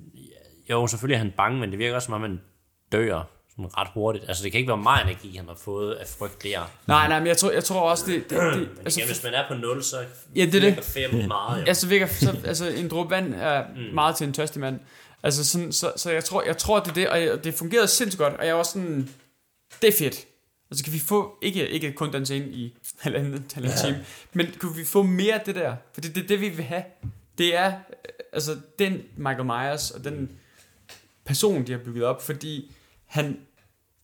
jo, selvfølgelig er han bange, men det virker også som om, han dør sådan ret hurtigt. Altså, det kan ikke være meget energi, han har fået af frygt der. Nej, nej, men jeg tror, jeg tror også, det... det, det altså, ja, hvis man er på 0, så Ja, det er det. virker fem meget, jo. altså, virker, så, altså, en dråbe vand er mm. meget til en tørstig mand. Altså, sådan, så, så jeg, tror, jeg tror, det er det, og jeg, det fungerede sindssygt godt, og jeg var sådan, det er fedt. Altså, kan vi få, ikke, ikke kun den scene i <laughs> halvanden, halvanden time, men kunne vi få mere af det der? For det, det er det, vi vil have. Det er, øh, altså, den Michael Myers, og den person, de har bygget op, fordi han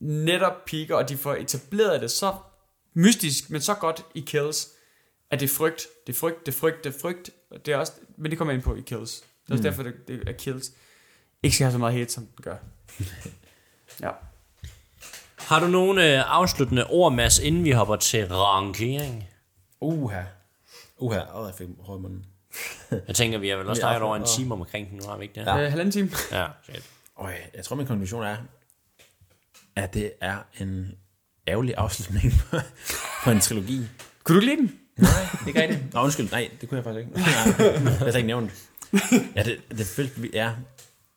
netop piker, og de får etableret det så mystisk, men så godt i Kills, at det er frygt, det er frygt, det er frygt, det er frygt, og det er også, men det kommer ind på i Kills. Det er også derfor, det, det er Kills. Ikke skal have så meget hate, som den gør. <laughs> ja. Har du nogle øh, afsluttende ord, Mads, inden vi hopper til rangering? Uha. Uha. Åh, jeg fik hår i munden. <laughs> Jeg tænker, vi har vel også snakket over en og- time omkring den nu, har vi ikke det? ja. Øh, halvanden time. ja shit. Øj, jeg tror, min konklusion er, at det er en ærgerlig afslutning <laughs> på- en trilogi. Kunne du ikke lide den? Nej, det er ikke rigtigt. Nå, undskyld. Nej, det kunne jeg faktisk ikke. Nej, det har jeg ikke nævnt. Ja, det, det følte vi er...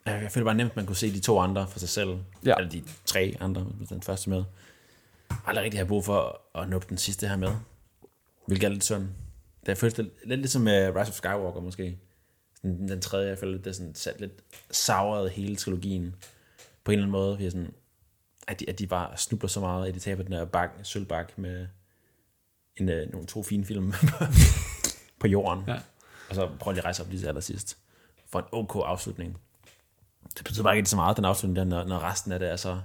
Jeg følte bare nemt, at man kunne se de to andre for sig selv. Ja. Eller de tre andre, den første med. aldrig rigtig have brug for at nuppe den sidste her med. Hvilket er lidt sådan. Det er følt lidt, lidt ligesom med Rise of Skywalker måske. Sådan, den tredje, jeg føler, det er sådan sat lidt savret hele trilogien. På en eller anden måde. Fordi sådan, at, de, at de bare snubler så meget, at de taber den der bak, sølvbak med en, øh, nogle to fine film <laughs> på jorden. Ja. Og så prøver de at rejse op lige til allersidst. For en ok afslutning. Det betyder bare ikke så meget, den afslutning der, når, når resten af det er så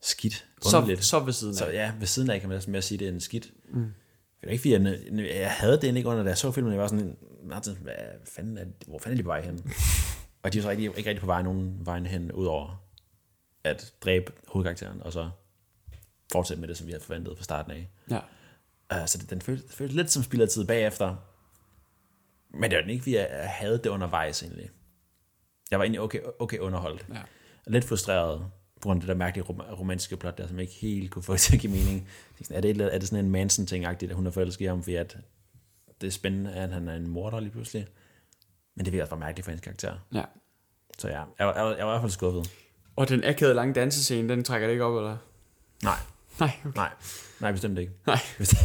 skidt. Så, underligt. så ved siden af. Så ja, ved siden af kan man mere sige, at det er en skidt. Mm. Det er ikke, fordi jeg, jeg havde det ikke under, da jeg så filmen. Jeg var sådan, Martin, hvad fanden er, hvor fanden er de på vej hen? <laughs> og de er så rigtig, ikke rigtig på vej nogen vejen hen, udover at dræbe hovedkarakteren, og så fortsætte med det, som vi havde forventet fra starten af. Ja. Uh, så det, den føltes, føltes lidt som spillertid bagefter. Men det var den ikke, jeg jeg havde det undervejs egentlig. Jeg var egentlig okay, okay underholdt. Ja. Lidt frustreret på grund af det der mærkelige rom- romantiske plot der, som jeg ikke helt kunne få <laughs> til at give mening. Jeg sådan, Er det, er det sådan en Manson-ting-agtigt, at hun er forelsket i ham, fordi at det er spændende, at han er en morder lige pludselig. Men det virker også bare mærkeligt for hendes karakter. ja. Så ja, jeg var, jeg var, jeg var i hvert fald skuffet. Og den akavede lange dansescene, den trækker det ikke op, eller? Nej, Nej, okay. nej, nej, bestemt ikke. Nej.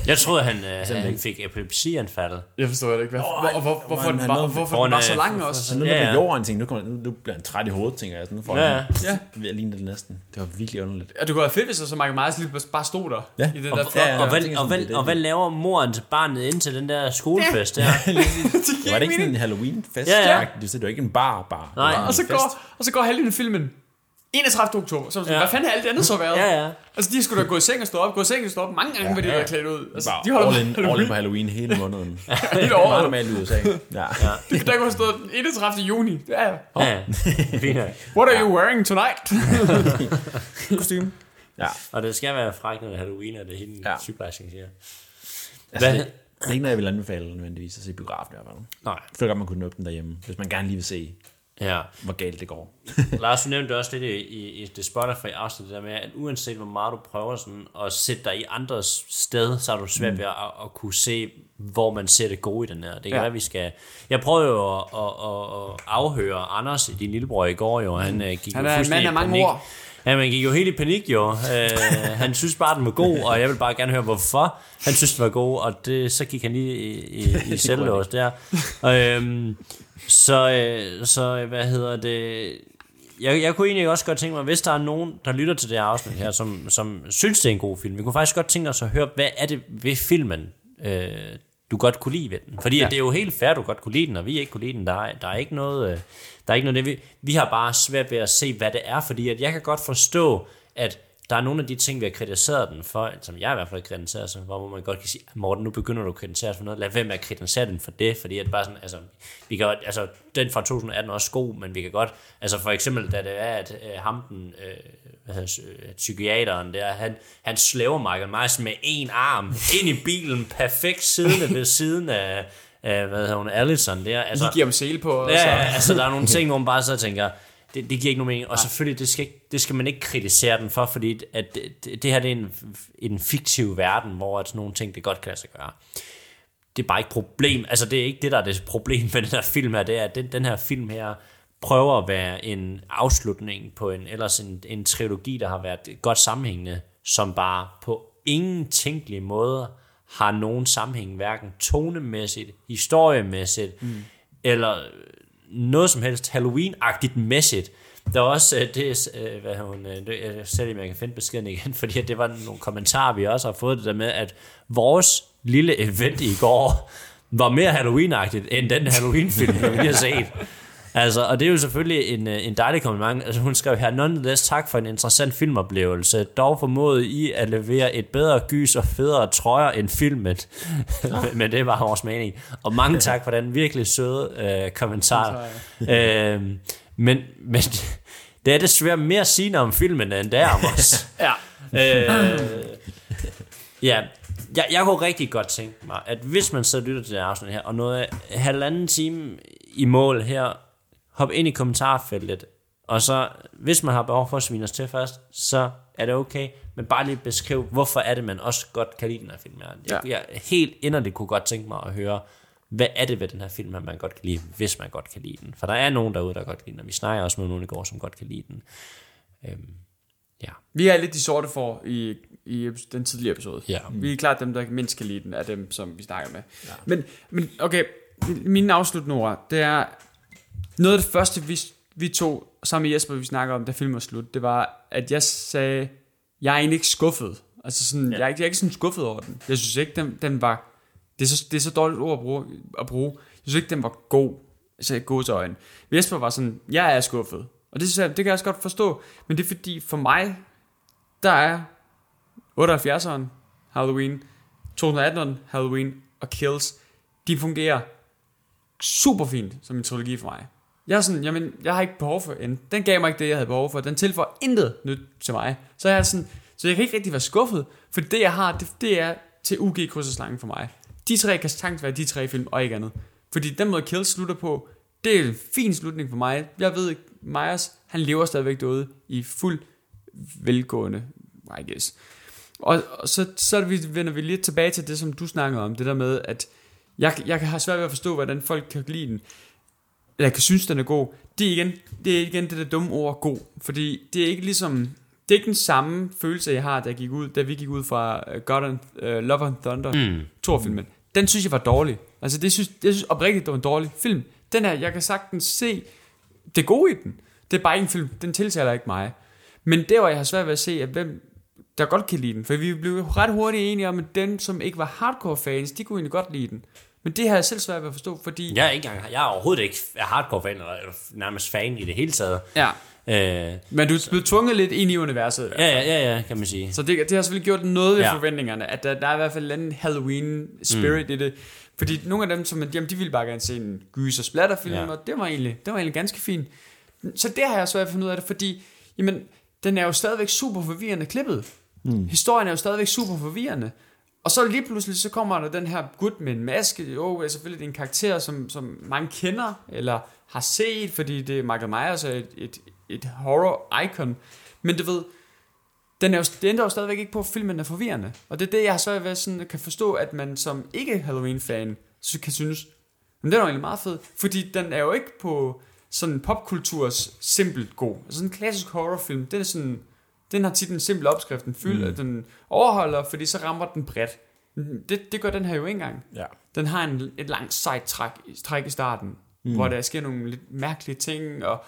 Jeg troede, han, øh, han ikke. fik epilepsianfald. Jeg forstår det ikke. Hvad, Åh, hvor, hvor, hvor, hvorfor, han den nåede- var, hvorfor den var så lang for- også? Så nu er Ja, ja, jorden, tænkte, nu, kommer, nu, nu bliver han træt i hovedet, tænker jeg. Så nu får Ja, han, ja. ved at ligne det næsten. Det var virkelig underligt. Ja, det kunne være fedt, hvis så Michael Myers lige bare stod der. Ja. I det Og, der og, ja, og, jeg hvad, og, sådan, hvad, det det. og hvad laver moren til barnet ind til den der skolefest der? <laughs> Var det ikke sådan en Halloween-fest? Ja, ja. Det var ikke en bar, bar. Nej. Det Og så går, og så går halvdelen af filmen 31. oktober. Så, ja. Ja. hvad fanden har alt det andet så været? Ja, ja. Altså, de skulle da gå i seng og stå op, gå i seng og stå op mange gange, ja, med de ja. der klædt ud. Altså, Bare de holder all, in, all in Halloween. på Halloween hele måneden. Hele Meget året. normalt i USA. Ja. ja. Der kunne have stået den 31. juni. Ja, ja. Ja. <laughs> What are you wearing tonight? <laughs> Kostume. Ja. Og det skal være frækt, når det er Halloween, og det er hende Ja. ja. sygeplejersken siger. Altså, Hvad? det, det er ikke noget, jeg vil anbefale nødvendigvis at se biografen i hvert fald. Nej. Jeg føler godt, man kunne åbne den derhjemme, hvis man gerne lige vil se, Ja. hvor galt det går. <laughs> Lars, du nævnte også lidt i, i, i det Spotify afsnit, det der med, at uanset hvor meget du prøver sådan at sætte dig i andres sted, så er du svært ved at, at, kunne se, hvor man ser det gode i den her. Det kan Ja. være, vi skal... Jeg prøvede jo at, at, at, afhøre Anders, din lillebror, i går jo. Han øh, gik Han jo er en mand af mange panik. ord. Ja, man gik jo helt i panik jo. Øh, han synes bare, den var god, og jeg vil bare gerne høre, hvorfor han synes, den var god, og det, så gik han lige i, i, i <laughs> selvlås der. Og, øhm, så, øh, så, hvad hedder det... Jeg, jeg kunne egentlig også godt tænke mig, hvis der er nogen, der lytter til det her afsnit her, som, som synes, det er en god film, vi kunne faktisk godt tænke os at høre, hvad er det ved filmen, øh, du godt kunne lide ved den? Fordi ja. det er jo helt fair, du godt kunne lide den, og vi ikke kunne lide den. Der er, der er ikke noget... Øh, der er ikke noget, det, vi, vi har bare svært ved at se, hvad det er, fordi at jeg kan godt forstå, at der er nogle af de ting, vi har kritiseret den for, som jeg i hvert fald har kritiseret, så, hvor man godt kan sige, Morten, nu begynder du at kritisere for noget, lad være med at kritisere den for det, fordi at bare sådan, altså, vi kan, altså, den fra 2018 er også god, men vi kan godt, altså for eksempel, da det er, at øh, ham, den, øh, hvad hedder, øh, psykiateren der, han, han slæver Michael Myers med en arm ind i bilen, perfekt siddende ved siden af, af hvad hedder hun, Allison der, altså, De giver ham sele på. Og Ja, så. altså der er nogle ting, hvor man bare så tænker, det, det giver ikke nogen mening. Og selvfølgelig, det skal, ikke, det skal man ikke kritisere den for, fordi at det, det her det er en, en fiktiv verden, hvor at sådan nogle ting, det godt kan lade sig gøre. Det er bare ikke problem. Altså det er ikke det, der er det problem med den her film her. Det er, at den, den her film her prøver at være en afslutning på en, ellers en, en trilogi, der har været godt sammenhængende, som bare på ingen tænkelig måde har nogen sammenhæng, hverken tonemæssigt, historiemæssigt, mm. eller noget som helst Halloween-agtigt mæssigt. Der er også øh, det, øh, hvad hun, øh, det, jeg selv om jeg kan finde beskeden igen, <laughs> fordi at det var nogle kommentarer, vi også har fået det der med, at vores lille event i går var mere Halloween-agtigt, end den Halloween-film, vi har set. Altså, og det er jo selvfølgelig en, øh, en dejlig kompliment. Altså, hun skrev her, nonetheless tak for en interessant filmoplevelse. Dog formåede I at levere et bedre gys og federe trøjer end filmen. <laughs> Men det var vores mening. Og mange tak for den virkelig søde øh, kommentar. øh, men, men det er desværre mere sigende om filmen, end det er om os. <laughs> Ja. øh, ja, jeg, jeg kunne rigtig godt tænke mig, at hvis man så lytter til det afsnit her, og noget halvanden time i mål her, hop ind i kommentarfeltet, og så, hvis man har behov for at svine os til først, så er det okay, men bare lige beskriv, hvorfor er det, man også godt kan lide den her film her. Jeg, Ja. jeg helt inderligt kunne godt tænke mig at høre, hvad er det ved den her film, her, man godt kan lide, hvis man godt kan lide den. For der er nogen derude, der godt kan lide den, og vi snakker også med nogen i går, som godt kan lide den. Øhm, Ja. Vi er lidt de sorte for i, i den tidligere episode. Ja. Vi er klart dem, der mindst kan lide den, af dem, som vi snakker med. Ja. Men, men okay, mine afsluttende ord, det er noget af det første, vi, vi to sammen med Jesper, vi snakker om, da filmen var slut, det var, at jeg sagde, jeg er egentlig ikke skuffet. Altså sådan, ja. jeg, er ikke, jeg er ikke sådan skuffet over den. Jeg synes ikke, den, den var, det er, så, det er så dårligt ord at bruge, at bruge. Jeg synes ikke, den var god. Altså god til øjne. Jesper var sådan, jeg er skuffet. Og det, synes jeg, det kan jeg også godt forstå. Men det er fordi, for mig, der er 78'eren Halloween, 2018'eren Halloween og Kills, de fungerer super fint som en trilogi for mig. Jeg er sådan, jamen, jeg har ikke behov for en. Den gav mig ikke det, jeg havde behov for. Den tilføjer intet nyt til mig. Så jeg er sådan, så jeg kan ikke rigtig være skuffet, for det jeg har, det, det er til UG krydseslangen for mig. De tre kan sagtens være de tre film, og ikke andet. Fordi den måde Kill slutter på, det er en fin slutning for mig. Jeg ved, Myers, han lever stadigvæk derude i fuld velgående, I guess. Og, og så, så vi, vender vi lidt tilbage til det, som du snakkede om, det der med, at jeg, jeg kan have svært ved at forstå, hvordan folk kan lide den, eller kan synes, den er god. Det er igen det, er igen det der dumme ord, god. Fordi det er ikke ligesom, det er ikke den samme følelse, jeg har, da, jeg gik ud, da vi gik ud fra uh, God and, uh, Love and Thunder, mm. Thor-filmen. Den synes jeg var dårlig. Altså, det synes, jeg synes oprigtigt, det var en dårlig film. Den her, jeg kan sagtens se det gode i den. Det er bare ikke en film, den tiltaler ikke mig. Men der, hvor jeg har svært ved at se, at hvem der godt kan lide den. For vi blev ret hurtigt enige om, at dem, som ikke var hardcore fans, de kunne egentlig godt lide den. Men det har jeg selv svært ved at forstå, fordi... Jeg er, ikke, jeg er overhovedet ikke hardcore fan, eller nærmest fan i det hele taget. Ja. Øh, Men du er blevet tvunget lidt ind i universet. ja, ja, ja, ja, kan man sige. Så det, det har selvfølgelig gjort noget ved Ja. forventningerne, at der, der er i hvert fald en Halloween spirit mm. i det. Fordi nogle af dem, som jamen, de ville bare gerne se en gys- og splatterfilm, ja. og det var, egentlig, det var egentlig ganske fint. Så det har jeg svært ved at finde ud af det, fordi jamen, den er jo stadigvæk super forvirrende klippet. Mm. Historien er jo stadigvæk super forvirrende. Og så lige pludselig, så kommer der den her gut med en maske. Jo, er selvfølgelig det er en karakter, som, som mange kender, eller har set, fordi det er Michael Myers er et, et, et horror-icon. Men du ved, den er jo, det ændrer jo stadigvæk ikke på, at filmen er forvirrende. Og det er det, jeg har svært ved sådan, kan forstå, at man som ikke Halloween-fan så kan synes, men den er jo egentlig meget fed. Fordi den er jo ikke på sådan popkulturs simpelt god. Altså sådan en klassisk horrorfilm, den er sådan, den har tit en simpel opskrift, den fylder, mm. den overholder, fordi så rammer den bredt. Det, det gør den her jo ikke engang. Ja. Den har en, et langt sejt træk, træk i starten, mm. hvor der sker nogle lidt mærkelige ting, og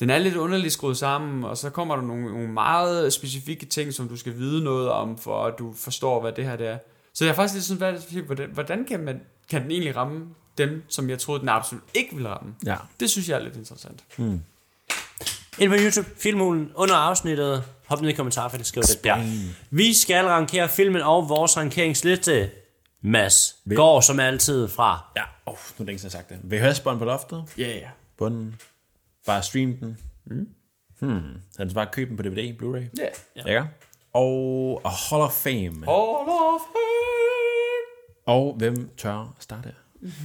den er lidt underligt skruet sammen, og så kommer der nogle, nogle meget specifikke ting, som du skal vide noget om, for at du forstår, hvad det her det er. Så jeg er faktisk lidt sådan, hvad, hvordan, hvordan kan, man, kan den egentlig ramme dem, som jeg troede, den absolut ikke ville ramme? Ja. Det synes jeg er lidt interessant. Ind på YouTube, filmulen under afsnittet. Hop ned i kommentarfeltet, skriv det der. Vi skal rankere filmen og vores rankeringsliste. Mads går som altid fra. Ja, oh, nu er det siden, jeg sagt det. VHS-bånd på loftet. Ja, yeah. Bunden. Bare stream den. Mm. Hmm. Den bare købe den på DVD, Blu-ray. Ja. Ja. ja. Og A Hall of Fame. All of fame. Og hvem tør starte?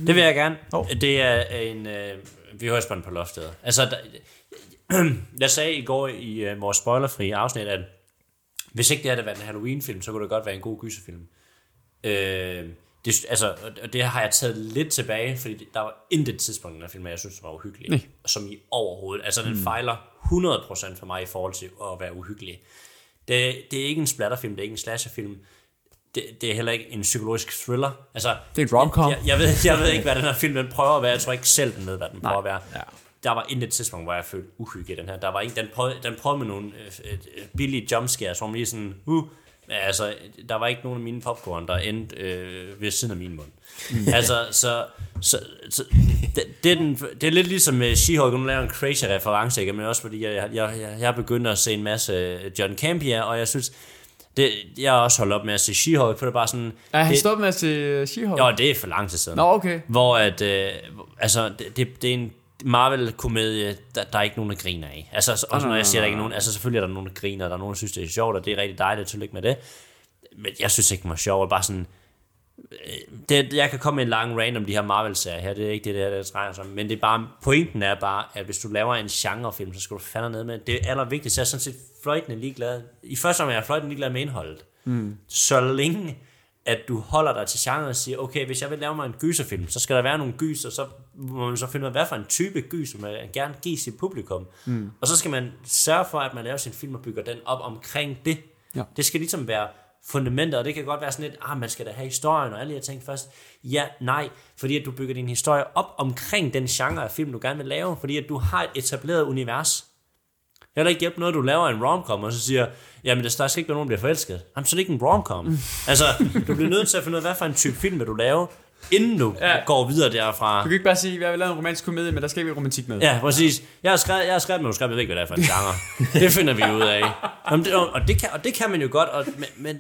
Det vil jeg gerne. Hov. Det er en... Øh, vi hører spændt på loftet. Altså, der, <clears throat> jeg sagde i går i øh, vores spoilerfri afsnit, at hvis ikke det havde været en Halloween-film, så kunne det godt være en god gyserfilm. Øh, det, altså, og det har jeg taget lidt tilbage, fordi der var intet tidspunkt i den film, jeg synes var uhyggelig. Nej. Som i overhovedet. Altså, den mm. fejler 100% for mig i forhold til at være uhyggelig. Det, det er ikke en splatterfilm, det er ikke en slasherfilm. Det, det er heller ikke en psykologisk thriller. Altså, Det er en romcom. jeg, jeg, ved, jeg ved ikke, hvad den her film den prøver at være. Jeg tror ikke selv, den ved, hvad den prøver Nej. at være. Ja. Der var intet tidspunkt, hvor jeg følte uhygge i den her. Der var ikke, den, prøvede, den prøvede med nogle øh, øh, billige jumpscares, hvor man lige sådan, uh, altså, der var ikke nogen af mine popcorn, der endte øh, ved siden af min mund. <laughs> altså, så, så, så det, det, er den, det er lidt ligesom med She-Hulk, nu laver en crazy reference, ikke? men også fordi jeg, jeg, jeg, jeg har begyndt at se en masse John Campia, og jeg synes, det, jeg har også holdt op med at se She-Hulk, for det er bare sådan... Er han stoppet med at se She-Hulk? Jo, det er for lang tid siden. Nå, okay. Hvor at, øh, altså, det, det, det er en Marvel-komedie, der, der er ikke nogen, der griner af. Altså, også nej, når jeg siger, der nej, ikke er nogen, altså selvfølgelig er der nogen, der griner, der er nogen, der synes, det er sjovt, og det er rigtig dejligt, tillykke med det. Men jeg synes ikke, det var sjovt, bare sådan, øh, det, jeg kan komme med en lang rant om de her Marvel-serier her, det er ikke det, der, det drejer sig om, men det er bare, pointen er bare, at hvis du laver en genrefilm, så skal du fandme ned med, det allervigtigste er sådan set fløjtende ligeglad. I første omgang er jeg fløjtende ligeglad med indholdet. Mm. Så længe at du holder dig til genren og siger, okay, hvis jeg vil lave mig en gyserfilm, så skal der være nogle gys, og så må man så finde ud af, hvad for en type gys, man gerne give sit publikum. Mm. Og så skal man sørge for, at man laver sin film og bygger den op omkring det. Ja. Det skal ligesom være fundamentet, og det kan godt være sådan lidt, ah, man skal da have historien og alle her ting først. Ja, nej, fordi at du bygger din historie op omkring den genre af film, du gerne vil lave, fordi at du har et etableret univers. Det er ikke hjælpe noget, du laver en romcom, og så siger, jamen der skal ikke være nogen, der bliver forelsket. Jamen, så er det ikke en romcom. <laughs> altså, du bliver nødt til at finde ud af, hvad for en type film vil du lave, inden du ja. Går videre derfra. Du kan ikke bare sige, at jeg vil lave en romantisk komedie, men der skal ikke romantik med. Ja, præcis. Jeg har skrevet, jeg har skrevet manuskript, jeg ved ikke, hvad det er for en genre. Det finder vi ud af. Jamen, det, og, det kan, og det kan man jo godt, og, men, men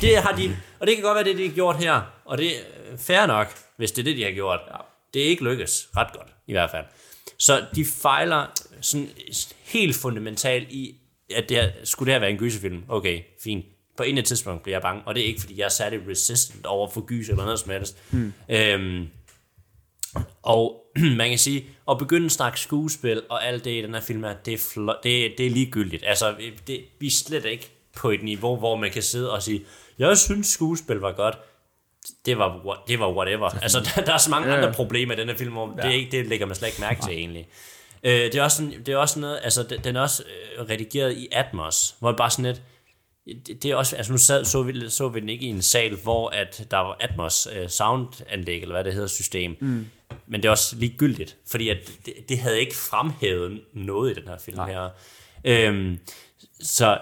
det har de, og det kan godt være, det de har gjort her, og det er fair nok, hvis det er det, de har gjort. Ja. Det er ikke lykkes ret godt, i hvert fald. Så de fejler sådan helt fundamentalt i, at det her, skulle det her være en gyserfilm? Okay, fint. På en tidspunkt bliver jeg bange, og det er ikke, fordi jeg er særlig resistant over for gys eller noget som helst. Hmm. Øhm, og <clears throat> man kan sige, at begynde at snakke skuespil og alt det i den her film, her, det er, flot, det, det er ligegyldigt. Altså, det, vi er slet ikke på et niveau, hvor man kan sidde og sige, jeg synes skuespil var godt. Det var, det var whatever. Altså, <laughs> der, der er så mange Ja. andre problemer i den her film, hvor det, er ikke, det lægger man slet ikke mærke til egentlig. Øh, det, er også sådan, det er også noget, altså den, den er også øh, redigeret i Atmos, hvor det bare sådan lidt, det, det er også, altså nu sad, så, vi, så vi den ikke i en sal, hvor at der var Atmos øh, soundanlæg, eller hvad det hedder, system. Mm. Men det er også ligegyldigt, fordi at det, det havde ikke fremhævet noget i den her film Nej. her. Øhm, så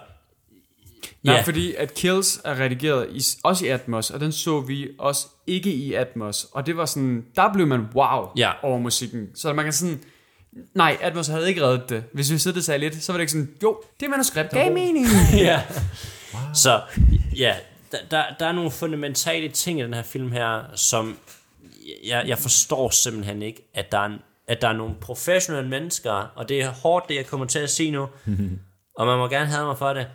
Nej, Ja. fordi at Kills er redigeret i, også i Atmos, og den så vi også ikke i Atmos. Og det var sådan, der blev man wow Ja. over musikken. Så man kan sådan, nej, Atmos havde ikke reddet det. Hvis vi sidder og lidt, så var det ikke sådan, jo, det manuskript gav mening. <laughs> ja. Så ja, der, der, der er nogle fundamentale ting i den her film her, som jeg, jeg forstår simpelthen ikke, at der, er, en- at der er nogle professionelle mennesker, og det er hårdt, det jeg kommer til at sige nu, og man må gerne have mig for det,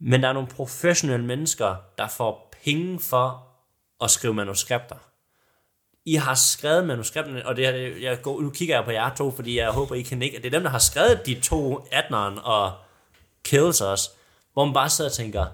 men der er nogle professionelle mennesker, der får penge for at skrive manuskripter. I har skrevet manuskripterne, og det er, jeg går, nu kigger jeg på jer to, fordi jeg håber, I kan ikke, at det er dem, der har skrevet de to, Adneren og Kills os, hvor man bare sidder og tænker,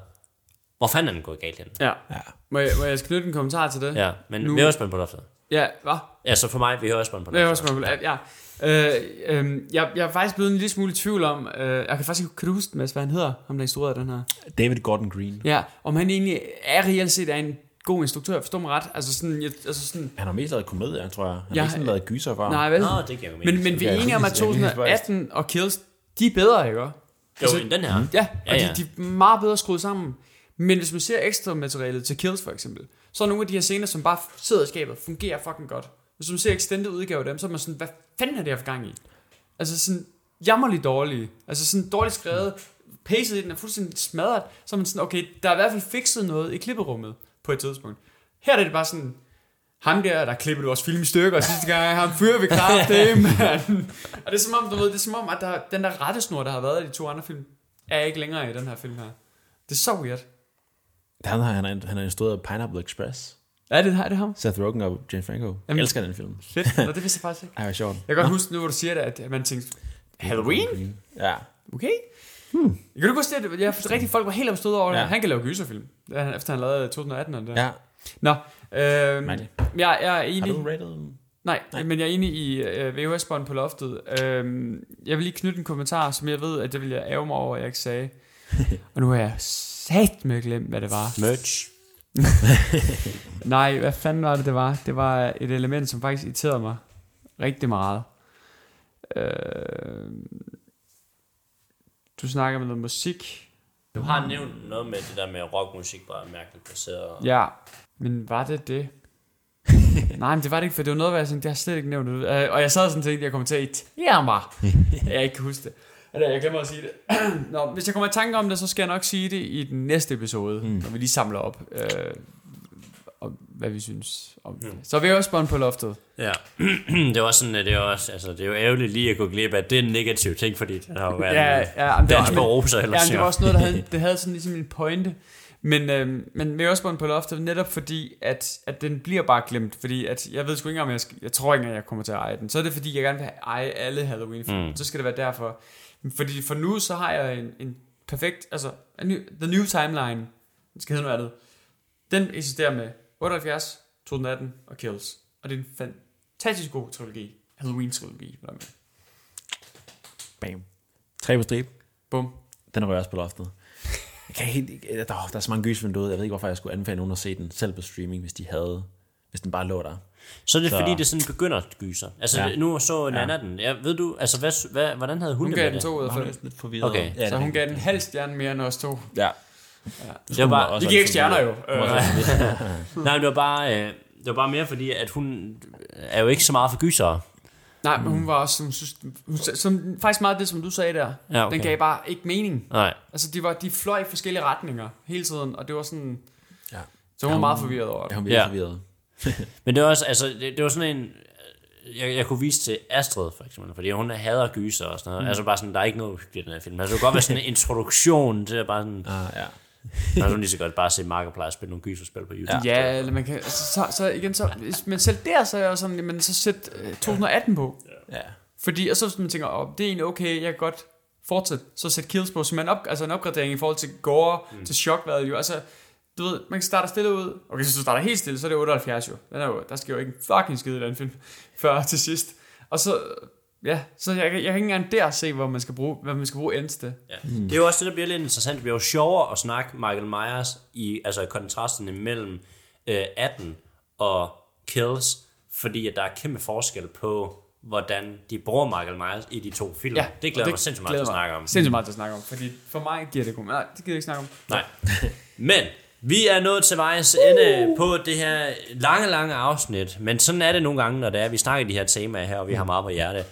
hvor fanden er den gået galt hen? ja. ja. Må, jeg, må jeg knytte en kommentar til det? Ja, men Nu- vi har også spændt på loftet. Ja, hvad? Ja, så for mig, vi har også spændt på Det er loftet. også godt. Ja. Øh, øh, jeg, jeg er faktisk blevet en lille smule i tvivl om, øh, jeg kan faktisk ikke kan du huske, Mads, hvad han hedder, ham der instruerede den her. David Gordon Green. Ja, om han egentlig er reelt set er en god instruktør, forstår mig ret. Altså sådan, jeg, altså sådan Han har mest lavet komedier, tror jeg. Han har Ja, ikke sådan lavet gyser før. nej vel? Nå, det giver jo. Men, men vi er enige om, at <laughs> jeg er lige 2018 og Kills, de er bedre, ikke? Jo, end den her. Ja, og Ja, ja. De, de er meget bedre skruet sammen. Men hvis man ser ekstra materialet til Kills for eksempel, så er nogle af de her scener, som bare sidder i skabet, fungerer fucking godt. Hvis man ser extended udgave af dem, så er man sådan, hvad fanden er det her for gang i? Altså sådan jammerligt dårlige. Altså sådan dårligt skrevet. Pacet i den er fuldstændig smadret. Så er man sådan, okay, der er i hvert fald fikset noget i klipperummet på et tidspunkt. Her er det bare sådan, ham der, der klippede du også film i stykker, og sidste gang, ham fyrer vi klart <laughs> det, mand. Og det er som om, du ved, det er som om, at der, den der rettesnor, der har været i de to andre film, er ikke længere i den her film her. Det er så weird. Han har, han har, han har instrueret Pineapple Express. Er det, er det ham? Seth Rogen og Jane Franco. Jeg Jamen- elsker den film. Fedt. Nå, det vidste jeg faktisk ikke. Ej, hvor sjovt. Jeg kan godt huske nu, hvor du siger det, at man tænkte, Halloween? Green. Ja. Okay. Hmm. Kan du huske det? Jeg rigtig folk var helt opstået over det. Ja. Han kan lave gyserfilm, efter han lavede 2018. Og det. Ja. Nå, øhm, Mærkeligt. jeg, jeg er Har enig. du rated? Nej, Nej, men jeg er enig i øh, VHS-bånd på loftet. Øhm, jeg vil lige knytte en kommentar, som jeg ved, at det vil jeg ære mig over, at jeg ikke sagde. <laughs> Og nu har jeg sat med glemt, hvad det var. Merch. <laughs> Nej, hvad fanden var det, det var? Det var et element, som faktisk irriterede mig rigtig meget. Øh, du snakker med noget musik. Du har nævnt noget med det der med rockmusik, bare mærkeligt placeret. Ja, men var det det? <laughs> Nej, men det var det ikke, for det var noget, hvor jeg sådan, det har slet ikke nævnt. Øh, Og jeg sad sådan og tænkte, at jeg kommer til at irritere mig. <laughs> jeg ikke kan huske det. Eller, jeg glemmer at sige det. <clears throat> Nå, hvis jeg kommer i tanke om det, så skal jeg nok sige det i den næste episode, mm. når vi lige samler op. Øh, hvad vi synes om det. Så er vi også spændt på loftet. Ja, <clears throat> det var sådan, at det er også, altså det er jo ærgerligt lige at gå glip af, det er en negativ ting, fordi den har jo været Ja, ja, men det var- dans på roser Ja, ellers. men det var også noget, der havde, <laughs> det havde sådan ligesom en pointe. Men, øhm, men vi er også på loftet, netop fordi, at, at den bliver bare glemt. Fordi at, jeg ved sgu ikke, om jeg, skal, jeg tror ikke, at jeg kommer til at eje den. Så er det fordi, jeg gerne vil eje alle halloween film. Mm. Så skal det være derfor. Fordi for nu, så har jeg en, en perfekt, altså, en ny, The New Timeline, det skal hedde noget andet. Den eksisterer med 78, 2018 og Kills. Og det er en fantastisk god trilogi. Halloween-trilogi. Bam. Tre på strip. Bum. Den rører også på loftet. Jeg kan helt, ikke- der, der er så mange gysfilm derude. Jeg ved ikke, hvorfor jeg skulle anbefale nogen at se den selv på streaming, hvis de havde, hvis den bare lå der. Så er det Så- fordi, det sådan en begyndergyser. Altså, Ja. ja. nu så Nana den. Ja, ved du, altså, hvad, hvad, hvordan havde hun, Hun det gav med den det? to ud af fem. næsten lidt forvirret? Okay. Ja, Så hun gav den halv stjerne mere end os to. Ja. Det var bare, De giver ikke stjerner jo. Øh, <laughs> nej, det var bare, øh, det var bare mere fordi, at hun er jo ikke så meget for gysere. Nej, men hun var også, hun synes, hun, som, faktisk meget det, som du sagde der. Ja, okay. Den gav bare ikke mening. Nej. Altså, de, var, de fløj i forskellige retninger hele tiden, og det var sådan... Ja. Så hun var meget forvirret over Ja, det. hun bliver Ja. forvirret. <laughs> Men det var også, altså, det, det var sådan en, jeg, jeg kunne vise til Astrid, for eksempel, fordi hun hader gyser og sådan noget. Mm. Altså bare sådan, der er ikke noget hyggeligt i den her film. Altså, det kunne godt være sådan en <laughs> introduktion til at bare sådan, Ah, ja. Man <laughs> kunne lige så godt bare se Markiplier spille nogle gyserspil på YouTube. Ja, eller man kan... Altså, så, så igen, så, men selv der, så er jeg sådan, men så sæt øh, 2018 på. ja. Fordi, og så hvis man tænker, oh, det er egentlig okay, jeg kan godt fortsætte. Så sæt kills på, som er en, op, altså en opgradering i forhold til gore, mm. til shock value. Altså, du ved, man kan starte stille ud. Okay, hvis du starter helt stille, så er det 78 jo. Den er jo der skal jo ikke en fucking skide i den film, før til sidst. Og så, ja, så jeg, jeg, jeg kan ikke engang der se, hvor man skal bruge, hvad man skal bruge ends til. Ja. Mm. Det er jo også det, der bliver lidt interessant. Det bliver jo sjovere at snakke Michael Myers i altså i kontrasten mellem øh, 18 og Kills, fordi at der er kæmpe forskel på, hvordan de bruger Michael Myers i de to film. Ja, det glæder jeg mig sindssygt meget til at snakke om. Sindssygt meget til at snakke om, fordi for mig giver det god Nej, det gider jeg ikke snakke om. Nej. <laughs> Men vi er nået til vejs ende på det her lange, lange afsnit. Men sådan er det nogle gange, når det er, vi snakker de her temaer her, og vi har meget på hjerte.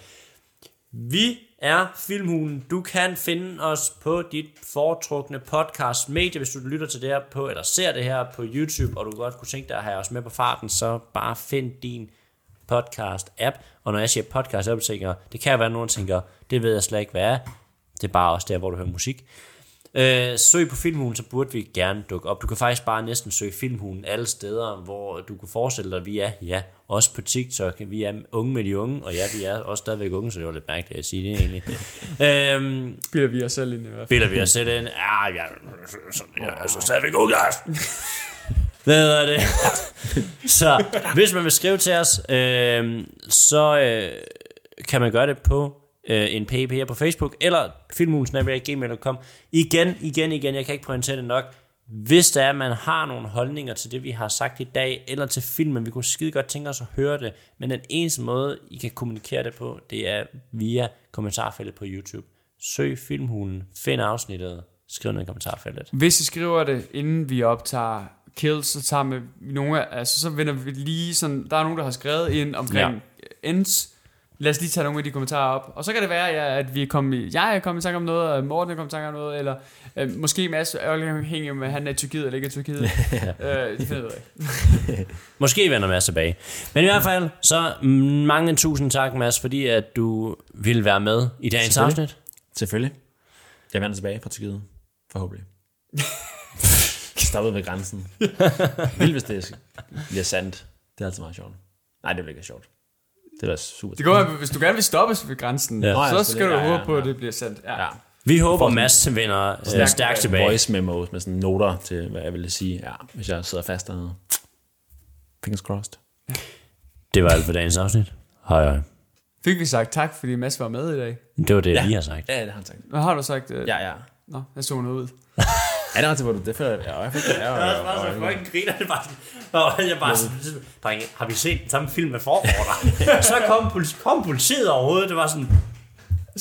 Vi er Filmhulen. Du kan finde os på dit foretrukne podcast medie, hvis du lytter til det her på, eller ser det her på YouTube, og du godt kunne tænke dig at have os med på farten, så bare find din podcast-app. Og når jeg siger podcast-app, tænker det kan være, at nogen tænker, det ved jeg slet ikke, hvad er. Det er bare også der, hvor du hører musik. Øh, søg på Filmhulen, så burde vi gerne dukke op. Du kan faktisk bare næsten søge Filmhulen alle steder, hvor du kan forestille dig, at vi er, ja, også på TikTok. Vi er unge med de unge, og ja, vi er også stadigvæk unge, så det var lidt mærkeligt at sige det egentlig. <laughs> øhm, Spiller vi os selv ind i hvert fald. Biller vi os selv ind? Ja, ja, så, ja altså stadigvæk unge, altså. <laughs> Hvad hedder det? så hvis man vil skrive til os, øh, så øh, kan man gøre det på øh, en page her på Facebook, eller filmhulsnabel.gmail.com. Igen, igen, igen, jeg kan ikke pointere det nok. Hvis der er, at man har nogle holdninger til det, vi har sagt i dag, eller til filmen, vi kunne skide godt tænke os at høre det, men den eneste måde, I kan kommunikere det på, det er via kommentarfeltet på YouTube. Søg Filmhulen, find afsnittet, skriv ned i kommentarfeltet. Hvis I skriver det, inden vi optager kills, så tager vi nogle af, altså så vender vi lige sådan, der er nogen, der har skrevet ind omkring ja. ends. Lad os lige tage nogle af de kommentarer op. Og så kan det være, ja, at vi er kommet, i- jeg er kommet i tanke om noget, og Morten er kommet i tanke om noget, eller øh, måske Mads er afhængig med, at han er i Tyrkiet eller ikke er i Tyrkiet. <laughs> øh, det vi ud af. <laughs> Måske vender Mads tilbage. Men i hvert fald, så mange tusind tak, Mads, fordi at du ville være med i dagens Selvfølgelig. afsnit. Selvfølgelig. Jeg vender tilbage fra Tyrkiet. Forhåbentlig. <laughs> Stoppet ved grænsen. Vildt, hvis det bliver sandt. Det er altid meget sjovt. Nej, det bliver ikke sjovt. Det er da super. Det går, hvis du gerne vil stoppes ved grænsen, Ja. ja. Ja, så skal du. Ja, ja, håbe på, at ja. det bliver sendt. Ja. Ja. Vi håber, sådan- Mads vender øh, Stærkt tilbage. Voice memos med sådan noter til, hvad jeg ville sige. Ja, hvis jeg sidder fast dernede. Fingers crossed. Det var alt for dagens afsnit. Hej hej. Fik vi sagt tak, fordi Mads var med i dag? Det var det, Ja. vi har sagt. Ja, det har han sagt. Hvad har du sagt? Øh, Ja, ja. Nå, jeg så noget ud. <laughs> Ja, det var til, hvor du... Det føler jeg... Ja, jeg fik <laughs> det. Ja, ja, ja, ja, ja. griner det bare. <laughs> Og jeg bare sådan, drenge, har vi set den samme film med forår <laughs> Så kom, politi- kom politiet overhovedet, det var sådan,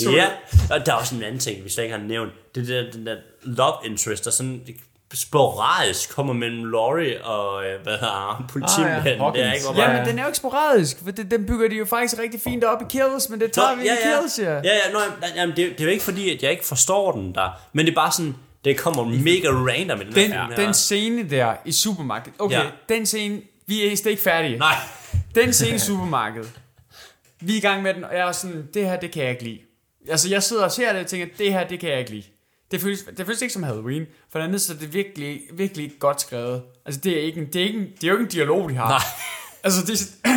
ja. Og der er også en anden ting, vi slet ikke har nævnt. Det der, den der love interest, der sådan sporadisk kommer mellem Laurie og, øh, hvad hedder han, politimanden. Ah, ja, det er Hawkins. ikke, hvor Ja, men den er jo ikke sporadisk, for det, den bygger de jo faktisk rigtig fint op i Kills, men det tager Nå, vi i Kills, ja. Ja, ja, nej, nej, jamen, det, det er jo ikke fordi, at jeg ikke forstår den der, men det er bare sådan, det kommer mega random i den, Den, her den scene der i supermarkedet. Okay, Ja. den scene, vi er slet ikke færdige. Nej, Den scene i supermarkedet. Vi er i gang med den, og jeg er sådan, det her, det kan jeg ikke lide. Altså, jeg sidder og ser det og tænker, det her, det kan jeg ikke lide. Det føles, det føles ikke som Halloween. For det andet, så er det virkelig, virkelig godt skrevet. Altså, det er, ikke en, det er, ikke en, det er jo ikke en dialog, de har. Nej. Altså, de,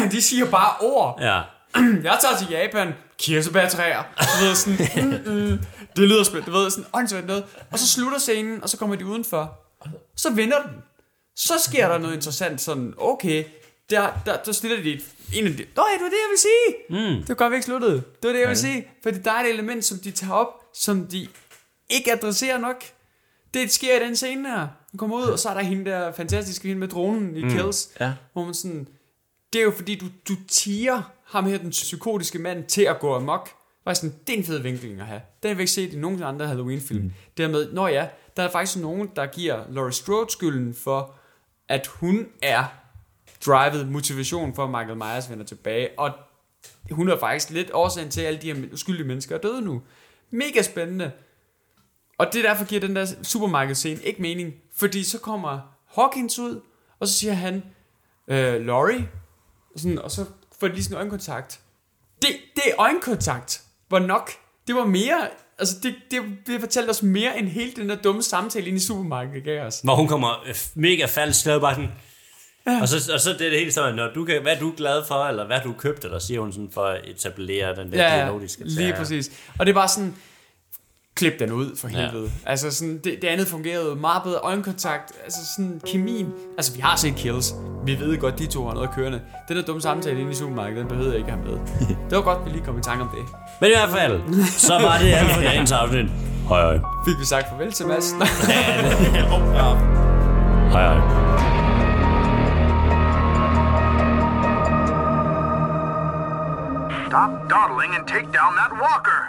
<clears throat> de siger bare ord. ja. <clears throat> Jeg tager til Japan, kirsebærtræer, ved sådan, <laughs> mm, mm, det lyder spændt, du ved sådan, åndssvagt noget. Og så slutter scenen, og så kommer de udenfor. Så vinder den. Så sker der noget interessant, sådan, okay, der, der, der stiller de et, en af de, Nå ja, det var det, jeg ville sige. Mm. Det var godt, vi ikke sluttede. Det var det, jeg ville sige. Fordi der er et element, som de tager op, som de ikke adresserer nok. Det sker i den scene her. Hun kommer ud, og så er der hende der fantastiske hende med dronen i mm. Kills. Ja. Hvor man sådan, det er jo fordi, du, du tiger ham her, den psykotiske mand, til at gå amok. Var sådan, det er en fed vinkling at have. Det har vi ikke set i nogen andre Halloween-film. Mm. Dermed, når ja, der er faktisk nogen, der giver Laurie Strode skylden for, at hun er drivet motivation for, at Michael Myers vender tilbage. Og hun er faktisk lidt årsagen til, at alle de her uskyldige mennesker er døde nu. Mega spændende. Og det derfor giver den der supermarkedscene ikke mening. Fordi så kommer Hawkins ud, og så siger han, øh, Laurie, og, sådan, og så får de lige sådan øjenkontakt. Det, det er øjenkontakt var nok. Det var mere, altså det, det, det fortalte os mere end hele den der dumme samtale inde i supermarkedet gav os. Hvor hun kommer øh, mega falsk ned bare sådan, Ja. Og, så, og så det er det hele sådan, når du kan, hvad er du glad for, eller hvad du købt, eller siger hun sådan for at etablere den der ja, dialog, de skal lige præcis. Og det bare sådan, klip den ud for helvede. Ja. Altså sådan, det, det andet fungerede meget bedre. Øjenkontakt, altså sådan kemien. Altså vi har set kills. Vi ved godt, de to har noget kørende. Den der dumme samtale inde i supermarkedet, den behøvede jeg ikke have med. <laughs> Det var godt, vi lige kom i tanke om det. Men i hvert fald, så var det alt for dagens afsnit. Hej hej. Fik vi sagt farvel til Mads? <laughs> Hej hej. Stop dawdling and take down that walker.